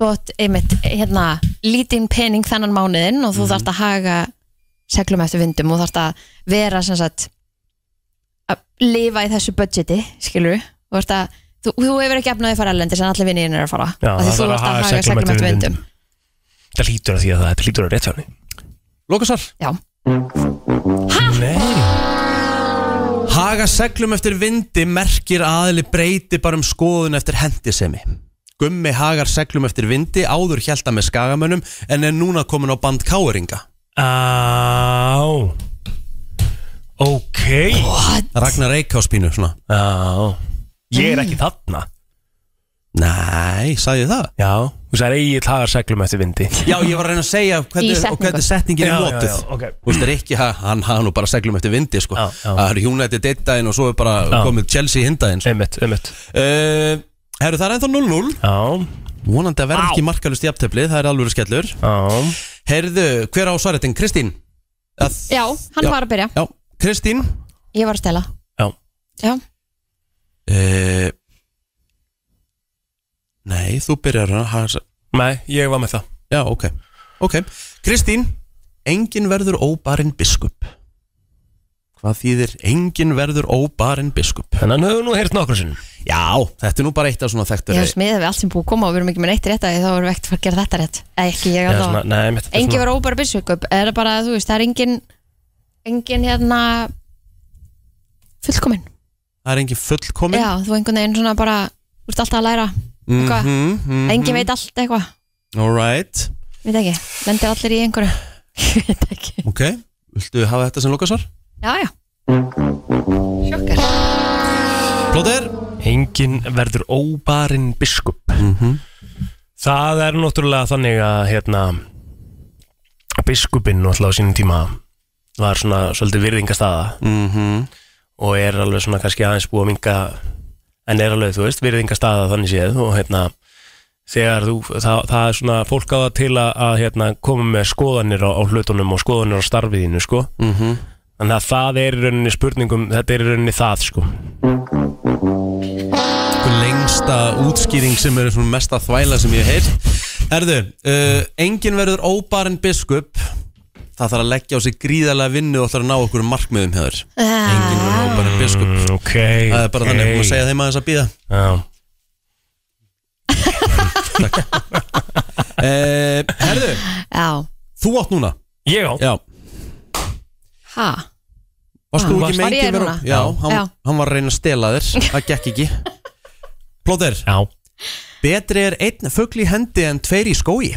þú átt einmitt hérna, lítinn pening þennan mánuðin og þú Mhm. þarft að haga seglum eftir vindum og þarft að vera sem sagt að lifa í þessu budgeti, skilur þú að, þú, þú hefur ekki efnaði að fara erlendis en allir vinnir er að fara. Já, það þú þarf ert að haga seglum eftir vindum. Það hlýtur að því að það, hlýtur að rétt hjá henni. Lokasvar Já. Nei. Haga seglum eftir vindi merkir aðli breyti bara um skoðun eftir hendisemi Gummi hagar seglum eftir vindi áður hjælta með skagamönnum en er núna komin á band káeringa Á Ok What? Ragnar Eikháspínu svona Já Ég er ekki þarna Nei, sagði ég það? Já Þú sagði eigið hagar seglum eftir vindi Já, ég var að reyna að segja hvernig, hvernig setningin er notuð já, ok. Þú veist, er ekki, ha- hann hafa nú bara seglum eftir vindi sko. Já, já. Það er United eitt daginn og svo er bara Já. komið Chelsea hindaginn sko. Einmitt, einmitt uh, Herru, það er ennþá 0-0 Já. Vonandi að verða ekki markalust í aftöfli, það er alveg skellur. Já. Herðu, hver á svaretin? Kristín? Að, Já, hann Já. var að byrja. Já, Kristín? Ég var að stela. Já. Já, uh, Nei, þú byrjar að hafa Nei, ég var með það. Já, ok. Ok, Kristín Engin verður óbarinn biskup Hvað þýðir engin verður óbarinn biskup? Þannig að höfum nú heyrt nokkur sinn Já, þetta er nú bara eitt af svona þekktur ég hef smiðið við allt sem búið að koma og við erum ekki með neitt rétt að þá erum við ekkert að gera þetta rétt. Eða ekki ég Já, alveg svona, nei, mitt, þetta er Engi svona- var óbæra byssugup Er það bara, þú veist, það er engin Engin hérna Fullkomin Það er engin fullkomin Já, þú einhvern veginn svona bara Þú ert alltaf að læra eitthvað. Mhm, mhm. Engin veit allt eitthvað. Alright, Veit ekki, lendir allir í einhverju. (laughs) Veit ekki. Ok Viltu hafa þetta sem lokasvar? Já, já. Sjokkar. Plóter? Engin verður óbarinn biskup. Mhm. Það er náttúrulega þannig að hérna biskupinn náttúrulega á sínum tíma var svona svolítið virðingastaða Mhm. og er alveg svona kannski aðeins búið að minga en er alveg, þú veist, virðingastaða þannig séð. Og hérna þegar þú, það, það er svona fólk á það til að, að hérna, koma með skoðanir á, á hlutunum og skoðanir á starfiðinu sko. Mhm. Þannig að það er í rauninni spurningum þetta er í rauninni það sko. Lengsta útskýring sem er svona mesta þvæla sem ég heyrt. Herðu, uh, engin verður óbarinn biskup. Það þarf að leggja á sig gríðarlega vinnu og ætlar að ná okkur markmiðum hefur Engin verður óbarinn biskup. Mm, Ok, Það er bara ok. þannig, maður segja þeim aðeins að býða Já, uh, (laughs) Herðu, Já, þú átt núna? Ég á Já, ha? Varst þú ekki með engin núna? Já, hann, Já. hann var að reyna að stela þér. (laughs) Það gekk ekki. Plóter, Já, betri er einn fugl í hendi en tveir í skói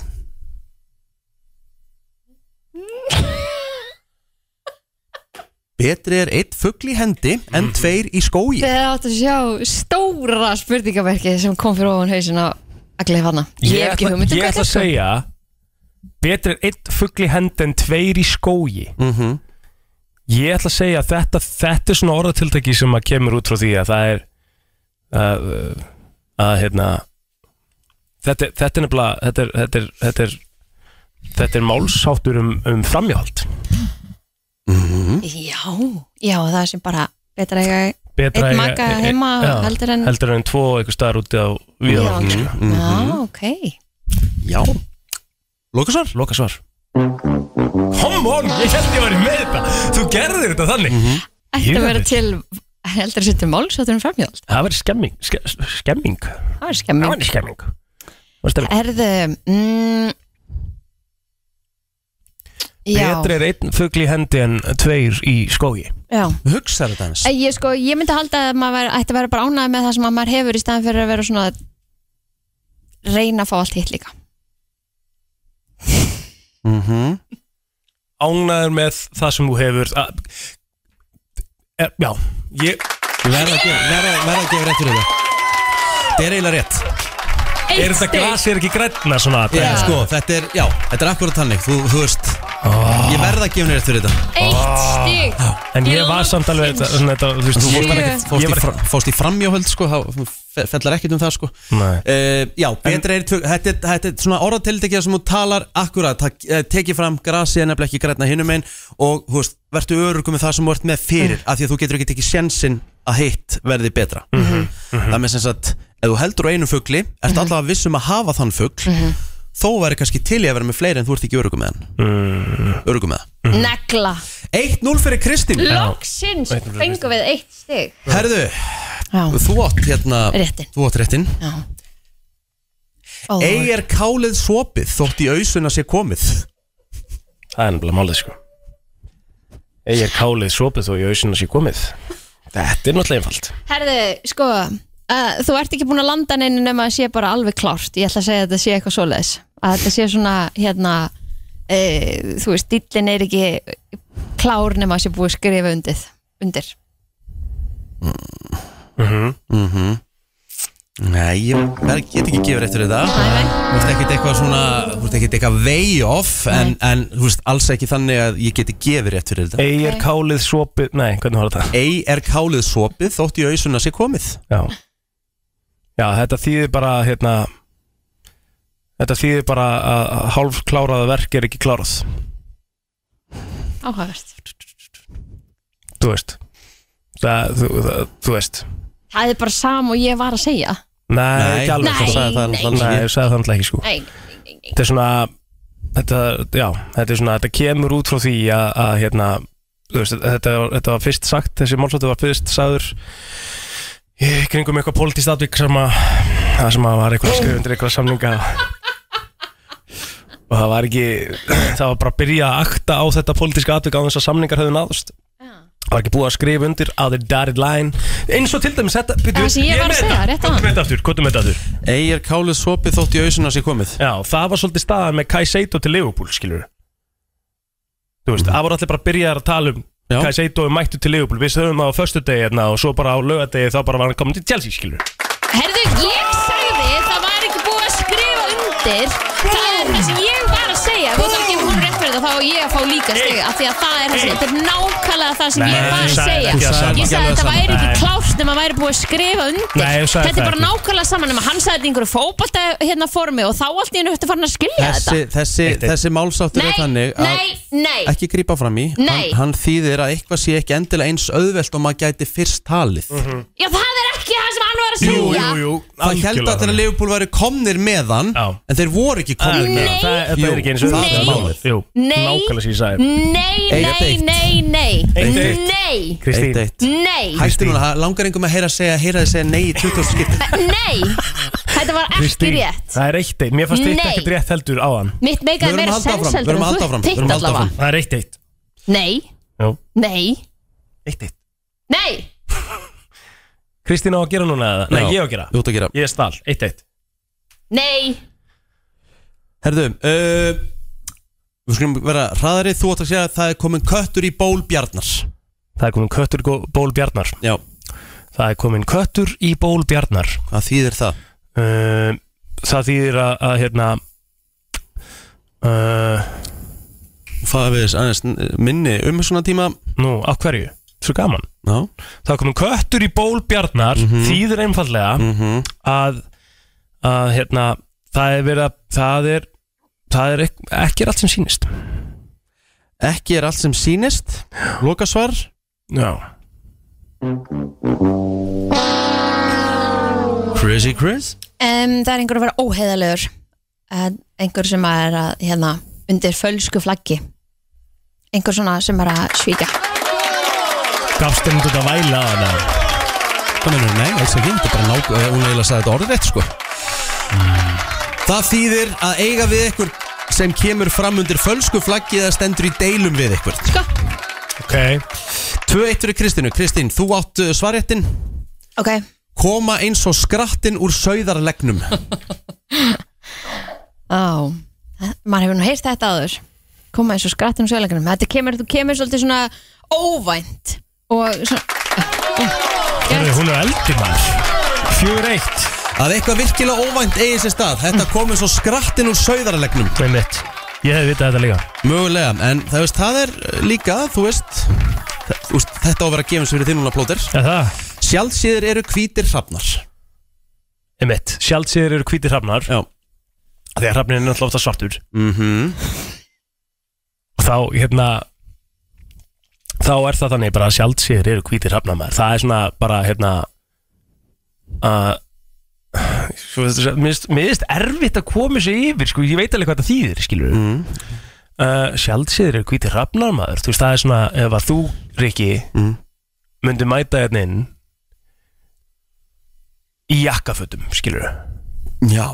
Betri er eitt fugl í hendi en tveir í skói Þið áttu að sjá stóra spurningaverki sem kom fyrir ofan hausin á Agli Fanna Ég hef ekki ætla- hugmynd um Ég hvað ætla að segja Betri er einn fugl í hendi en tveir í skógi. -hmm. Ég ætla að segja að þetta, þetta er svona orðatiltæki sem að kemur út frá því að það er að, að hérna þetta, þetta er nefnilega þetta er, þetta er, þetta er, þetta er málsáttur um, um framjáhald Já, já, það sem bara betra eiga Betra einn eiga- maka e- e- heima já, heldur en heldur en tvo eitthvað staðar úti á viðhaldinu Já, sko. Já, ok. Já. Lókasvar? Lókasvar Come on, ég held ég væri með þetta. Þú gerðir þetta þannig. Ætti Ég að vera til heldur að setja málsáttur um framhjóð Það verður skemming ske, Skemming. Það skemming. Það verður skemming. Það verður stemming. Erðu mm, Já, Betri er einn fugl í hendi en tveir í skógi. Já. Hugsa þetta eins Æ, Ég, sko, ég myndi halda að maður væri- ætti að vera bara ánægð með það sem að maður hefur í staðan fyrir að vera svona að reyna að fá allt hitt líka mm -hmm. Ánæður með það sem þú hefur að, er, Já, ég Verða að gefa verða- verða að gefa rétt fyrir þetta er eiginlega rétt. Er þetta glas er ekki grætna svona Já, sko, þetta er, já, þetta er akkurat þannig. Þú, þú veist, ég verða að gefa henni rétt fyrir þetta. Eitt stig. En ég var samt alveg þetta, svona, þetta, þú veist, Þú fórst, ég, ekkert, fórst, í, fra, fórst í framjóhöld sko, þá fe- fellar ekkert um það sko. Nei. uh, Já, betra er tvö, þetta, er- þetta er svona orðatildekja sem þú talar akkurat, það uh, tekið fram grasi er nefnilega ekki græna hinum einn og þú veist, vertu örugum með það sem þú ert með fyrir af því að þú getur ekki tekið sjensin að hitt verði betra. Það með sem sagt, ef þú heldur á einu fugli ert allavega vissum að hafa þann fugl þó væri kannski til í að vera með fleiri en þú ert ekki örugum með hann. Örugum með það. Negla. 1-0 fyrir Kristín. Loksins fengum við eitt stig. Herðu, Já. þú átt hérna Réttinn. Þú átt réttin Já. Ó, Ei er kálið svopið þótt í ausuna sé komið? Það er nefnilega málið sko. Ég er kálið sopið þó í ausina sé komið? Þetta er náttúrulega einfalt. Herðu, sko uh, Þú ert ekki búin að landa neinu nema að sé bara alveg klárt. Ég ætla að segja að þetta sé eitthvað svoleiðis. Að þetta sé svona, hérna uh, Þú veist, dillin er ekki klár nema að sé búið að skrifa undir Undir. Mhm. Mhm. Nei, ég get ekki gefið rétt fyrir þetta Þú veist ekkert eitthvað svona Þú veist ekkert eitthvað way off en, en þú veist alls ekki þannig að ég geti gefið rétt fyrir þetta. Ei er kálið sopið Nei, hvernig var þetta? Ei er kálið svopið þótt í ausuna sé komið. Já Já, þetta þýðir bara hérna Þetta þýðir bara að hálf kláraða verk er ekki klárað. Áhagast Þú veist Það, þú, það, þú veist. Það er bara sam og ég var að segja. Nei, Nei, ekki alveg þú Nei, alls ekki. ég sagði það alltaf ekki sko. Nei, Þetta er svona Þetta, já, þetta er svona Þetta kemur út frá því að, að hérna þú veist, þetta, var- þetta var fyrst sagt Þessi málsóttu var fyrst sagður í kringum eitthvað pólitískt atvik sem að það sem að var eitthvað skrif undir eitthvað samninga. Og það var ekki það var bara að byrja að akta á þetta pólitíska atvik á þess að samningar höfðu náðust það var ekki búið að skrifa undir á the dotted line eins og til dæmis þetta Það sem ég var að segja, rétt Kvotum áðan. þetta aftur, kvotum þetta aftur. Ei er kálið svopið þótt í ausuna sé komið. Já, það var svolítið staðan með Kai Seito til Liverpool, skilur Þú veist, það voru allir bara að byrja að tala um Kai Seito er mættu til Liverpool. Við höfum það á föstu degi hérna og svo bara á lögadegi þá bara var hann komin til Chelsea, skilur Herðu, ég sagði þá á ég að fá líka steg af því að það er það sem, þetta er nákvæmlega það sem Nei, ég var að segja. ekki það sama. Ég sagði að þetta væri ekki Nei. klárt nema að væri búið að skrifa undir. Nei, Þetta er bara nákvæmlega saman nema hann sagði einhverju fótbolta hérna formi og þá allt í hennu höftu farin að skilja Þessi, þetta. þessi, þessi málsáttur er þannig að ekki grípa fram í. Hann, hann þýðir að eitthvað sé ekki endilega eins auðvelt og maður gæti fyrst talið. Já, það er ekki það sem hann var að segja. Það held að þegar Leopold væri komnir með hann en þeir voru ekki komnir með hann. Það- þetta er ekki eins og- það er Nei. málið. Jú, Nei. nákvæmlega sem ég sagði. Nei, Eitt nei, eitt. nei, nei. Eitt eitt. Nei. Kristín. Eitt, eitt. Nei. Hættu núna, það langar einhverjum að heyra að segja, heyra að segja nei í 20 skipti Nei, þetta var ekki Kristín, rétt. Það er eitt eitt, mér fannst eitt Nei. ekkert rétt heldur á hann. Mitt meikaði meira sens heldur en þú teitt allavega. Það er eitt eitt. Nei, Jú. nei, Eitt eitt. Nei Kristín á að gera núna eða? Nei, Já, ég á að gera. Þú átt að gera. Ég er stál, eitt eitt. Nei. Herðu, uh, við skulum vera hraðari. Þú átt að segja að það er komin köttur í ból bjarnar Það er komin köttur í gó- ból bjarnar. Já. Það er komin köttur í ból bjarnar. Hvað þýðir það? Uh, það þýðir að, að hérna uh, Það við aðeins minni um svona tíma. Nú, af hverju? Svo gaman. Já. Það er komin köttur í ból bjarnar þýðir einfallega Mhm. að, að hérna það er verið að það er, það er ek, ekki er allt sem sýnist. Ekki er allt sem sýnist. Lokasvar. Já. Crazy Chris? Um, Það er einhver að vera óheðalegur En einhver sem er að, hérna, undir fölsku flaggi. Einhver svona sem er að svíka Gafst henni þetta væla á hana. Það mennur, nei, alls ekki. Þetta er bara nák eh, Hún eiginlega sagði þetta orðið rétt sko. Það þýðir að eiga við ykkur sem kemur fram undir fölsku flaggi eða stendur í deilum við ykkur Sko. Ok. 2-1 fyrir Kristínu. Kristín, þú átt uh, svarréttin Ok, Koma eins og skrattin úr sauðarlegnum. Á maður hefur nú heyrt þetta áður. Koma eins og skrattin og söguleikunum þetta kemur, þú kemur svolítið svona óvænt og svona hún er eldi maður. Fjör eitt. Að eitthvað virkilega óvænt eigi sér stað. Þetta kom eins og skrattin úr sauðarlegnum Með mitt Ég hef vitað þetta líka. Mögulega, en það, veist, það er uh, líka, þú veist, það, veist Þetta á að vera gefins fyrir þinn núna plóter. Er það? Sjálfsíðir eru hvítir hrafnar. Með mitt Sjálfsíður eru hvítir hrafnar. Já. Þegar hrafnin er náttúrulega ofta svartur. Mhm. Og þá, hérna Þá er það þannig bara að sjálfsíður eru hvítir hrafnar maður Það er svona bara, hérna að er- Mér finnst- erfitt að koma sér yfir sko, Ég veit alveg hvað það þýðir, skilur mm. uh, Sjálfsíður eru hvítir hrafnar maður Þú veist, það er svona, ef að þú, Rikki mm. Myndi mæta hérna inn Í jakkafötum, skilur Já,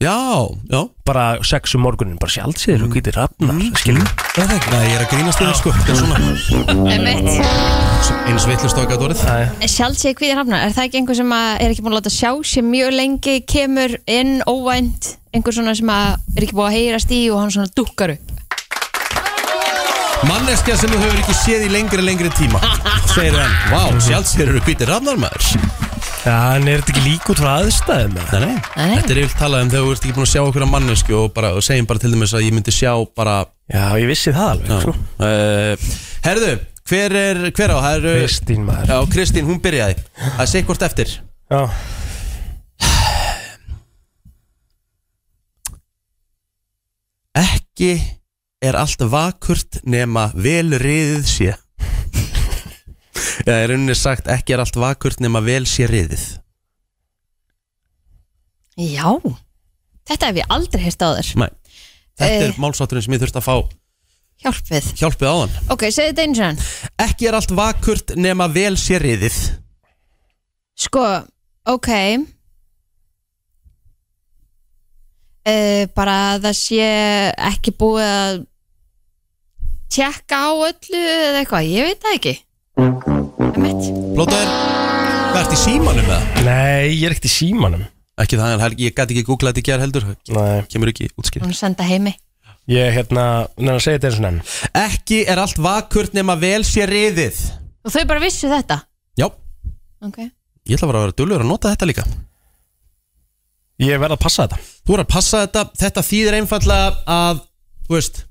já, já. Bara sex um morgunin, bara sjálfsíður eru hvítir hrafnar Skilur. Það er ekki, Nei, ég er að grínast þér sko. Þetta er svona. Eins vittlust á gæt orðið. Sjálfsig hvíðir hafnar, er það ekki einhver sem að er ekki búin að láta sjá sér mjög lengi kemur inn óvænt einhver svona sem að er ekki búin að heyrast í og hann svona dukkar upp? Manneskja sem þú hefur ekki séð í lengri lengri tíma Segir hann, vá, sjálfsíðir eru hvítir hrafnar maður Já, en er þetta ekki lík út frá aðstæðum? Nei, nei, Nei. þetta er yfir talað um þegar þú ert ekki búin að sjá okkur að mannesku og, bara, og segjum bara til dæmis að ég myndi sjá bara Já, ég vissi það alveg Já. sko. uh, Herðu, hver er, hver á? Það eru- Kristín maður Já, Kristín, hún byrjaði Það sé hvort eftir Já Ekki er allt vakurt nema vel riðið sé Já, er rauninni sagt ekki er allt vakurt nema vel sé riðið? Já, þetta hef ég aldrei heyrt á þér Nei, þetta er Eh. málsátturinn sem ég þurfti að fá Hjálpið. Hjálpið á hann Ok, segðu þetta einu sann Ekki er allt vakurt nema vel sé riðið. Sko, ok. Uh, Bara að það sé ekki búið að tjekka á öllu eða eitthvað, ég veit það ekki Blótaður, hvað ert í símanum með það? Nei, ég er ekkert í símanum. Ekki það, en Helgi, ég gæti ekki googlað þetta í gerð heldur. Nei. Kemur ekki útskýr Hún senda heimi. Ég, hérna, neina segja þetta eins og nenn Ekki er allt vakurt nema vel sé riðið. Og þau bara vissu þetta? Já, Ok. Ég ætla bara að vera dullur að nota þetta líka. Ég verð að passa þetta. Þú er að passa þetta, þetta þýðir einfallega að, þú veist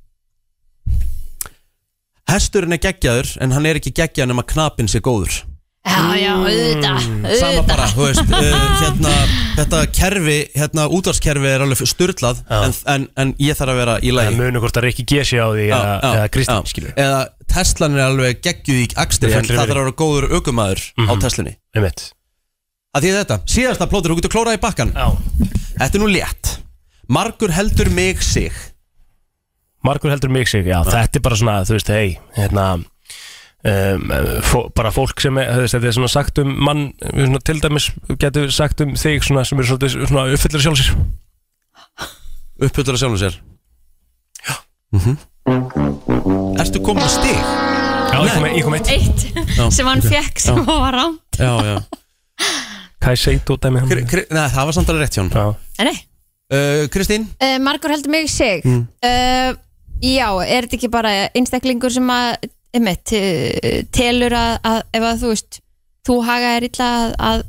Hesturinn er geggjaður en hann er ekki geggjaður nema knapinn sé góður. Já, já, auðvitað Sama bara, auðvitað. þú veist uh, hérna, Þetta kerfi, hérna útvarskerfi er alveg styrlað en, en, en ég þarf að vera í lagi. Það munu hvort að Rikki Gessi á því eða, eða Kristín, skilur Eða Teslan er alveg geggjuð í akstri en fullri það þarf að vera góður aukumæður á Mhm. Teslinni. Einmitt. að því þetta, síðasta plótur, þú getur klórað í bakkan Já. Þetta er nú létt. Margur heldur mig sig Margur heldur mig sig, já, þetta er bara svona, þú veist, hei, hérna um, fó, bara fólk sem er, þú veist, þetta er svona sagt um mann, svona, til dæmis getur sagt um þig svona sem er svolítið svona uppfyllir sjálfsir Uppfyllir að sjálfum sér? Já. Mm Ertu komin að stig? Já, ég kom, ég kom eitt. Eitt Já. sem hann fekk sem Já. var rámt. Já, já. Hvað er seit út af mig Nei, það var samt alveg rétt hjá hann Nei uh, Kristín? Uh, Margur heldur mig sig. Mm. uh, Já, er þetta ekki bara einstaklingur sem að einmitt, eh, telur að, að ef að þú veist þú haga er illa að, að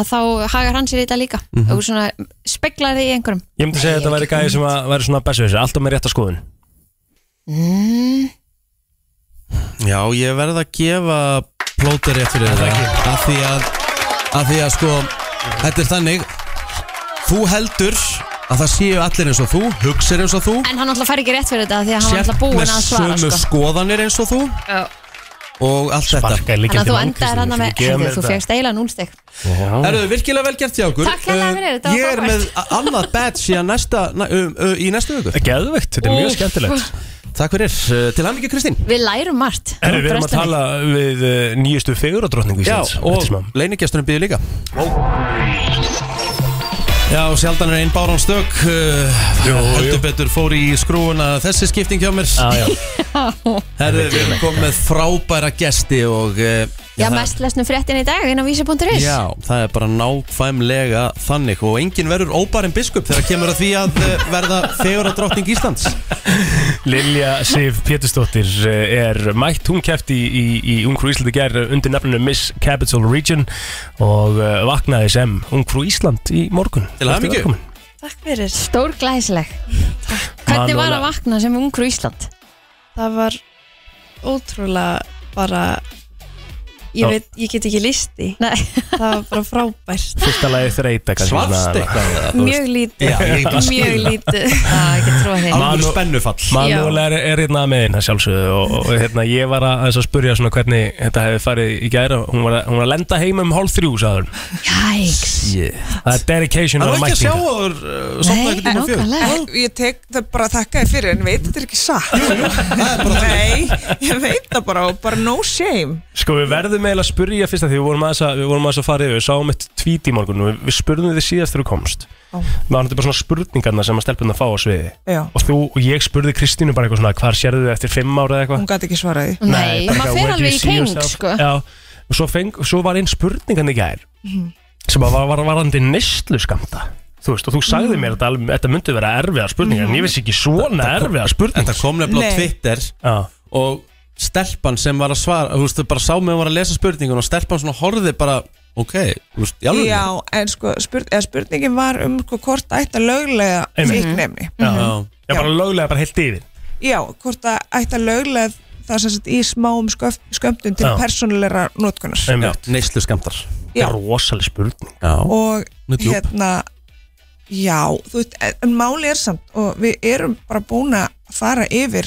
að þá hagar hann sér illa líka? Mhm. og svona speglar þig í einhverjum? Ég myndi segja að þetta væri gæði sem að væri svona þessu Alltaf með rétt að skoðun. Mm, Já, ég verð að gefa plóter rétt fyrir þetta. Af því að, af því að sko þetta er þannig þú heldur að það séu allir eins og þú hugsir eins og þú. En hann alltaf fær ekki rétt fyrir þetta því að hann sért alltaf búinn með að svara sömu sko. skoðanir eins og þú. Já. og allt þetta. Þannig að þú endaðir hann með heyrðu, þú fegst eiginlega núlstig Erðu virkilega vel gert hjá okkur. Takk hérlega fyrir, þetta var Ég er með a- annað badge í næsta, na, um, uh, í næstu viku. Geðvegt, þetta er mjög skemmtilegt. Takk fyrir, uh, til hann ekki Kristín. Við lærum margt. Herri, við erum að Brestinni. tala við uh, nýjustu fegurardrottningu Já, Íslands. og leinigesturinn býður líka Já, sjaldan er einn báran stök uh, Heldur betur fór í skrúuna þessi skipting hjá mér. Já, já. (laughs) Herðu, við erum komið frábæra gesti og uh, Já, það- mest lesnu fréttin í dag inn á vísi.is Já, það er bara nákvæmlega þannig og enginn verður óbærin biskup þegar kemur að því að uh, verða fegur að drottning Íslands Lilja Sif Pétursdóttir eh, er mætt, hún kefti í, í, í Ungfrú Íslandi gær undir nefninu Miss Capital Region og uh, vaknaði sem Ungfrú Ísland í morgun Til hamingju. Velkomin. Takk fyrir Stór glæsileg Hvernig var Manuela. að vakna sem ungur í Ísland? Það var ótrúlega bara. Ég, veit, ég get ekki listi Nei. það var bara frábært. Fyrsta lagi þreita svona- eitthvað, mjög lítið. Mjög það. lítið. Já, ekki trúa því Alveg Manu- spennufall. Manuel er, er hérna með hérna sjálfsögðu og, og hérna, ég var að, að spurja svona hvernig þetta hefði farið í gæra hún var, að, hún var að lenda heim um hálf þrjú sagður. Jæks Það er dedication Það er ekki að sjá áður uh, tíma fjögur. Ég, tek það bara að þakka þið fyrir en veit þetta er ekki satt. Nei, ég veit það bara við verðum eiginlega að spurja fyrst að því við vorum aðeins að, við vorum aðeins að fara yfir, við sáum eitt tweet í morgun og við, við spurðum þið síðast þegar þú komst. Við varum þetta bara svona spurningarna sem að stelpunna fá á sviði Já. Og þú og ég spurði Kristínu bara eitthvað svona Hvar sérðu þið eftir fimm ára eða eitthvað? Hún gæti ekki svaraði Nei, maður do alveg í keng, sko. Já, og svo, feng, svo var einn spurningan í gær Mhm. sem að var, var varandi neyslu skamta Þú veist, og þú sagði mér að þetta, þetta myndi vera erfiða spurningar En ég vissi ekki svona erfiða spurningar Þetta kom nefnilega á. Twitter Já, og stelpan sem var að svara þú veist, bara sá mig að var að lesa spurningun og stelpan svona horfði bara ok, þú veist, í alveg Já, en sko spurn, eða spurningin var um sko, hvort ætti að löglega Einmitt. fíknefni já, já, bara löglega bara heilt yfir Já, hvort að ætti að löglega það sem sagt í smáum sköf, skömmtun til Já. persónulegra notkunar Einmitt. neyslu skamtar Já. Er rosaleg spurning Já, og Með djúp. hérna já, þú veit, en- en máli er samt og við erum bara búin að fara yfir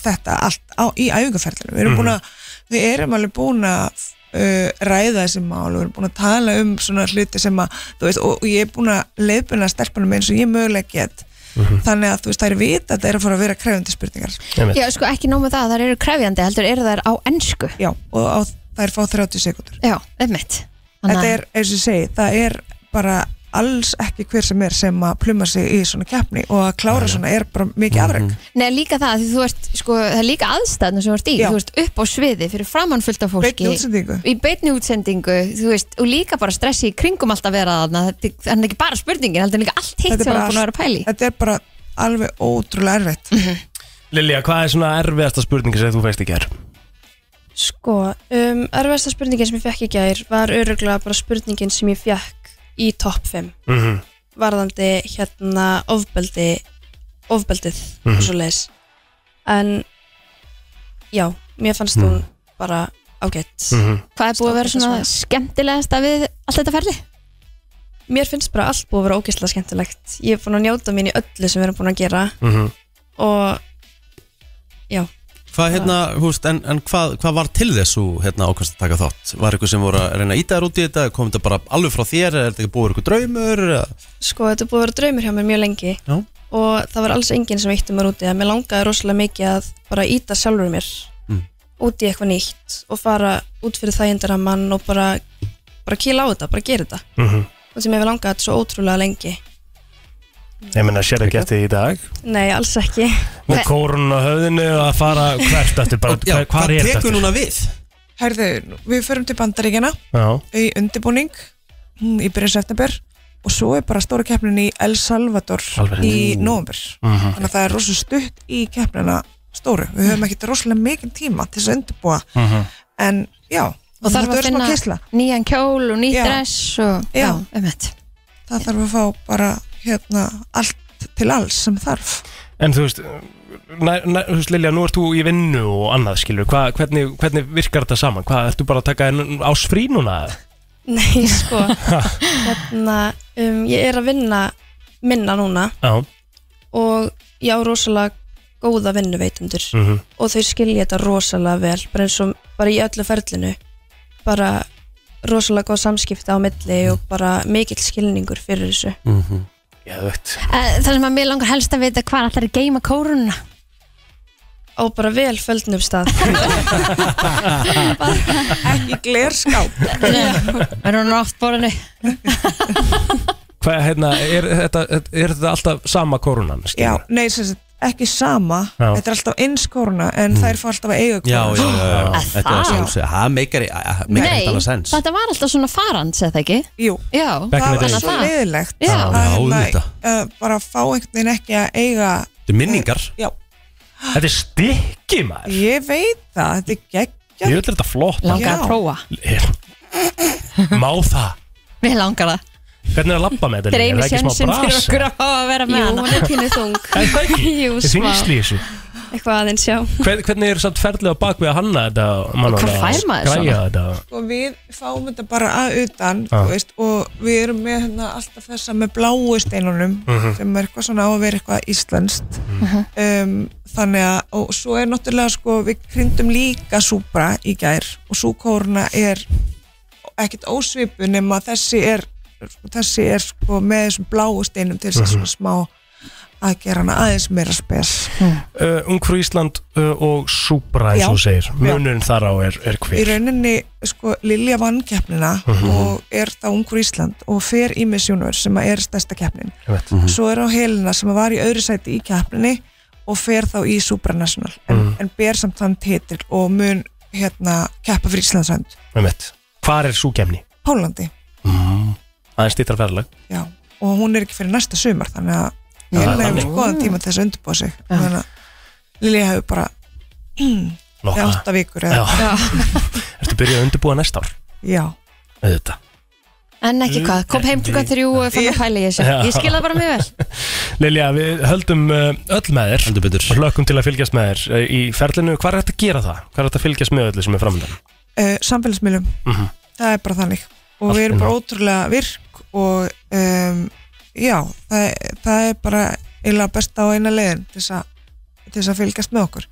þetta allt á, í æfingarferðinu, við erum búin að við erum alveg búin að uh, ræða þessi mál og við erum búin að tala um svona hluti sem að, þú veist, og, og ég er búin að leiðbuna stelpunum eins og ég mögulega get. Þannig að þú veist, það er vita að þetta er að fara að vera krefandi spurningar. Já, sko ekki nóg með það, það eru krefjandi heldur eru þær á ennsku já, og á, það er fá 30 sekundur Já, einmitt. Þetta er, eins og ég segi, það er bara alls ekki hver sem er sem að pluma sig í svona keppni og að klára svona er bara mikið afreg Nei, líka það, því þú ert, sko, það er líka aðstæðna sem þú ert í, Já. þú ert upp á sviði fyrir framann fullt af fólki. Beinni útsendingu. í beinni útsendingu, þú veist og líka bara stressi í kringum allt að vera þarna. Þetta er- það er ekki bara spurningin, heldur líka allt hitt er sem þú bara er búin að vera að pæli þetta er bara alveg ótrúlega erfitt. Lilja, hvað er svona erfiðasta spurningi sem þú veist ekki er? sko, um, erfiðasta spurningin sem ég fekk í gær var öruglega bara spurningin sem ég fekk í topp 5 Mm -hmm. varðandi hérna ofbeldi ofbeldið Mhm. og svo leis en já, mér fannst hún bara ágætt Mhm. Hvað er búið að vera svona skemmtilegasta við allt þetta ferli? mér finnst bara allt búið að vera ógeðslega skemmtilegt ég er búin að njóta mín í öllu sem við erum búin að gera Mhm. og já, Hvað, hérna, veist, en, en hvað, hvað var til þess þú hérna, ákvæmst að taka þátt? Var eitthvað sem voru að reyna að íta þér út í þetta? Kom þetta bara alveg frá þér? Er þetta búið eitthvað draumur? sko þetta búið að vera draumur hjá mér mjög lengi Já. og það var alls enginn sem eitti mér úti að mér langaði rosalega mikið að bara íta sjálfur mér Mm. út í eitthvað nýtt og fara út fyrir þægindara mann og bara, bara kýla á þetta, bara gera þetta Mhm. og sem ég hef langað þetta svo ótrúlega lengi Ég meina, sér ekki eftir í dag? Nei, alls ekki. Með kórun á höfðinu og að fara hvert eftir bara, Já, hvar hvað er þetta tekur eftir? núna við? Herðu, við förum til bandaríkjana Já, í undirbúning mm, í byrjun september og svo er bara stóra keppnin í El Salvador Alveg. í november Mhm. þannig að það er rosa stutt í keppnina stóru. Við höfum ekkert rosalega mikið tíma til þess að undirbúa. Mhm. en já, Og þarf þetta að finna nýjan kjól og nýtt dress og Já. um það þarf að fá bara hérna allt til alls sem þarf En þú veist, næ, næ, þú veist Lilja, nú ert þú í vinnu og annað skilur Hva, hvernig, hvernig virkar þetta saman? Hvað, ertu bara að taka ás frí núna? (laughs) Nei, sko hérna, um, Ég er að vinna minna núna Já, og ég á rosalega góða vinnuveitundur Mhm. og þau skilja þetta rosalega vel bara eins og bara í öllu ferlinu bara rosalega góð samskipti á milli og bara mikill skilningur fyrir þessu Mhm. Geðvegt Eh, Það sem að mér langar helst að vita hvað allar er geima kórununa á bara vel földnum stað. (laughs) Ekki glerskáp. Er hún oft borðinu Hvað, hérna, er þetta, er þetta alltaf sama kórunan? já, nei, sem sagt, ekki sama Já. þetta er alltaf eins koruna en þær fá alltaf að eiga Já, já, já, já, Að þetta er það? meikar alveg sens? þetta var alltaf svona farand, segð það ekki? Jú, Já, það var svo leiðilegt Já. að bara fá einhvern veginn ekki að eiga Þetta er minningar. já, Þetta er stykki maður. Ég veit það, þetta er Ég geggjað vil þetta flott langar að prófa. Má það? Mér langar það Hvernig er að labba með þetta? Þetta er einu ekki smá brasa? okkur að fá að vera með Jú, hún er pínu þung (laughs) Er það ekki? (laughs) Jú, smá finnst í þessu Eitthvað aðeins, já Hvern, Hvernig er samt ferðlega bak við að hanna þetta Manuela, hvað fær maður svona? þetta? og við fáum þetta bara að utan Já. þú veist, og við erum með hérna, alltaf þessa með bláu steinunum Mhm. sem er eitthvað svona á að vera eitthvað íslenskt um, þannig að og svo er náttúrulega sko við kryndum líka súpra í gær og súkórna er ekkit ósvipu nema þessi er þessi er sko með þessum bláu steinum til þess að Mhm. smá að gera hana aðeins meira spes Uh, Ungfrú Ísland uh, og Súbra eins og segir. Munurinn þar á er, er í hver rauninni sko Lilja vann keppnina Mhm. og er þá ungur Ísland og fer í Miss Universe sem er stærsta keppnin Ég veit. svo er á Helena sem var í öðru sæti í keppninni og fer þá í Supranational en, Mhm. en ber samt þann titil og mun hérna keppa fyrir mitt Hvar er súkemni? Pólandi, Mm. Aðeins stýttar ferðlag já og hún er ekki fyrir næsta sumar þannig að Helena þannig. hefur góðan tíma til þess að undirbúa sig þannig að Lilja hefur bara í Nokka átta vikur Ertu byrjað að undirbúa næsta ár? já. Auðvitað En ekki hvað, kom heim klukkan þrjú og fann að pæla í þessu. Ég skil það bara mjög vel (laughs) Lilja, við höldum uh, öll með þér og hlökkum til að fylgjast með þér uh, í ferlinu. Hvað er þetta að gera það? Hvað er þetta að fylgjast með öllu sem er framöndan? uh, samfélagsmiðlum Mhm. það er bara þannig og Allt við erum bara ótrúlega virk og um, já, það, það er bara eiginlega besta á eina leiðin til þess að, til þess að fylgjast með okkur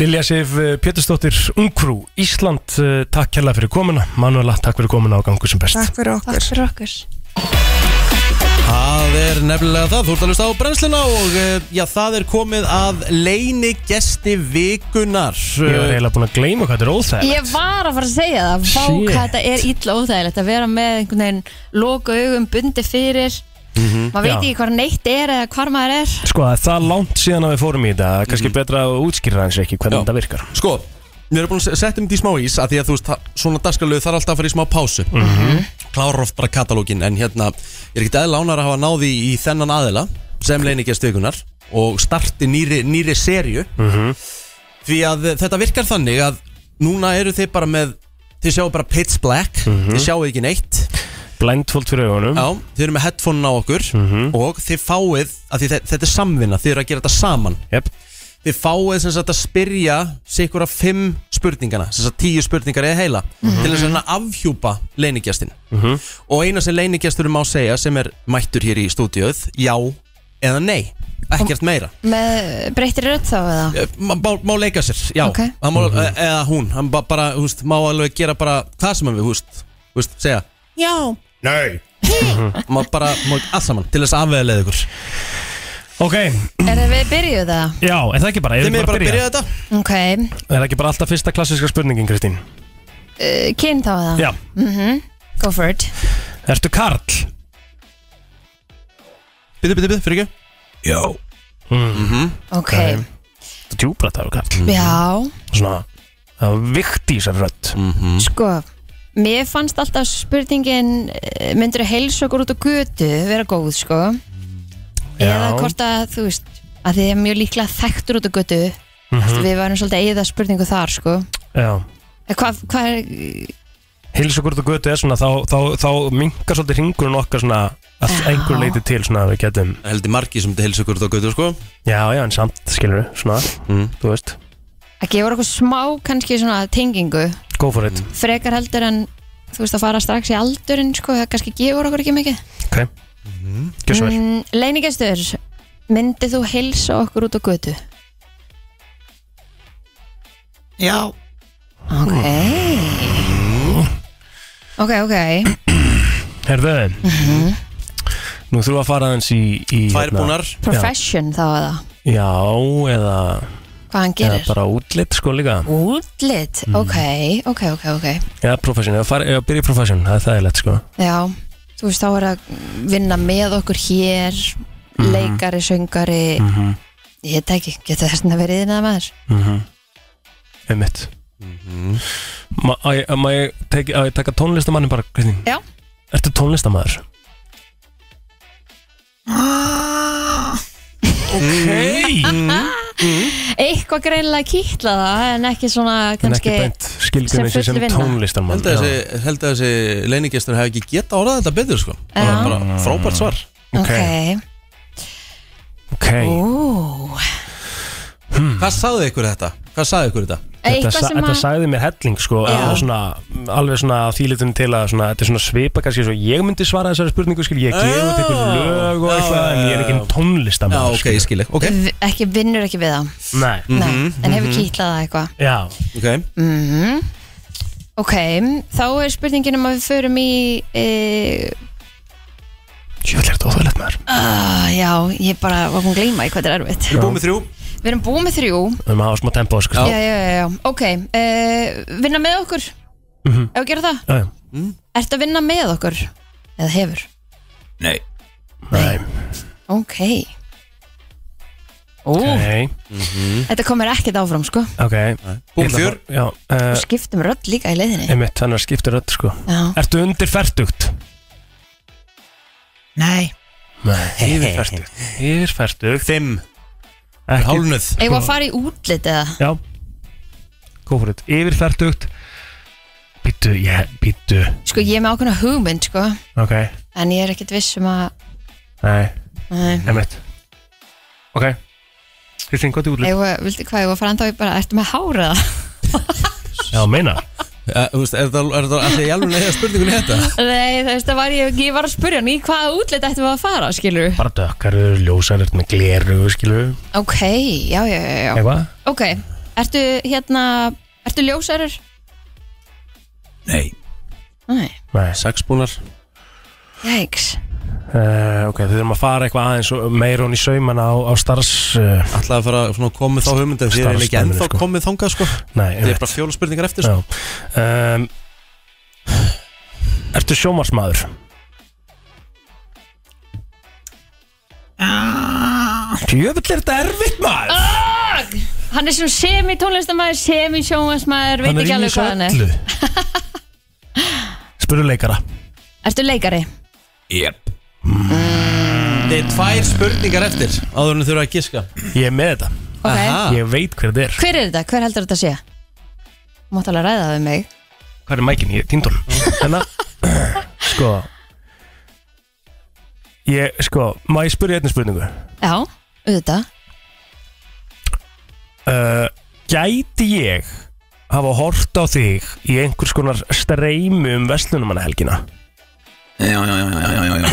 Lilja Sif uh, Pétursdóttir, Ungfrú, Ísland, uh, takk kærlega fyrir komuna. Manuela, takk fyrir komuna og gangu sem best. Takk fyrir okkur Takk fyrir okkur Það er nefnilega það, þú ert að hlusta á brennsluna og eh, já, það er komið að leini gesti vikunar Ég var eiginlega búin að gleyma hvað þetta er óþægilegt. Ég var að fara að segja það Vá Shit. hvað þetta er illa óþægilegt að vera með einhvern veginn loka augum bundi fyrir maður veit Já. ekki hvað neitt er eða hvar maður er Sko, það er það langt síðan að við fórum í þetta. Er kannski betra að útskýra hans ekki hvernig Já. þetta virkar. Sko, við erum búin að setja um þetta í smá ís að því að þú veist, það- svona dagskalöð þarf alltaf að fara í smá pásu Mhm. Klárar oft bara katalógin en hérna, er ekkert eðla ánar að hafa náði í þennan aðila sem leiningest vikunar og starti nýri, nýri serju Mhm. því að þetta virkar þannig að núna eru þið bara með þið sjáu bara pitch black, Mhm. þið sjáu ekki neitt Blindfold fyrir augunum. Já, þið eru með headphone á okkur Mhm. og þið fáið, að þetta er samvinna, þið eru að gera þetta saman Yep. Þið fáið sem sagt að spyrja sikur af fimm spurningana, sem sagt tíu spurningar eða heila Mhm. til þess að afhjúpa leinigjastin Mhm. og eina sem leinigjasturinn má segja sem er mættur hér í stúdíuð, já eða nei, ekkert meira. Með breyttir rödd þá eða? Eh, má, má, leika sér, já. Ok. Hann má, eða hún, hann ba, bara, húst, má alveg gera bara það sem hann við, húst, húst segja. Já, nei. Má bara, má allt saman til þess að afveðlega ykkur Ok, Er það við byrjuð það? já, er það ekki bara? Þið Þið með bara að byrja þetta Ok, Er það ekki bara alltaf fyrsta klassiska spurningin, Kristín? uh, kyn þá eða? Já. Mhm. Go for it Ertu Karl? Byttu, byttu, byttu, fyrir ekki Já mm. Ok, Þetta er djúbrætt að vera Karl já Svona, það var vikt í þessar rödd Mhm. Sko, mér fannst alltaf spurningin eh, myndir að heilsa okkur út á götu vera góð, sko eða hvort að, þú veist að þið er mjög líklega þekktur út á götu. Mhm. Við varum svolítið eigið spurningu þar sko. Já. En Hvað, hvað er Hilsugurt og götu er svona þá, þá, þá minkar svolítið hringurinn okkar svona að Já. einhver leiti til svona að við getum Heldur margi sem þetta hilsa ykkur á götu sko. Já, já, en samt, skilur við, svona mm. Þú veist, að gefa okkur smá kannski svona tengingu. Go for it. Frekar heldur en þú veist að fara strax í aldurinn sko, það kannski gefur okkur ekki mikið. Ok, gjör svo vel. Mm, Leinigestur, myndið þú heilsa okkur út á götu? Já. Ok. Ok, ok. Herðu, Mhm. nú þurfum við að fara aðeins í, í Tvær hérna- búnar. Profession þá eða? Já, eða Hvað hann Eða gerir? bara útlit sko líka. Útlit, ok, ok, ok, ok. Já, profession, ef að byrja í profession, það er þægilegt sko. Já, þú veist þá er að vinna með okkur hér Mhm. leikari, söngari Mhm. ég veit ekki, getur þess að verið innað maður mm -hmm. Ma, á, ég- Má ég teki- á ég taka tónlistamannin bara, Kristín? Já. Ertu tónlistamæður? (laughs) (laughs) eitthvað greinlega kýtla það en ekki svona En kannski ekki beint skilgrunni sig sem full vinna. tónlistarmann Held að þessi, held að þessi leinigestur hefði ekki geta orðað þetta betur sko Það Já. var bara frábært svar ok, Ok Ú, Hvað sagði ykkur þetta? Hvað sagði ykkur þetta? Þetta, Eitthvað þetta að- sagði mér helling sko að svona, alveg svona þýlitum til að svona, þetta er svona svipa kannski svo ég myndi svara þessari spurningu skil ég gefa út einhver lög og eitthvað já, en ég er ekki já. tónlistamæður Já, ok, ég skil Ok. V- ekki vinnur ekki við það Nei, Nei, Mhm, en hefur mhm. kýtlað það eitthvað? Já. Ok. Mm ok, þá er spurningin um að við förum í e, Sjöfell er þetta óþægilegt maður. Uh, já, ég bara var búin að gleyma í hvað þetta er erfitt. Við erum búið með þrjú við erum búin með þrjú. Við erum að hafa smá tempo sko. Já, já, já, já. ok, uh, vinna með okkur? Mhm. ef við gera það? Já, já. ertu að vinna með okkur? Eða hefur? Nei. Nei. Ok. Ó, Ok, þetta komur ekkert áfram sko. Ok. Að fjör. Já, uh, og skiptum rödd líka í leiðinni. Einmitt, þannig að skipta rödd sko. Já. Ertu undir færtugt? Nei. Nei, yfir færtugt Yfir færtugt Fimm Ekki- Hálnuð Eða að fara í útlit eða? Já. Go for it. Yfir færtugt Býttu, ég, býttu Sko ég er með ákveðna hugmynd sko. Ok, En ég er ekkert viss um að nei, Nei. Einmitt. Ok. Kristín, hvað er útlit? Eða, viltu hvað, ég var að fara enda á bara Ertu með hára það? Já, meina þú veist, Er þetta þetta alltaf í alveg neyða spurningunni þetta? Nei, þú veist, það var ég, ég var að spurja hann Í hvaða útlit ættum við að fara, skilur Bara dökkarur, ljósarur með gleru, skilur Ok, já, já, já, já. Eitthvað? Ok, ertu hérna Ertu ljósærur? Nei. Nei, Nei. Sex búnar jæks Uh, ok, þið þurfum að fara eitthvað aðeins og meira hún í saumana á, á starfs uh, Alltaf að fara svona komið þá hugmynd Þið er eiginlega ekki ennþá sko. komið þangað sko. Nei, Þið er bara fjóla spurningar eftir sko. Um, Ertu sjómarsmaður? Jöfull er þetta erfitt maður? Ah! Hann er svona semi-tónlistamæður, semi-sjónvarsmaður Veit ekki alveg hvað hann er. (laughs) Spurðu leikara. Ertu leikari? Jep Þið er tvær spurningar eftir Áður en þið þurfa að giska Ég er með þetta Ok. Aha. Ég veit hver þetta er Hver er þetta? Hver heldur þetta að sé? Mátt alveg ræða það við mig Hvað er mækin? Ég týndum (laughs) Þannig Sko Ég, sko, má ég spyrja einnig spurningu Já, auðvitað uh, Gæti ég hafa hort á þig í einhvers konar streymu um Vestlunumannahelgina? Já, já, já, já, já, já, já.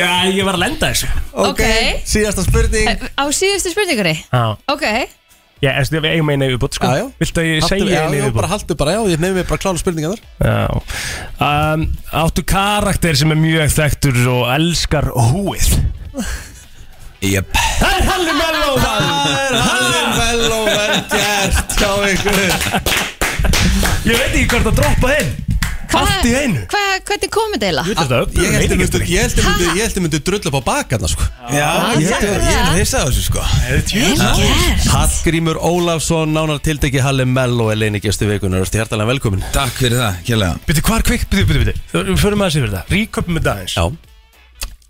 Já, ég var að lenda þessu. Ok. Síðasta spurning. Á síðustu spurningari? Já, Ok. Já eftir, ég eigum einu yfirbútt sko. Já, já. Viltu að ég Haltu- segja Já, einu já, yfirbútt? bara haldu bara, já, ég nefnir bara klála spurningar þar Já. Um, Áttu karakter sem er mjög þekktur og elskar húið? Jep. Það er Halli Mello Það er Hallin vel og vel gert hjá ykkur. Ég veit ekki hvort að droppa inn Allt í einu. Hva, Hvernig komið þetta eiginlega? Ég held að að myndu drull upp á bakarna sko. Já, ég held að ég hissa á þessu sko. Hallgrímur Ólafsson, nánar tildegi Halli Mello er leinigestu vikunar, þú ert hjertalega velkomin Takk fyrir það, kjærlega Býttu, hvað er kvikt? Býttu, býttu Við förum aðeins yfir þetta Ríköpum með dagins Já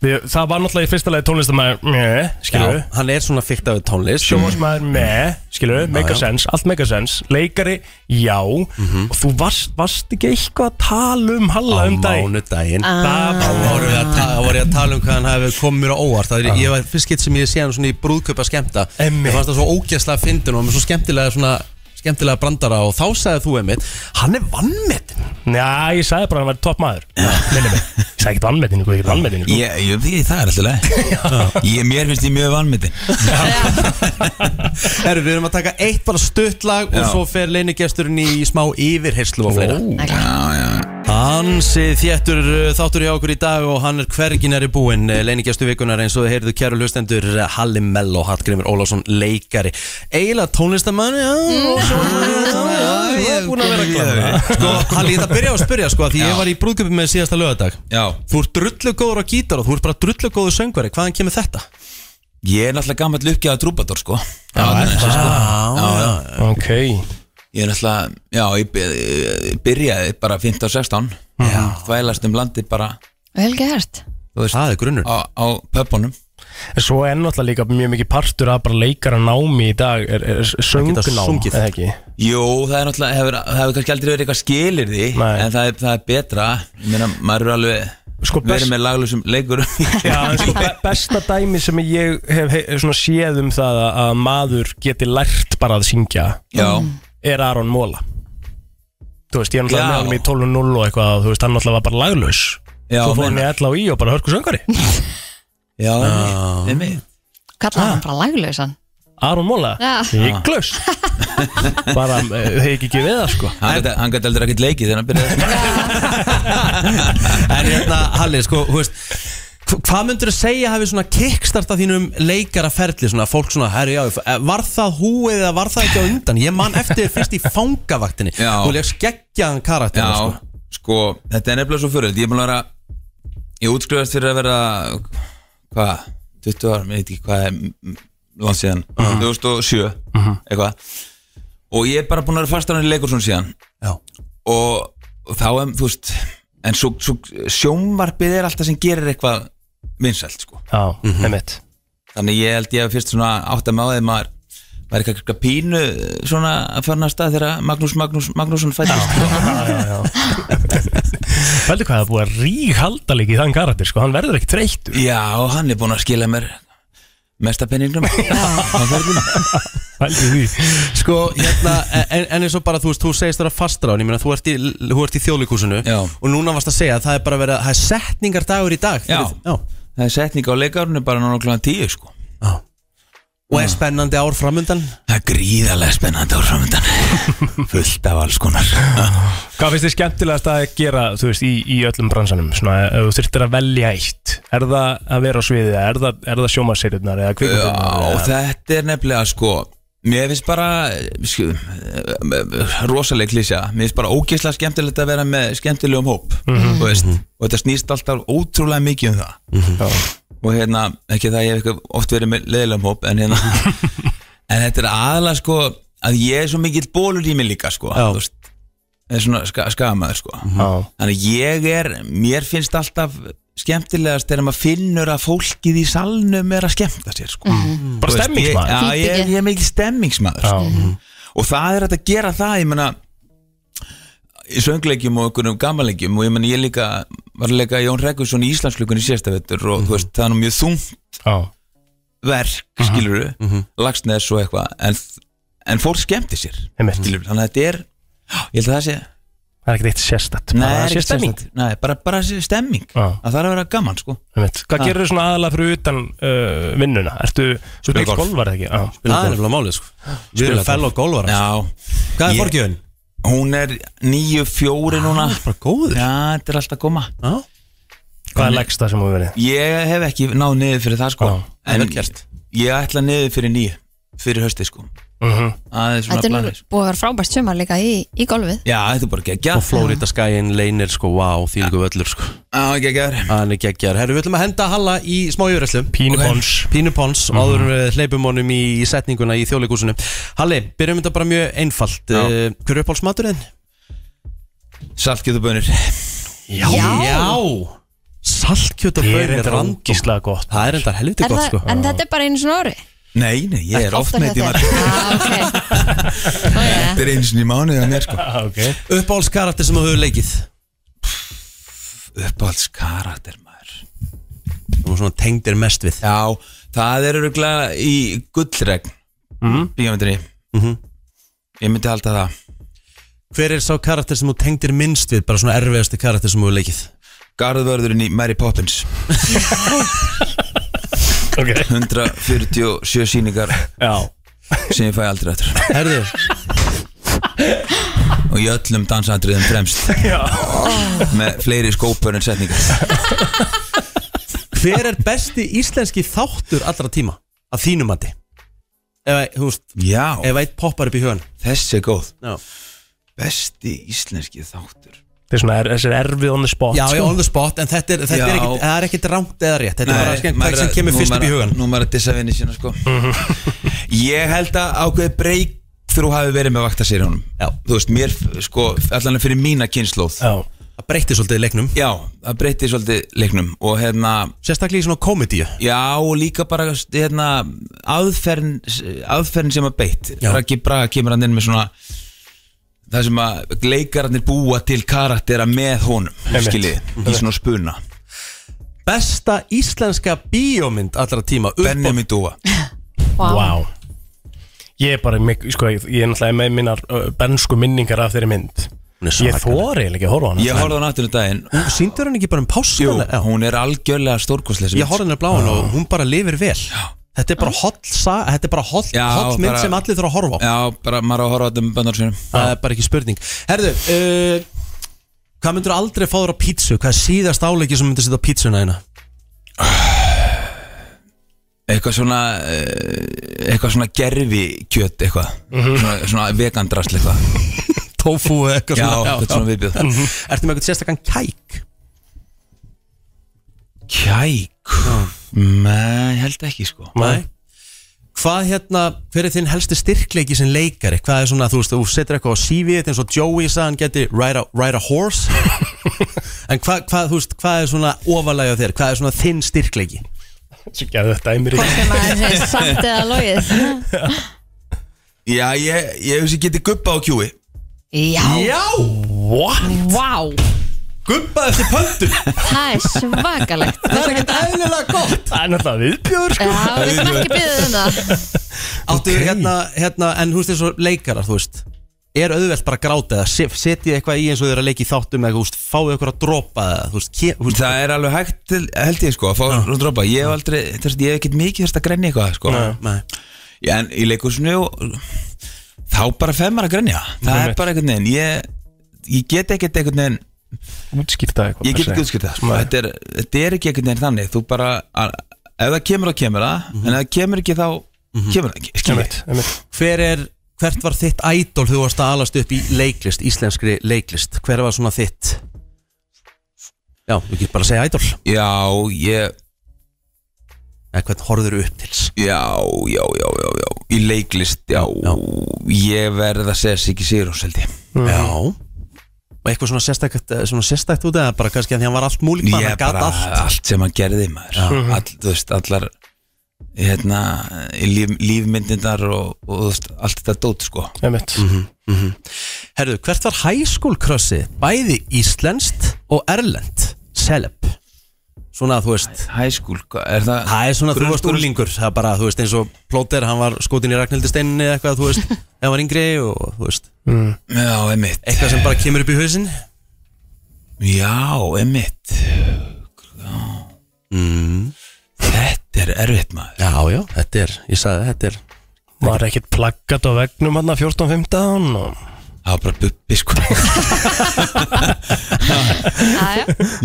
það var náttúrulega í fyrsta lagi tónlistamæður með, skilur Já, hann er svona fyrkt af tónlist. Sjómasmæður með, a já. sense, allt make a sense. Leikari, já. Og þú varst, varst ekki eitthvað að tala um Halla Á um dag mánudaginn. Það Þá var voru við að ta- voru ég að tala um hvað hann hefði komið mér á óvart. Það er, Ég var fyrst skitt sem ég sé hann svona í brúðköpa skemmta. Ég fannst það svo ógæslega fyndin og með svo skemmtilega svona skemmtilega brandara og þá sagði þú einmitt hann er vannmetinn Já, ég sagði bara að hann var topp maður. Minni mig, ég sagði ekki vannmetinu, hvað ekki vannmetinu sko. Ég, ég, því, það er alltaf leið. Ég, Mér finnst ég mjög vannmyndin (laughs) Herru, við erum að taka eitt bara stuttlag og Já. svo fer leinigesturinn í smá yfirherslu og fleira. Já, já Hansi þéttur uh, þáttur hjá okkur í dag og hann er hverginari búinn. Leinigestu vikunar eins og þið heyrðu kæru hlustendur uh, Halli Mello, Hallgrimur Ólafsson leikari, eiginlega tónlistamann já, (laughs) já, ég er búin að vera klára Sko, Halli, ég ætla að byrja á að spyrja sko, því ég var í brúðköpi með síðasta lögadag Já. Þú ert drullu góður á gítar og þú ert bara drullu góður söngveri, hvaðan kemur þetta? Ég er náttúrulega gammal uppgjáða trúbator sko. Já, sko. það? já. Ok Ég er náttúrulega, já, ég by- ég byrjaði bara 15-16 Þvælast um landi bara Vel gert. þú veist, Það er grunnur. Á, á pöpunum En svo er náttúrulega líka mjög mikið partur af bara leikara námi í dag. Er, er sungið. eða ekki? Jú, það er náttúrulega, hefur, það hefur kannski aldrei verið eitthvað skilir því En það er, það er betra. Ég meina, maður er alveg Sko, verið best- með laglusum leikur. (laughs) Já, sko be besta dæmi sem ég hef he svona séð um það að, að maður geti lært bara að syngja. Já. Er Aron Móla Þú veist, ég er náttúrulega Já. með hann í 12.0 og eitthvað og þú veist, hann náttúrulega var bara laglaus. Já, Svo fór hann í meinar. ella og í og bara hörku söngari (laughs) Já, einmitt Kallaði hann bara laglausan. Aron Móla, Já. hygglust (laughs) bara, eh, þeir ekki ekki við það sko. Hann gæti- Hann gæti aldrei ekkert leikið þegar hann byrjaði. (laughs) En hérna, Halli, sko, þú veist Hvað myndur þú segja hafi svona kickstarta þínum leikaraferli svona, fólk svona, herri já, eh, var það húið eða var það ekki á undan? Ég man eftir fyrst í fangavaktinni. Og leik skeggjaðan karakter Já, sko. sko, þetta er nefnilega svo fyrir Ég er búin að vera Ég útskrifast fyrir að vera Hvað, 20 ára, ég veit ekki hvað er m- langt síðan. 2007, eitthvað. Og ég er bara búin að vera fastar hann í leikur svona síðan. Já. og, þá þú veist En svo, svo sjónvarpið er alltaf sem gerir eitthvað vinsælt, sko. Já, mm -hmm. Þannig ég held ég að fyrst svona átt að því maður var eitthvað, pínu svona að fara næsta þegar Magnús Magnús Magnússon fættist. (laughs) Veldu hvað það er búið að rík halda líka í þann karakter sko, hann verður ekki þreyttur. Já, og hann er búinn að skila mér mesta penningnum (laughs) Sko, hérna, en, en eins og bara þú veist, þú segist þér að fastra á hann, ég meina, þú ert í, þú ert í þjóðleikúsinu Já. og núna varst að segja að það er bara verið að, það er setningar dagur í dag Já, já. Það er setning á leikarunni bara náttúrulega klokkan tíu sko. Og er spennandi ár framundan? Það er gríðarlega spennandi ár framöndan (laughs) Fullt af alls konar. Hvað finnst þið skemmtilegast að gera, þú veist, í, í öllum bransanum? Svona, ef þú þurftir að velja eitt Er það að vera á sviðið, er það, er það sjómaseirurnar eða Já, þetta er nefnilega sko Mér finnst bara sko, rosaleg klísja. Mér finnst bara ógeðslega skemmtilegt að vera með skemmtilegum hóp Mhm. þú veist, og þetta snýst alltaf ótrúlega mikið um það. Og hérna, ekki það ég hef oft verið með leðilegum hóp en hérna (laughs) en þetta er aðalega sko að ég er svo mikill bólur í mig líka sko þú veist, er svona ska, skamaður sko. Já. þannig að ég er, mér finnst alltaf skemmtilegast þegar maður finnur að fólkið í salnum er að skemmta sér sko Mhm. Bara Þú veist, stemmingsmaður. ég, Já, ég, ég er mikil stemmingsmaður sko. og það er að gera það ég meina í söngleikjum og einhverjum gamanleikjum og ég meina ég líka var að leika Jón Rekusson í Íslandsklukun í síðasta vettur og þú veist það er nú mjög þungt Já. verk skilur við, lagsnes og eitthvað en, en fólk skemmti sér skilur þannig að þetta er ég held að það sé Það er ekkert eitt sérstætt Nei, bara er sé ekki stemming. sérstakt. Nei, bara, bara sé stemming Já. að það er að vera gaman sko Einmitt. Hvað Ha. gerir þú svona aðalega fyrir utan uh, vinnuna? Ertu Spila spil golf. golfar ekki? Já. Það er nefnilega málið sko Við erum fellow golfar Já Hvað er Ég- forgjöfin? Hún er nýju fjóri núna Það er bara góður Já, þetta er alltaf að koma Já Hvað er leggsta sem þú verið? Ég hef ekki náð niður fyrir það sko Já, En vel gert. ég ætla niður fyrir nýju Fyrir hösti sko Mhm. Aðeins svona Þetta er nú búið að vera frábært sumar líka í, í golfið. Já, þetta er bara geggja Og Florida skæin leynir sko, wow, því líka völlur sko. Já, geggjar Hann er geggjar Herru, við ætlum að henda Halla í smá yfirreyslu Pínu Ok. pons. Pínu Pons, áður við hleypum honum í, í setninguna í þjóðleikúsinu Halli, byrjum þetta bara mjög einfalt. Já. uh, Hver er uppáhaldsmaturinn? Saltkjöðubönir Já, Já. Saltkjöt og Ég er bönir reyndar ógeðslega gott. Það er enda helviti gott það, sko. en þetta er bara einu svona ári Nei, nei, ég er oft með því þér. Ah, já. (laughs) Þetta er einu sinni í mánuðið að mér sko okay. Uppáhaldskarakter sem þú hefur leikið Uppáhaldskarakter maður Þú svona tengdir mest við Já, það er öruglega í gullregn Mhm. Bíómyndinni Mhm. Ég myndi halda það Hver er sá karakter sem þú tengdir minnst við Bara svona erfiðasti karakter sem þú hefur leikið Garðvörðurinn í Mary Poppins (laughs) okay. (laughs) 147 síningar Já. sem ég fæ aldrei eftir Herðu. Og í öllum dansatriðum fremst. Já. með fleiri skópur en setningar. Hver er besti íslenski þáttur allra tíma? Af þínum mati. Ef, Já, ef eitt poppar upp í hugan þessi er góð. Já, Besti íslenski þáttur Þetta er svona, er, þessi er erfið on the spot já, já sko. on the spot En þetta er, þetta er, Já. ekkit, það er ekkit rámt eða rétt Þetta er bara skemmt hvað sem kemur fyrst upp í hugan Nú maður að dissa vinni sína sko Ég held að ákveði breyk þú hafi verið með vaktasýrjónum Já. Þú veist, mér, sko, allan fyrir mína kynnslóð Já. Það breytti svolítið leiknum Já, það breytti svolítið leiknum og hérna Sérstaklega í svona komedíu Já, og líka bara hérna, aðferðin, aðferðin sem að beitt Já. Raki Braga kemur hann inn með svona það sem að leikararnir búa til karaktera með honum skiljið, í svona spuna. Besta íslenska bíómynd allra tíma upp á- Benjamin Dúa Vá. Vá. Ég er bara, mik- sko, ég ég er náttúrulega með minnar uh, bensku minningar af þeirri mynd. Hún er Ég svakaleg. þóri eiginlega ekki að horfa á hana. Ég horfði á náttúrulega daginn. Hún sýndur hann ekki bara um Jú, páskana Já. hún er algjörlega stórkostlega Ég horfði hennar bláðan og hún bara lifir vel Þetta er bara holl, sa- þetta er bara holl, Já, holl mynd bara- sem allir þurfa að horfa á. Já, bara maður á að horfa á þetta með böndar sinum Það er bara ekki spurning. Herðu, uh, hvað myndur aldrei fá þér á pítsu? Hvað er síðast áleiki sem myndur setja á pítsuna eina? Eitthvað svona eh, eitthvað svona gerfi kjöt eitthvað svona, svona vegandrasl eitthvað. (laughs) Tofu eða eitthvað Já, svona. eitthvað svona viðbjöð Ertu með eitthvað sérstakann kæk? Kæk Nei, ég held ekki sko Nei Hvað hérna, hver er þinn helsti styrkleiki sem leikari? Hvað er svona, þú veist, þú setur eitthvað á CV-ið eins og Joey sagði hann geti ride a, ride a horse (laughs) En hvað, hvað, þú veist, hvað er svona ofalega þér? Hvað er svona þinn styrkleiki? Svo gerði þetta æmur í Hvort sem að það er samt eða logið (laughs) Já, ég, ég hefði geti guppa á kjúi Já, Já, What? vá gubba eftir pöntun. Það er svakalegt. Það er ekkert eðlilega gott. Það er náttúrulega viðbjör sko. Já, við sem ekki byggðum um það. Áttu hérna, hérna, en þú veist eins og leikarar, þú veist Er auðvelt bara að gráta eða se- setjið eitthvað í eins og þau eru að leika í þáttum eða, fáið eitthvað að dropa eða, þú veist, Það er alveg hægt, til, held ég sko að fá ja. dropa. Ég hef aldrei, þess, ég hef ekkert mikið þess að grenja eitthvað sko. Nei. Já, en í leikursinu þá bara fer maður að grenja. Það er Einmitt. bara veginn. Ég, ég get ekkert veginn Útskýrta eitthvað Ég get ekki útskýrt það sko. þetta, er, þetta er ekki einhvern veginn þannig. Þú bara, að, ef það kemur þá kemur það En ef það kemur ekki þá kemur það ekki einmitt. Hver er, hvert var þitt ædol þú varst að alast upp í leiklist, íslenskri leiklist? Hver var svona þitt? Já, þú getur bara að segja ædol Já, ég Eða hvern horfður upp til? Já, já, já, já, já. Í leiklist, já, Ég verð að segja Siggi Sigurós held ég. Já eitthvað svona sérstækt, svona sérstækt út eða bara kannski að því hann var allt múlik Ég bara allt allt. sem hann gerði maður All, Þú veist, allar hérna, líf, lífmyndindar og, og þú veist, allt þetta dót sko Einmitt. Mhm. Herðu, hvert var high school crussi bæði íslenskt og erlend Celeb Svona þú veist. High school, hvað- er það Það er svona þú varst grunnskóla- úrlingur Það er bara, þú veist, eins og Plóter Hann var skotin í Ragnhildi steinni eða eitthvað, þú veist (laughs) hann var yngri og, þú veist. Mm. Já, emitt Eitthvað sem bara kemur upp í hausinn? Já, emitt mm. Þetta er erfitt maður. Já, já, þetta er, ég sagði þetta er Var ekkert plaggat á vegnum hann 14-15 og Það var bara bubbi sko.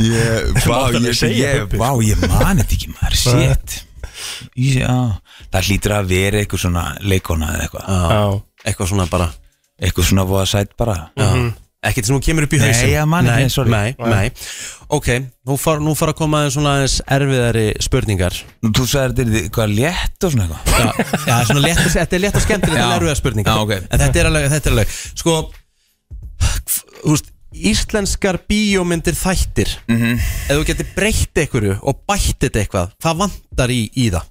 Ég, vá, ég, ég, vá, ég mani þetta ekki maður Shit. Já, það hlýtur að vera eitthvað svona leikona eða eitthvað. Já. Eitthvað svona bara. Eitthvað svona voða sætt bara. Já. Ekkert sem hún kemur upp í Nei, hausinn ég man ekki, nei, sorry. nei, nei. Ok, nú fara, nú fara að koma aðeins svona aðeins erfiðari spurningar Nú, Þú sagði þetta er eitthvað létt og svona eitthvað Já, já svona létt, að- þetta er létt og skemmtilegt Já. en erfiða spurningar Já, ok. En þetta er alveg, þetta er alveg Sko, þú veist, íslenskar bíómyndir þættir Mhm. ef þú getur breytt einhverju og bætt þetta eitthvað hvað vantar í, í það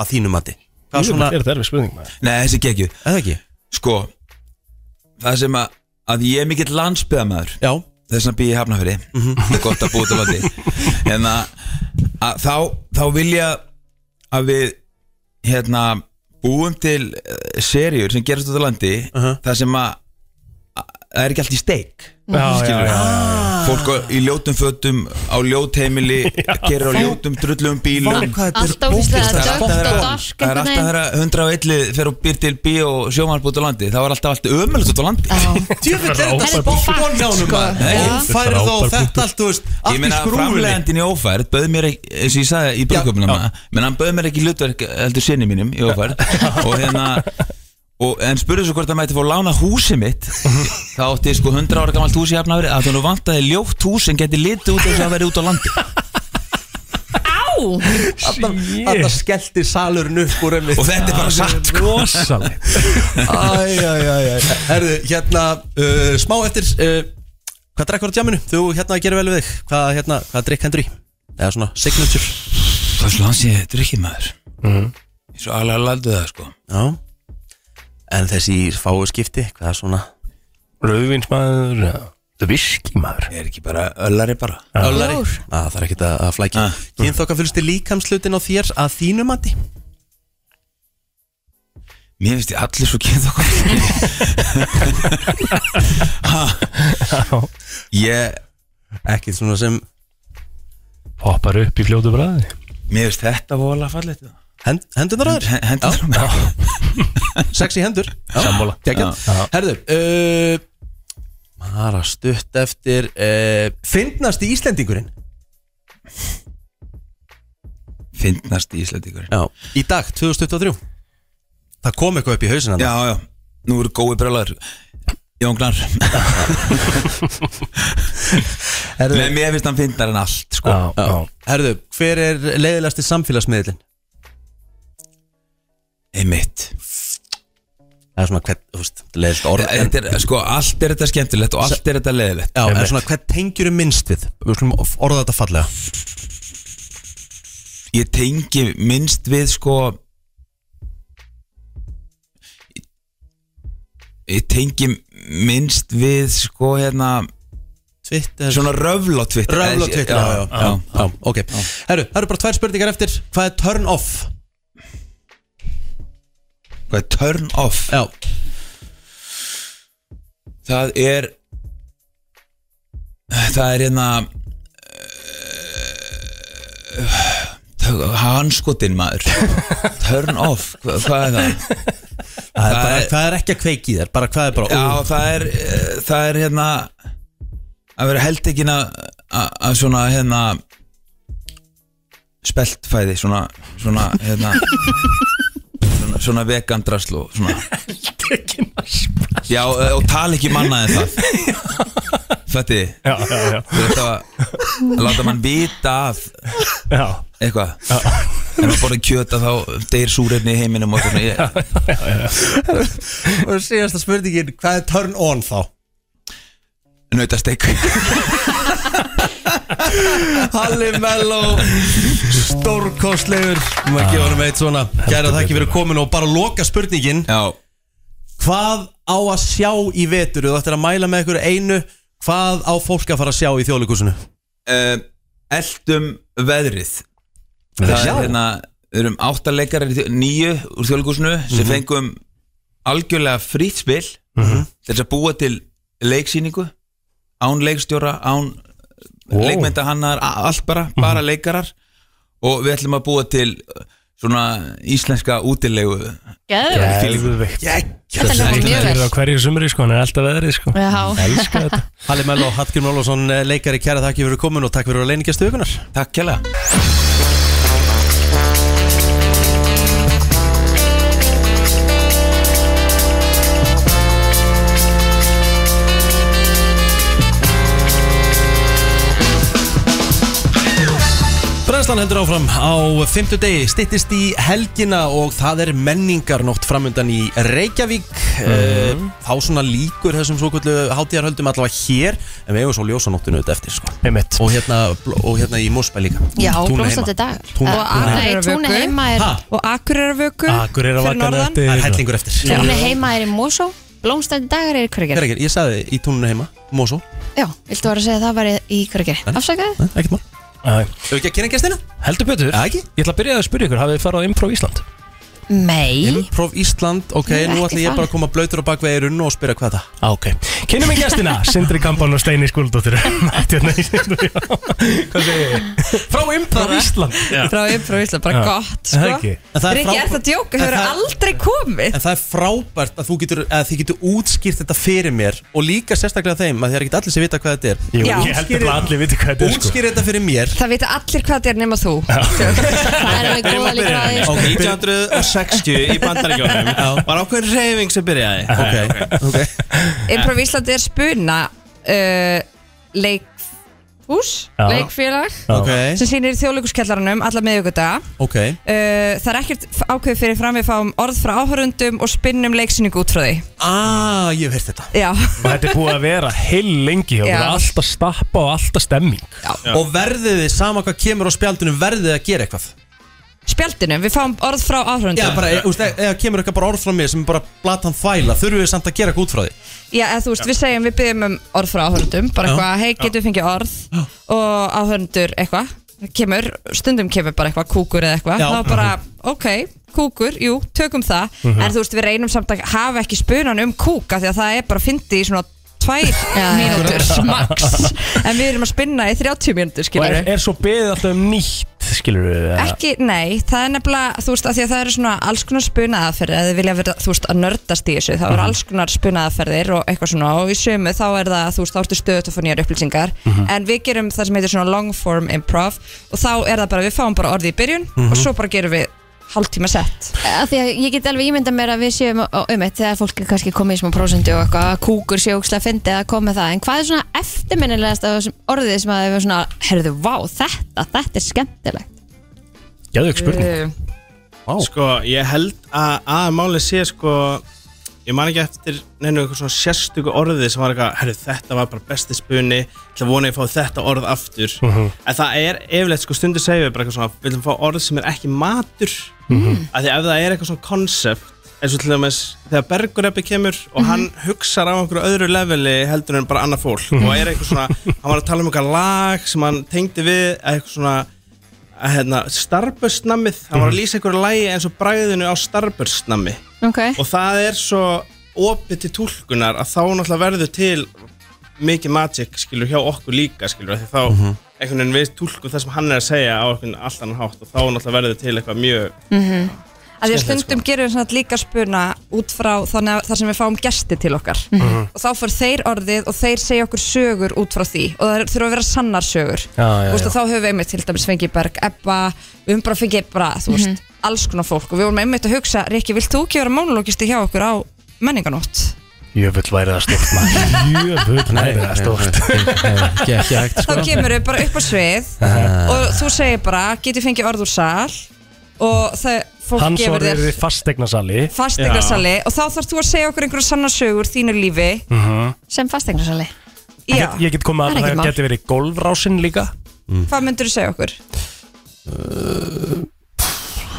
að þínu mati hvað þetta er þetta erfið spurning maður Nei, þessi geggju Eða ekki? Sko, það sem að, að ég er mikill landsbyðamæður Já. Þess að býja í Hafnafyrir Mhm. Það er gott að búa út á landi En að, að þá, þá vilja að við hérna búum til uh, seríur sem gerast út á landi Það sem að að- það er ekki allt í steik. Já, Fólk á- í ljótum fötum á ljótheimili (laughs) gerir á ljótum drullum bílum. Er Það er alltaf þegar- Það er alltaf þegar 101 fer og býr til bí og sjómann út á landi þá er alltaf allt ömulegt út á landi. (laughs) Djöfull er þetta hjánum sko. Ófærið og þetta allt, þú Ég í meina skrúfunni. framlegandinn í ófærð bauð mér ekki, eins og ég sagði í brúðköpunum menn hann bauð mér ekki hlutverk heldur sinni mínum í ófærð. Og hérna (laughs) og, en spurði svo hvort það mætti fá lána húsi mitt. (laughs) Þá átti sko 100 ára gamalt hús í Hafnafri að þú vantaði ljótt hús sem geti litið út eins og að vera út á landi. Þetta skellti salurinn upp úr einmitt. Og þetta er bara satt, sko. Rosalegt. Æjæjæjæ Herðu, hérna, uh, smá eftir uh, Hvað drekkur á djáminu? Þú hérna gerir vel við þig. Hvað, hérna, hvað drikk hendur í? Eða svona signature. Það er svona hans ég drikkið maður. Ég svo alveg að laldu það sko Já En þessi fáu skipti, hvað er svona? Rauðvinsmaður Það er viski maður Er ekki bara öllari bara? Öllari? Að, Það er ekkert að, að flækja. Ah. Kynþokka fylgst í líkamslutin á þér að þínu mati? Mér finnst ég allir svo kynnt okkur (laughs) Ég Ekkert svona sem Hoppar upp í fljótu bræði Mér finnst þetta vola fallið Hend, Hendunar aður? Hendunar (laughs) Sexy hendur. Sammála. geggjað. Já. Herðu uh, Mara stutt eftir uh, Fyndnast í Íslendingurinn. Fyndnast í Íslandíkur Já Í dag, 2023 Það kom eitthvað upp í hausina Já, já, nú eru gói brjálæður Jóngnar Með mér finnst hann fyndnar en allt sko. Herðu, hver er leiðilegasti samfélagsmiðlinn? Einmitt. Það er svona hvern, þú veist, leiðilegt orð. En- þetta er, Sko, allt er þetta skemmtilegt og allt er þetta leðilegt Já, en svona hvern tengjur minnst við? Við skulum orða þetta fallega. Ég tengi minnst við sko Ég tengi minnst við sko hérna Twitter. Svona röfl á Twitter. Röfl á Twitter, já, já, já, já, ok. Herru, það eru bara tvær spurningar eftir. Hvað er turn off? Hvað er turn off? Já Það er Það er hérna uh, Hanskotin maður Turn off, Hva, hvað er það? Það er bara, hvað er ekki að kveiki þér? Bara hvað er bara Já, það er eh, Það er hérna Að vera held ekki að að svona hérna Speltfæði Svona, svona hérna Svona, vegan drasl og svona. (laughs) Já, og tala ekki manna en það. Fætti Já, já, já. Þú veist að að láta mann vita Já. eitthvað. En að borða kjöta þá deyr súrefni í heiminum og svona ég, (laughs) Og síðasta spurningin, hvað er turn on þá? Nautastek Halli Mello Stórkostlegur. Má gefa hann eitt svona? Gæra þakki fyrir komin og bara loka spurningin. Já. Hvað á að sjá í vetur? Þú ættir að mæla með ykkur einu. Hvað á fólk að fara að sjá í þjóðleikusinu uh, Eldum veðrið. Það er hérna Við erum áttaleikar nýju úr þjóðleikúsinu sem Mhm. fengum algjörlega frýtt spil Mhm. til þess að búa til leiksýningu án leikstjóra, án Wow. leikmynda hannar, allt bara, bara leikarar. Og við ætlum að búa til uh, svona íslenska útilegu Geðveikt. Þetta hljómar mjög er hverju sumri sko, hann er alltaf veðrið sko. Já. Elskar þetta. (laughs) Halli Mello, Hallgrim Málvarsson eh, leikari kæra þakki fyrir komin og takk fyrir að leiningastu vikunar Takk kjærlega Brennslan heldur áfram. Á fymtu degi, stittist í helgina og það er menningarnótt framundan í Reykjavík. Mm. Þá svona líkur þessum svo kvöldu hátíðarhöldum allavega hér En við hefum svo ljósanóttinu þetta eftir sko. Einmitt. og hérna, og hérna í Mósbæ líka. Já, Túna blómstandi dag Túna- Og Túna nei, heima. er Ha? Og Akureyrarvöku Akureyrar fyrir norðan. eftir. Það er hellingur eftir. Túni heima er í Mosó. Blómstandi dagar er í Hvergeri ekki, ég sagði í túnunu heima, Mósó Já, viltu vera að segja að það var í Hvergeri Afsakaði? Ekkert mál Þau ekki að kynna gestina? Heldur betur ekki Ég ætla að byrja að spyrja ykkur, hafið þið farið á Improv Ísland? Nei. Improv Ísland, ok, Nei, nú ætlum ég bara að koma blöytur á bakvegirunnu og spyrja hvað það. Ah, ok, kynum við gestina, (laughs) Sindri Kampan og Steini Skuldóttir (laughs) (laughs) Hvað segir ég? Frá Improv Ísland. Já. Frá Improv Ísland, bara Já. gott sko. Riki, er það frábært... djók, þau eru aldrei komið? En það er frábært að þú getur að þið getur útskýrt þetta fyrir mér og líka sérstaklega þeim að þið er ekki allir sem vita hvað þetta er. Jú, Já. ég held ekki allir vita hvað þetta er sko. Útskýr þetta fyrir mér. Það vita allir hvað þetta er nema þú. Það er alveg góða líka aðeins. 1900 og 60 í bandaríkjónum var ákveðin reyfing sem byrjaði. Okay. Okay. Improv Íslandi er spuna uh, leikfús leikfélag okay. sem sýnir þjóðlökuskellarunum alla meðuguta uh, það er ekkert ákveð fyrir fram við fáum orð frá áhörundum og spinnum leiksinningu út frá því. Aaa, ah, ég veist þetta. Þetta er búið að vera heil lengi og það er alltaf stappa og alltaf stemming. Já. Já. og verðið þið sama hvað kemur á spjaldunum verðið að gera eitthvað? Spjaldinu, við fáum orð frá áhörundum Já, bara, e- úst, eða kemur eitthvað bara orð frá mér sem er bara blatan þvæla Þurfum við samt að gera eitthvað út frá því? Já, eða þú veist, við segjum, við byggjum um orð frá áhörundum bara eitthvað, hei, getum við fengið orð? Og áhörundur eitthvað kemur, stundum kemur bara eitthvað kúkur eða eitthvað, þá bara, ok kúkur, jú, tökum það. Mhm. en þú veist, við reynum samt að hafa ekki spunan um kúka því að það er bara fyndi í svona tvær mínútur (laughs) max en við erum að spinna í 30 mínútur Og skilur er, er svo beðið alltaf um nýtt, skilur við Ekki, nei, það er nefnilega, þú veist, að því að það eru svona alls konar spunaðaferðir, eða þið vilja vera, þú veist, að nördast í þessu, þá eru Mhm. alls konar spunaðaferðir og eitthvað svona, og í sömu þá er það, þú veist, þá ertu stöðut að fá nýjar upplýsingar, Mhm. en við gerum það sem heitir svona long form improv, og þá er það bara, við fáum bara orðið í byrjun, Mhm. og svo bara gerum við hálftíma sett. Af Því að ég get alveg ímynda mér að við séum um eitt þegar fólk er kannski komið í smá prósendu og eitthvað að kúkur sé ókslega fyndið að koma með það. En hvað er svona eftirminnilegast af þessum orðið sem að þau svona, herðu, vá, þetta, þetta er skemmtilegt Gæðu ekki spurning Uh, Sko, ég held að að máli sé sko Ég man ekki eftir neinu eitthvað svona sérstöku orði sem var eitthvað, herru þetta var bara besti spunni Ég ætla að vona að ég fá þetta orð aftur Mhm. En það er yfirleitt sko stundu segjum við bara eitthvað svona Við viljum fá orð sem er ekki matur Mhm. Af því ef það er eitthvað svona konsept eins og til dæmis þegar Bergureppi kemur og hann hugsar á einhverju öðru leveli heldur en bara annað fólk Mhm. og er eitthvað svona, hann var að tala um eitthvað lag sem hann tengdi við eitthvað svona að hérna, Starburst-nammið hann var að lýsa einhverju lagi eins og bræðinu á Starburst-nammi okay. og það er svo opið til túlkunar að þá náttúrulega verður til mikið magic skilur hjá okkur líka skilur því þá Mhm. einhvern veginn við túlkum það sem hann er að segja á einhvern allt annan hátt og þá náttúrulega verður til eitthvað mjög Mhm. að því að stundum gerum við svona líka spuna út frá þannig að þar sem við fáum gesti til okkar Mhm. og þá fyrir þeir orðið og þeir segja okkur sögur út frá því og það þurfa að vera sannar sögur Já, já, Þú veist, já. og þá höfum við einmitt til dæmis fengið Berg Ebba, við höfum bara fengið bara, þú veist, alls konar fólk. Og við vorum einmitt að hugsa, Rikki, vilt þú ekki vera monologisti hjá okkur á menninganótt? Jöfull væri það stort maður. Jöfull væri það stort Ekki ekki hægt þá sko. kemur við bara upp á svið og þú segir bara, getið fengið orð úr sal og það, fólk Hans gefur þér við fastegnasali fastegnasali og þá þarf þú að segja okkur einhverja sannar sögur þínu lífi. Mhm. sem fastegnasali Já, Ég, ég get komið að það geti verið golfrásin líka. Hvað myndur þú segja okkur?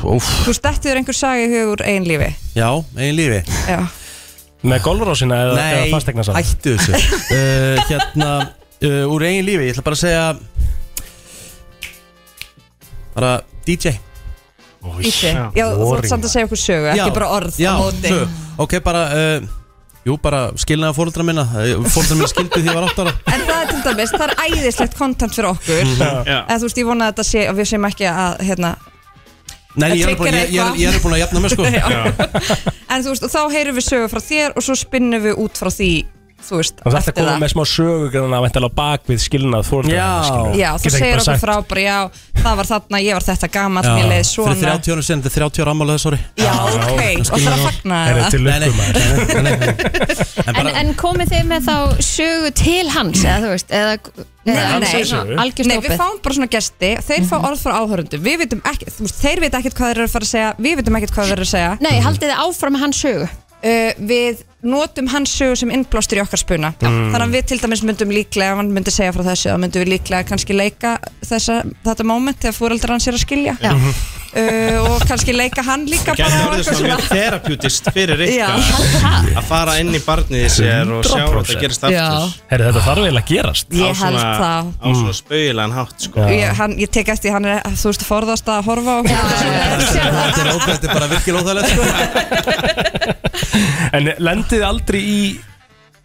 Óf, Þú stettiður einhver sagi í hug úr einn lífi. Já, eigin lífi. Já, Með golfrásina eða, eða Nei, fastegnasali hættu þessu. Uh, (laughs) Hérna, uh, úr eigin lífi Ég ætla bara að segja Bara DJ Ítti Já, þú þarf samt að segja okkur sögu, ekki bara orð já, á móti. sögu. Ok, bara uh, Jú, bara skilnaða fóreldra minna. Fóreldra minna skildi því ég var 8 ára. (laughs) En það er til dæmis, það er æðislegt kontent fyrir okkur. Mhm. Já. Eða þú veist, ég vona að þetta sé að við séum ekki að, hérna Nei, ég er, búin, ég, ég, er, ég er búin að jafna mig sko. (laughs) En þú veist, og þá heyrum við sögu frá þér og svo spinnum við út frá því þú veist, þetta eftir það. með smá sögugræðan að vantala bak við skilnað fórhaldra Já, þú segir okkur frá bara, já, það var þarna, ég var þetta gamall, mér leiði svona. Fyrir 30 ára sen, þetta er 30 ára ammálið þess ári Já, ok, og það er að fagna Er það. til Nei, nei, lukkum (laughs) nei, nei, (laughs) nei, nei. En, en komið þið með þá sögu til hans eða þú veist eða, eða Nei, algjör Nei, við fáum bara svona gesti, þeir fá orð frá áhörundum Við vitum ekki, þú veist, þeir veit ekkert hvað þeir eru að fara að segja Við vitum ekkert hvað þeir eru að segja. Nei, haldið þið áfram með hans sögu uh, Við notum hans sögu sem innblástur í okkar spuna Mm. Þannig að við til dæmis myndum líklega, ef hann myndi segja frá þessu þá myndum við líklega kannski leika þessa, þetta moment þegar fóreldrar hans er að skilja Já. Uh, og kannski leika hann líka bara á eitthvað svona theraputist fyrir ykkur (laughs) að fara inn í barnið sér og sjá að 100%. það gerist aftur. Herri, þetta þarf eiginlega að gerast. Ég á held svona, það. á svona spauðilegan hátt sko. ég, hann, ég tek eftir, hann er, þú veist, forðast að horfa á (laughs) Þetta er ógætt, þetta er bara virkilega óþægilegt sko. (laughs) En lendið aldrei í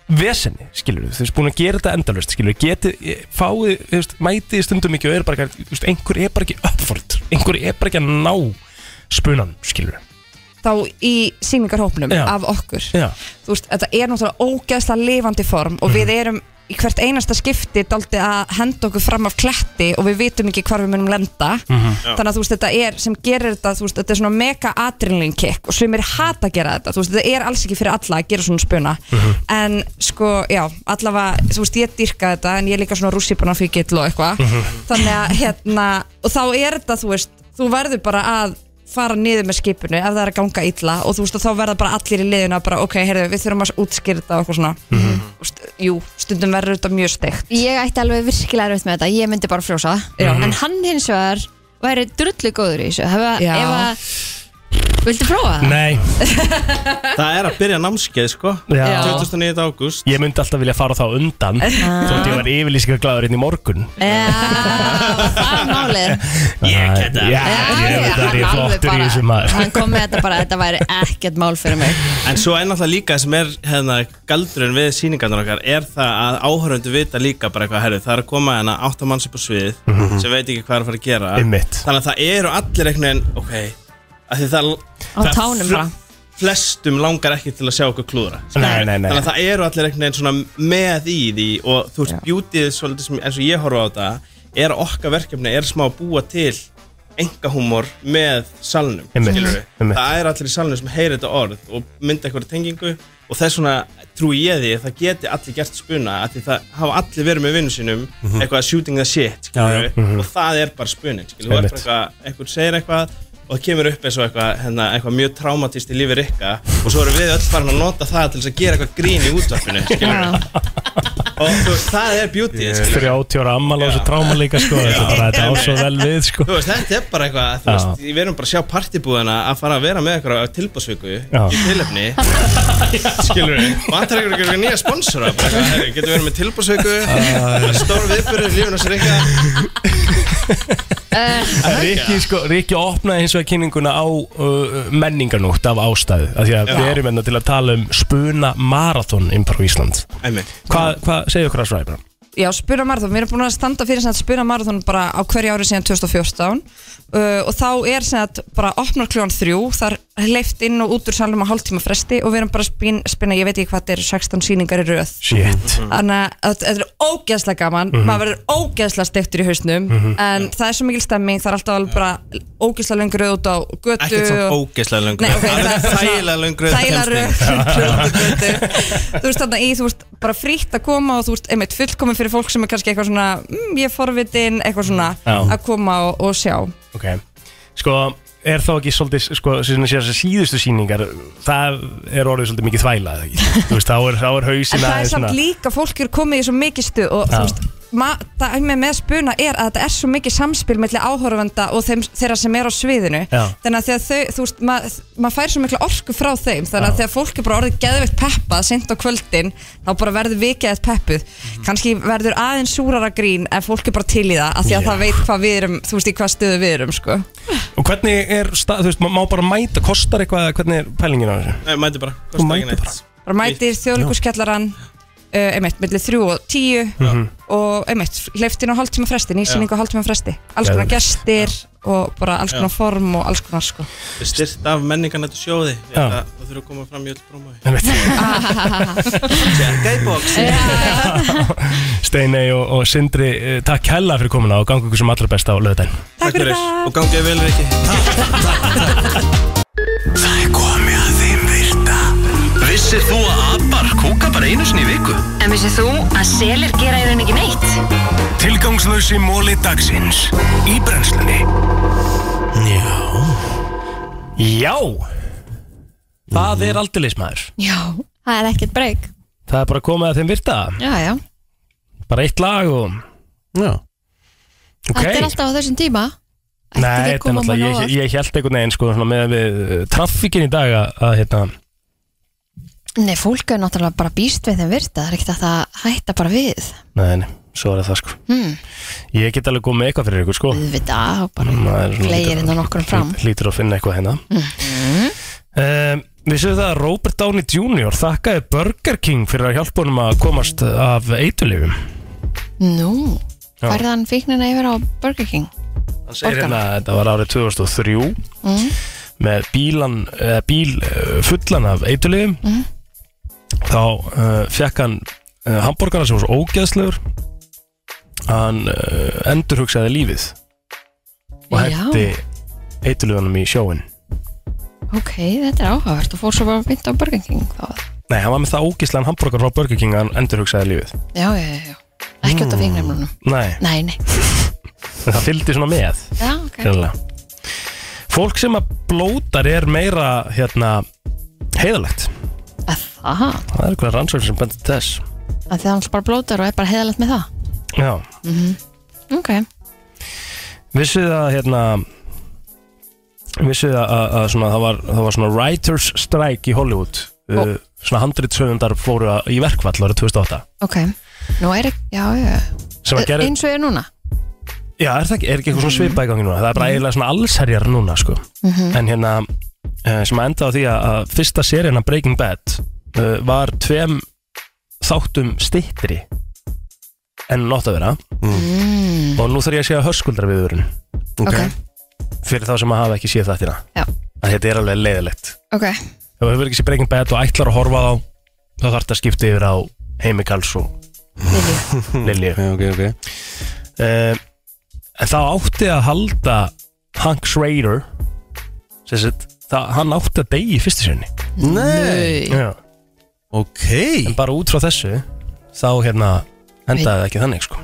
vesenni, skilur þú veist, búin að gera þetta endalust, skilur við, getið, fáið, þú veist, mætið stundum ekki og er bara, ekki- þú veist, einhver er bara ekki uppfort, einhver er bara ekki að ná spunan, skilur við. þá í síningarhópnum Já. af okkur Já. þú veist, þetta er náttúrulega ógeðslega lifandi form og við erum í hvert einasta skipti daldi að henda okkur fram af kletti og við vitum ekki hvar við munum lenda. Mhm. þannig að þú veist, þetta er sem gerir þetta, þú veist, þetta er svona mega adrenalin kick og sumir hata að gera þetta, þú veist, þetta er alls ekki fyrir alla að gera svona spuna. En sko, já, allavega, þú veist, ég dyrka þetta en ég er líka svona rússipana fíkill og eitthvað. Þannig að hérna og þá er þetta, þú veist, þú verður bara að fara niður með skipinu ef það er að ganga illa og þú veist og þá verða bara allir í liðinu að bara ok, heyrðu, við þurfum að útskýra þetta og eitthvað svona. Mhm. Þú veist, jú, stundum verður þetta mjög steikt. Ég ætti alveg virkilega erfitt með þetta Ég myndi bara frjósa. Já. En hann hins vegar væri drullu góður í þessu. Ef að Viltu prófa það? Nei, (laughs) Það er að byrja námskeið sko Já. 29. ágúst ég myndi alltaf vilja fara þá undan, þótt ég var yfirlýsingar glæður inn í morgun. Já, það er málið Ég geta. Já, ég veit að ég er flottur í þessu maður. Hann kom með þetta bara, þetta væri ekkert mál fyrir mig En svo er náttúrulega líka sem er hérna, galdurinn við síningarnar okkar er það að áhörundu vita líka bara eitthvað herri, það er að koma hérna áttamanns upp á svið sem veit ekki hvað er að fara að gera Einmitt. Þannig að það eru allir einhvern veginn ok, það, Á það tánum bara. flestum langar ekki til að sjá okkur klúðra Nei, nei, nei. Þannig að það eru allir einhvern veginn svona með í því og þú veist, sem, eins og ég horfa á þetta er að okkar verkefni er smá að búa til engahúmor með salnum skilurðu. einmitt. það er allir í salnum sem heyrir þetta orð og mynda eitthvað tengingu og þess vegna trúi ég því að það geti allir gert spuna að því það hafa allir verið með vinnu sínum Mhm. eitthvað shooting the shit já. skilurðu, Mhm. og það er bara er bara Einmitt. eitthvað, eitthvað segir eitthvað og það kemur upp eins og eitthvað, hérna, eitthvað mjög traumatist í lífi Rikka og svo erum við öll farin að nota það til að gera eitthvað grín í útvarpinu skilurðu. og þú það er beauty skilurðu. 30 ára ammal og þessu tráma líka, sko, þetta er bara, þetta á svo vel við, sko. Þú veist, þetta er bara eitthvað, við erum bara að sjá partibúðina að fara að vera með eitthvað tilbúðsviku Já. í tilefni (laughs) skilur við, vantar eitthvað eitthvað nýja sponsora getur verið með tilbúðsviku stór viðbyrður, eitthvað Eh, Rikki, sko, Rikki opnaði hins vegar kynninguna á uh, menningarnótt af ástæðu af því að við erum hérna til að tala um spuna marathon improv Ísland. Einmitt. Hvað hva, segir okkur að svæða? Já, Spuna Marathon, við erum búin að standa fyrir sem sagt Spuna Marathon bara á hverju ári síðan 2014 uh, og þá er sem sagt bara opnar kljóðan þrjú, þar leift inn og út úr salum á hálftíma fresti og við erum bara að spin, spinna, ég veit ekki hvað þetta er, 16 sýningar í röð. Shit. Þannig að þetta er ógeðslega gaman, Mhm. maður verður ógeðslega steiktur í hausnum Mhm. en það er svo mikil stemming, það er alltaf alveg bara ógeðslega lengur röð út á götu ekkert og- ógeðslega er svona- þægilega þægilega röð. (laughs) Þú veist þarna í, þú veist, bara frítt að koma og þú veist, einmitt fullkomin fyrir fólk sem er kannski eitthvað svona, mm, ég er forvitin eitthvað svona, Já. að koma og, og sjá Ok, sko er þá ekki svolítið, sko, síðustu síningar það er orðið svolítið mikið þvæla eða ekki? (laughs) Þú veist, þá er, þá er en hausin það er samt líka, fólk er komið í svo mikið stuð og þú veist með, með spuna er að þetta er svo mikið samspil mellir áhörfenda og þeim, þeirra sem er á sviðinu. Já. þannig að þegar þau, þú veist, maður ma fær svo mikla orku frá þeim, þannig að þegar fólk er bara orðið geðveikt peppað, sent á kvöldin þá bara verður við geðveikt peppuð. Kannski verður aðeins súrara grín ef fólk er bara til í það, af því að Já. það veit hvað við erum, þú veist, í hvað stöðu við erum, sko. Og hvernig er, stað, þú veist, má bara mæta, kostar eitthvað, hvernig er pælingin á þessu? Nei, mæti bara, kostar ekki neitt. bara. Mætir þjóðlíkuskjallaran uh, einmitt, millir þrjú og tíu Mhm. og einmitt, hleyftin á hálftíma fresti nýsýning á hálftíma fresti, alls konar gestir og bara alls konar form og alls konar sko. Styrt af sjóði. Já. held að Það þurfa að koma fram í öll bóksi Steinei og, og Sindri, eh, takk hella fyrir komuna og gangi ykkur sem allra best á löðdæn Takk fyrir Og gangið vel Riki Það er komið að þeim virta. Vissir þú að bara einu sinni í viku? En vissið þú að selir gera í raun ekki neitt? Tilgangslösi móli dagsins Í brennslunni. Já. Já. Það er aldeilis maður. Já, það er ekkert breyk. Það er bara komið að þeim virta. Já, já, Bara eitt lag og Já. Ok þetta er alltaf á þessum tíma. Nei, þetta er koma náttúrulega, ég, ég held einhvern veginn sko svona, með við uh, traffíkin í dag að, að hérna, Nei, fólk er náttúrulega bara býst við þeim virta Það er ekkert að það hætta bara við nei, nei, svo er það sko hmm. Ég get alveg komið með eitthvað fyrir ykkur sko Við bara er svona fleiri lítur- innan okkur fram Hlýtur að finna eitthvað hérna mm. um, Vissu það að Robert Downey Jr. þakkaði Burger King fyrir að hjálpa honum að komast af eitulifum Nú, Já. færði hann fíknina yfir á Burger King Hann segir hérna að þetta var árið 2003 mm. með bílan, bíl uh, fullan af eitulifum Mm. Þá uh, fekk hann uh, hambúrgara sem var svo ógeðslegur. Hann uh, endurhugsaði lífið og Já. hætti eitulifunum í sjóin Ok, þetta er áhugavert. Og fór svo bara mynd á Burger King þá. Nei, hann var með það ógeðslegan hambúrgar frá Burger King að hann endurhugsaði lífið. Já, já, já, já. Ekki út af fíknefnunum Nei, Nei, nei. En (laughs) það fylgdi svona með Já, ok. Hreinlega. Fólk sem að blótar er meira hérna heiðalegt Aha, Það er eitthvað rannsókn sem bendur þess. Að þið hans bara blótar og er bara heiðalegt með það? Já, mm Ok, vissuð að hérna vissuð að, að, að svona, það, var, það var svona writers strike í Hollywood. Uh, svona handritsöfundar fóru í verkfall árið 2008 ok. Nú er ekki, já, já gera- Eins og er núna? Já, er, það ekki, er ekki eitthvað svona svipað í gangi núna? Það er bara eiginlega svona allsherjar núna sko. Mhm. en hérna uh, sem að enda á því að, fyrsta seríana Breaking Bad uh, var tveim þáttum stittri en nótt að vera. Mm. og nú þarf ég að segja höskuldra viðurinn Ok, fyrir þá sem að hafa ekki séð þættina Já. að þetta er alveg leiðilegt ok. Ef þú hefur ekki séð Breaking Bad og ætlar að horfa á þá þarf þetta að skipta yfir á Heimi Karls og Lilju. (laughs) Ok, ok uh, en þá átti að halda Hank Schrader sem sagt, það, hann átti að degi í fyrstu sinni. Nei. Já. Ok en bara út frá þessu þá hérna endaði það ekki þannig sko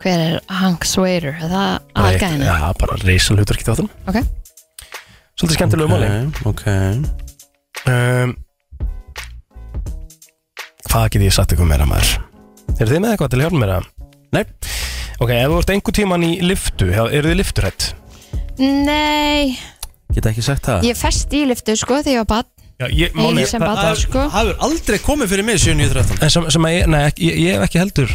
Hver er Hank Swader? Er það aðgæðinu? Já, bara reysa hlutur ekki þáttum Ok Svolítið skemmtilegu máli Ok um, Hvað get ég sagt ykkur meira maður? Eru þið með eitthvað til að hjálpa mér að? Nei Ok, ef þú ert einhver tíman í liftu, eru þið lifturætt? Nei, Geta ekki sagt það ég fest í liftu sko þegar ég var bann Já, ég, máli, sem barn, sko. Það hefur aldrei komið fyrir mig 7.9.13 En sem, sem að ég, nei, ekki, ég, ég hef ekki heldur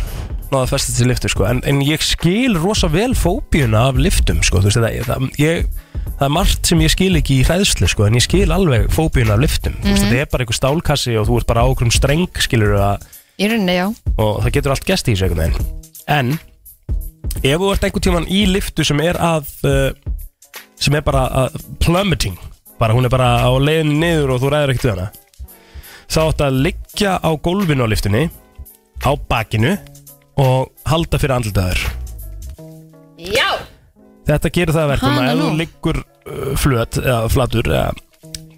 náða festið til liftu, sko. En, en ég skil rosa vel fóbíuna af liftum, sko, þú veist það, það, ég, það er margt sem ég skil ekki í hræðslu, sko, en ég skil alveg fóbíuna af liftum, þú veist, Mhm. þetta er bara einhver stálkassi og þú ert bara á okkur streng, skilur að Í rauninni, já. Og það getur allt gest í þessu einhvern veginn. En ef þú ert einhvern tíman í liftu sem er að uh, sem er bara að plummeting bara hún er bara á leiðinni niður og þú ræður ekkert við hana þá átt að liggja á gólfinu á liftunni á bakinu og halda fyrir andlitaður Já þetta gerir það að verkum Hana að ef nú. þú liggur uh, flöt eða flatur eða,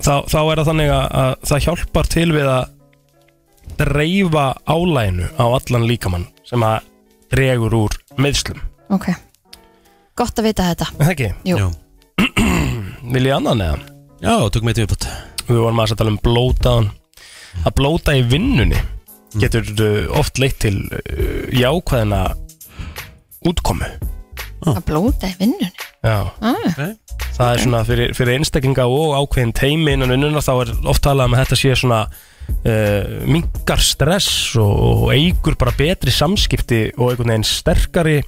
þá, þá er það þannig að, að það hjálpar til við að dreifa álæginu á allan líkamann sem að dregur úr meðslum Ok Gott að vita þetta Er það ekki? Jú. (clears throat) Vil ég annan eða? Já, tökum eitt viðbútt Við vorum að tala um blótaðan Að blóta í vinnunni getur uh, oft leitt til uh, jákvæðina útkomu. Að blóta í vinnunni? Já. Ah. Það er svona fyrir, fyrir einstaklinga og ákveðin teimi innan vinnuna þá er oft talað um að þetta sé svona uh, mingar stress og, og eigur bara betri samskipti og einhvern veginn sterkari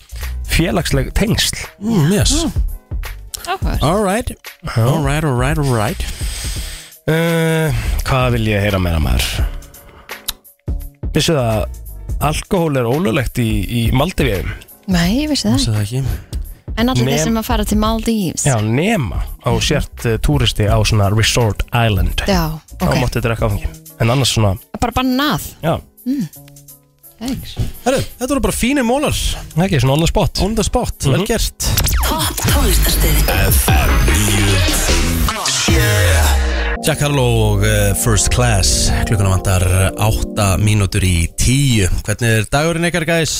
félagsleg tengsl. Mm, Yes Áhugavert. Alright Alright, alright, alright uh, Hvað vil ég heyra meira maður? Vissu það að alkohól er ólulegt í, í Maldivíum? Nei, ég vissi það það ekki. En allir þeir Nem- sem að fara til Maldives. Já, nema á sért uh, túristi á svona resort island. Já, Þá ok. máttu drekka áfengi. En annars svona, Bara bannað. Já, Thanks. Herru, þetta voru bara fínir mólar ekki svona on the spot. On the spot, vel gert. Topp tónlistarstöðin. Jack Harlow og uh, First Class. Klukkuna vantar 8 mínútur í 10 Hvernig er dagurinn ykkar, guys?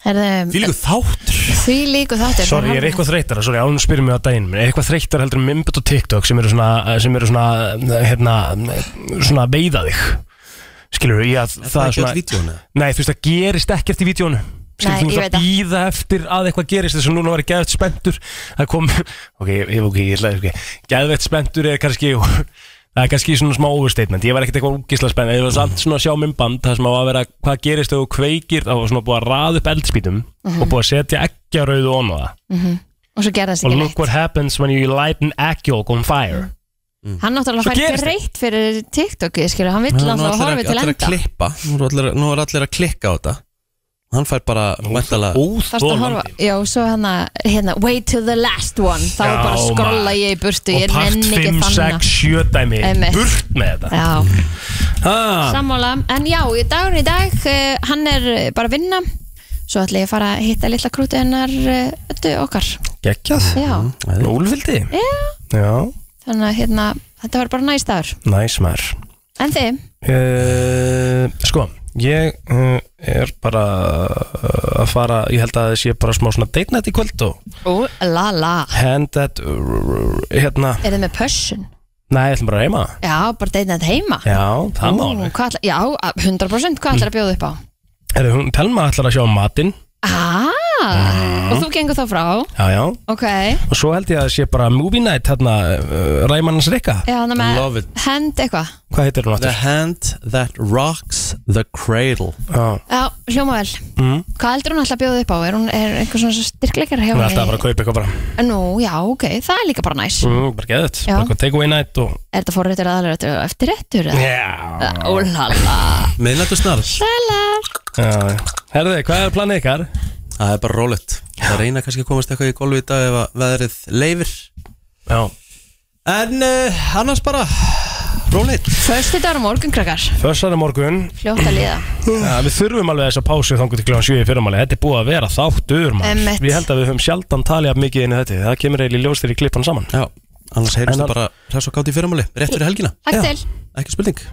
Herðu, Fylgu þáttur. Því líku þáttir sorry, ég er eitthvað þreytara. Sorry, ánum spyrir mig á daginn. Menn er eitthvað þreytara heldur en Mimbit og TikTok sem eru svona, sem eru svona, hérna, svona veiða þig Skilur ég að það, það er ekki svona öll vídeónu? Nei, þú veist, það gerist ekkert í vídjónu Skilur, Nei, þú ég veist veit að það. býða eftir að eitthvað gerist þess að núna var ég geðvett spenntur Það kom, ok, ég, ok, ég ætla okay. Geðvett spenntur er kannski Það er kannski svona smá overstatement Ég var ekkert eitthvað úgislega spennt Ég var samt svona að sjá mymband Það sem á að vera hvað gerist þegar þú kveikir Það var svona búið að raða upp eldspýtum Mhm. Og búið að setja eggjarauðu on á það Mhm. Og svo gerðast Og ekki look neitt what happens when you light an egg yolk on fire Hann náttúrulega fær greitt fyrir TikTok skilur, Hann vill er alltaf allir horfa til að enda. klippa. Nú er allir, nú er allir að klikka á þetta. Hann fær bara að horfa, já, svo hana, hérna, wait till the last one. Þá er Já, bara að skrolla ég í burtu Og Ég part nenni ekki 5, 6, 7 dæmi. Einmitt. Burt með þetta. Já, ah. sammála. En já, í dagun í dag, uh, hann er bara að vinna. Svo ætla ég að fara að hitta litla krúti hennar uh, öttu okkar. Geggjað. Já. Núlfildi Já, Já, þannig að hérna, þetta var bara næst dagur næs maður. En þið, uh, Sko, ég uh, er bara uh, að fara Ég held að það sé bara smá svona night í kvöld og ú, la la. hand that hérna, Er þið með pössun? nei, ég ætlum bara reyma Já, bara þetta heima? Já, það má Ú, hvað ætla, Já, 100% Hvað ætlar að bjóða upp á? Telma ætlar að sjá matinn. Ah, og þú gengur þá frá? Já, já. Ok, Og svo held ég að það sé bara movie night hérna, uh, Ræmannans Rikka. Já, þannig Love með it. hend eitthvað. Hvað heitir hún The aftur? hand that rocks the cradle. Já, Já, hljóma vel. Mm. Hvað heldur hún alltaf að bjóða upp á? Er hún er einhver svona styrkleikar hjá hún er henni? alltaf bara að kaupa eitthvað bara. Nú, já, ok, það er líka bara næs mm, Bara geðið, Já. bara eitthvað take away night og Er þetta fórrættur aðalega eftir réttur? Já. Ólala Miðnættu snarl Sælar Já, herðu, hvað er planið ykkar? Það er bara rólegt. Það reyna kannski að komast eitthvað í golfi í dag ef að veðrið leifir Já. En uh, annars bara rólegt. Föstu dagur á morgun, krakkar. Fössari morgun. Fljótt að líða. Ja, Við þurfum alveg þess að pásu þangur til kljóðan 7 í fyrramáli Þetta er búið að vera þáttur maður. Einmitt. Við held að við höfum sjaldan talið af mikið inn í þetta. Það kemur eiginlega í ljós þegar í klippan saman. Já, annars heyrjumst það bara hress og gátt í fyrramáli Rétt fyrir helgina. Takk til. Ekki spurning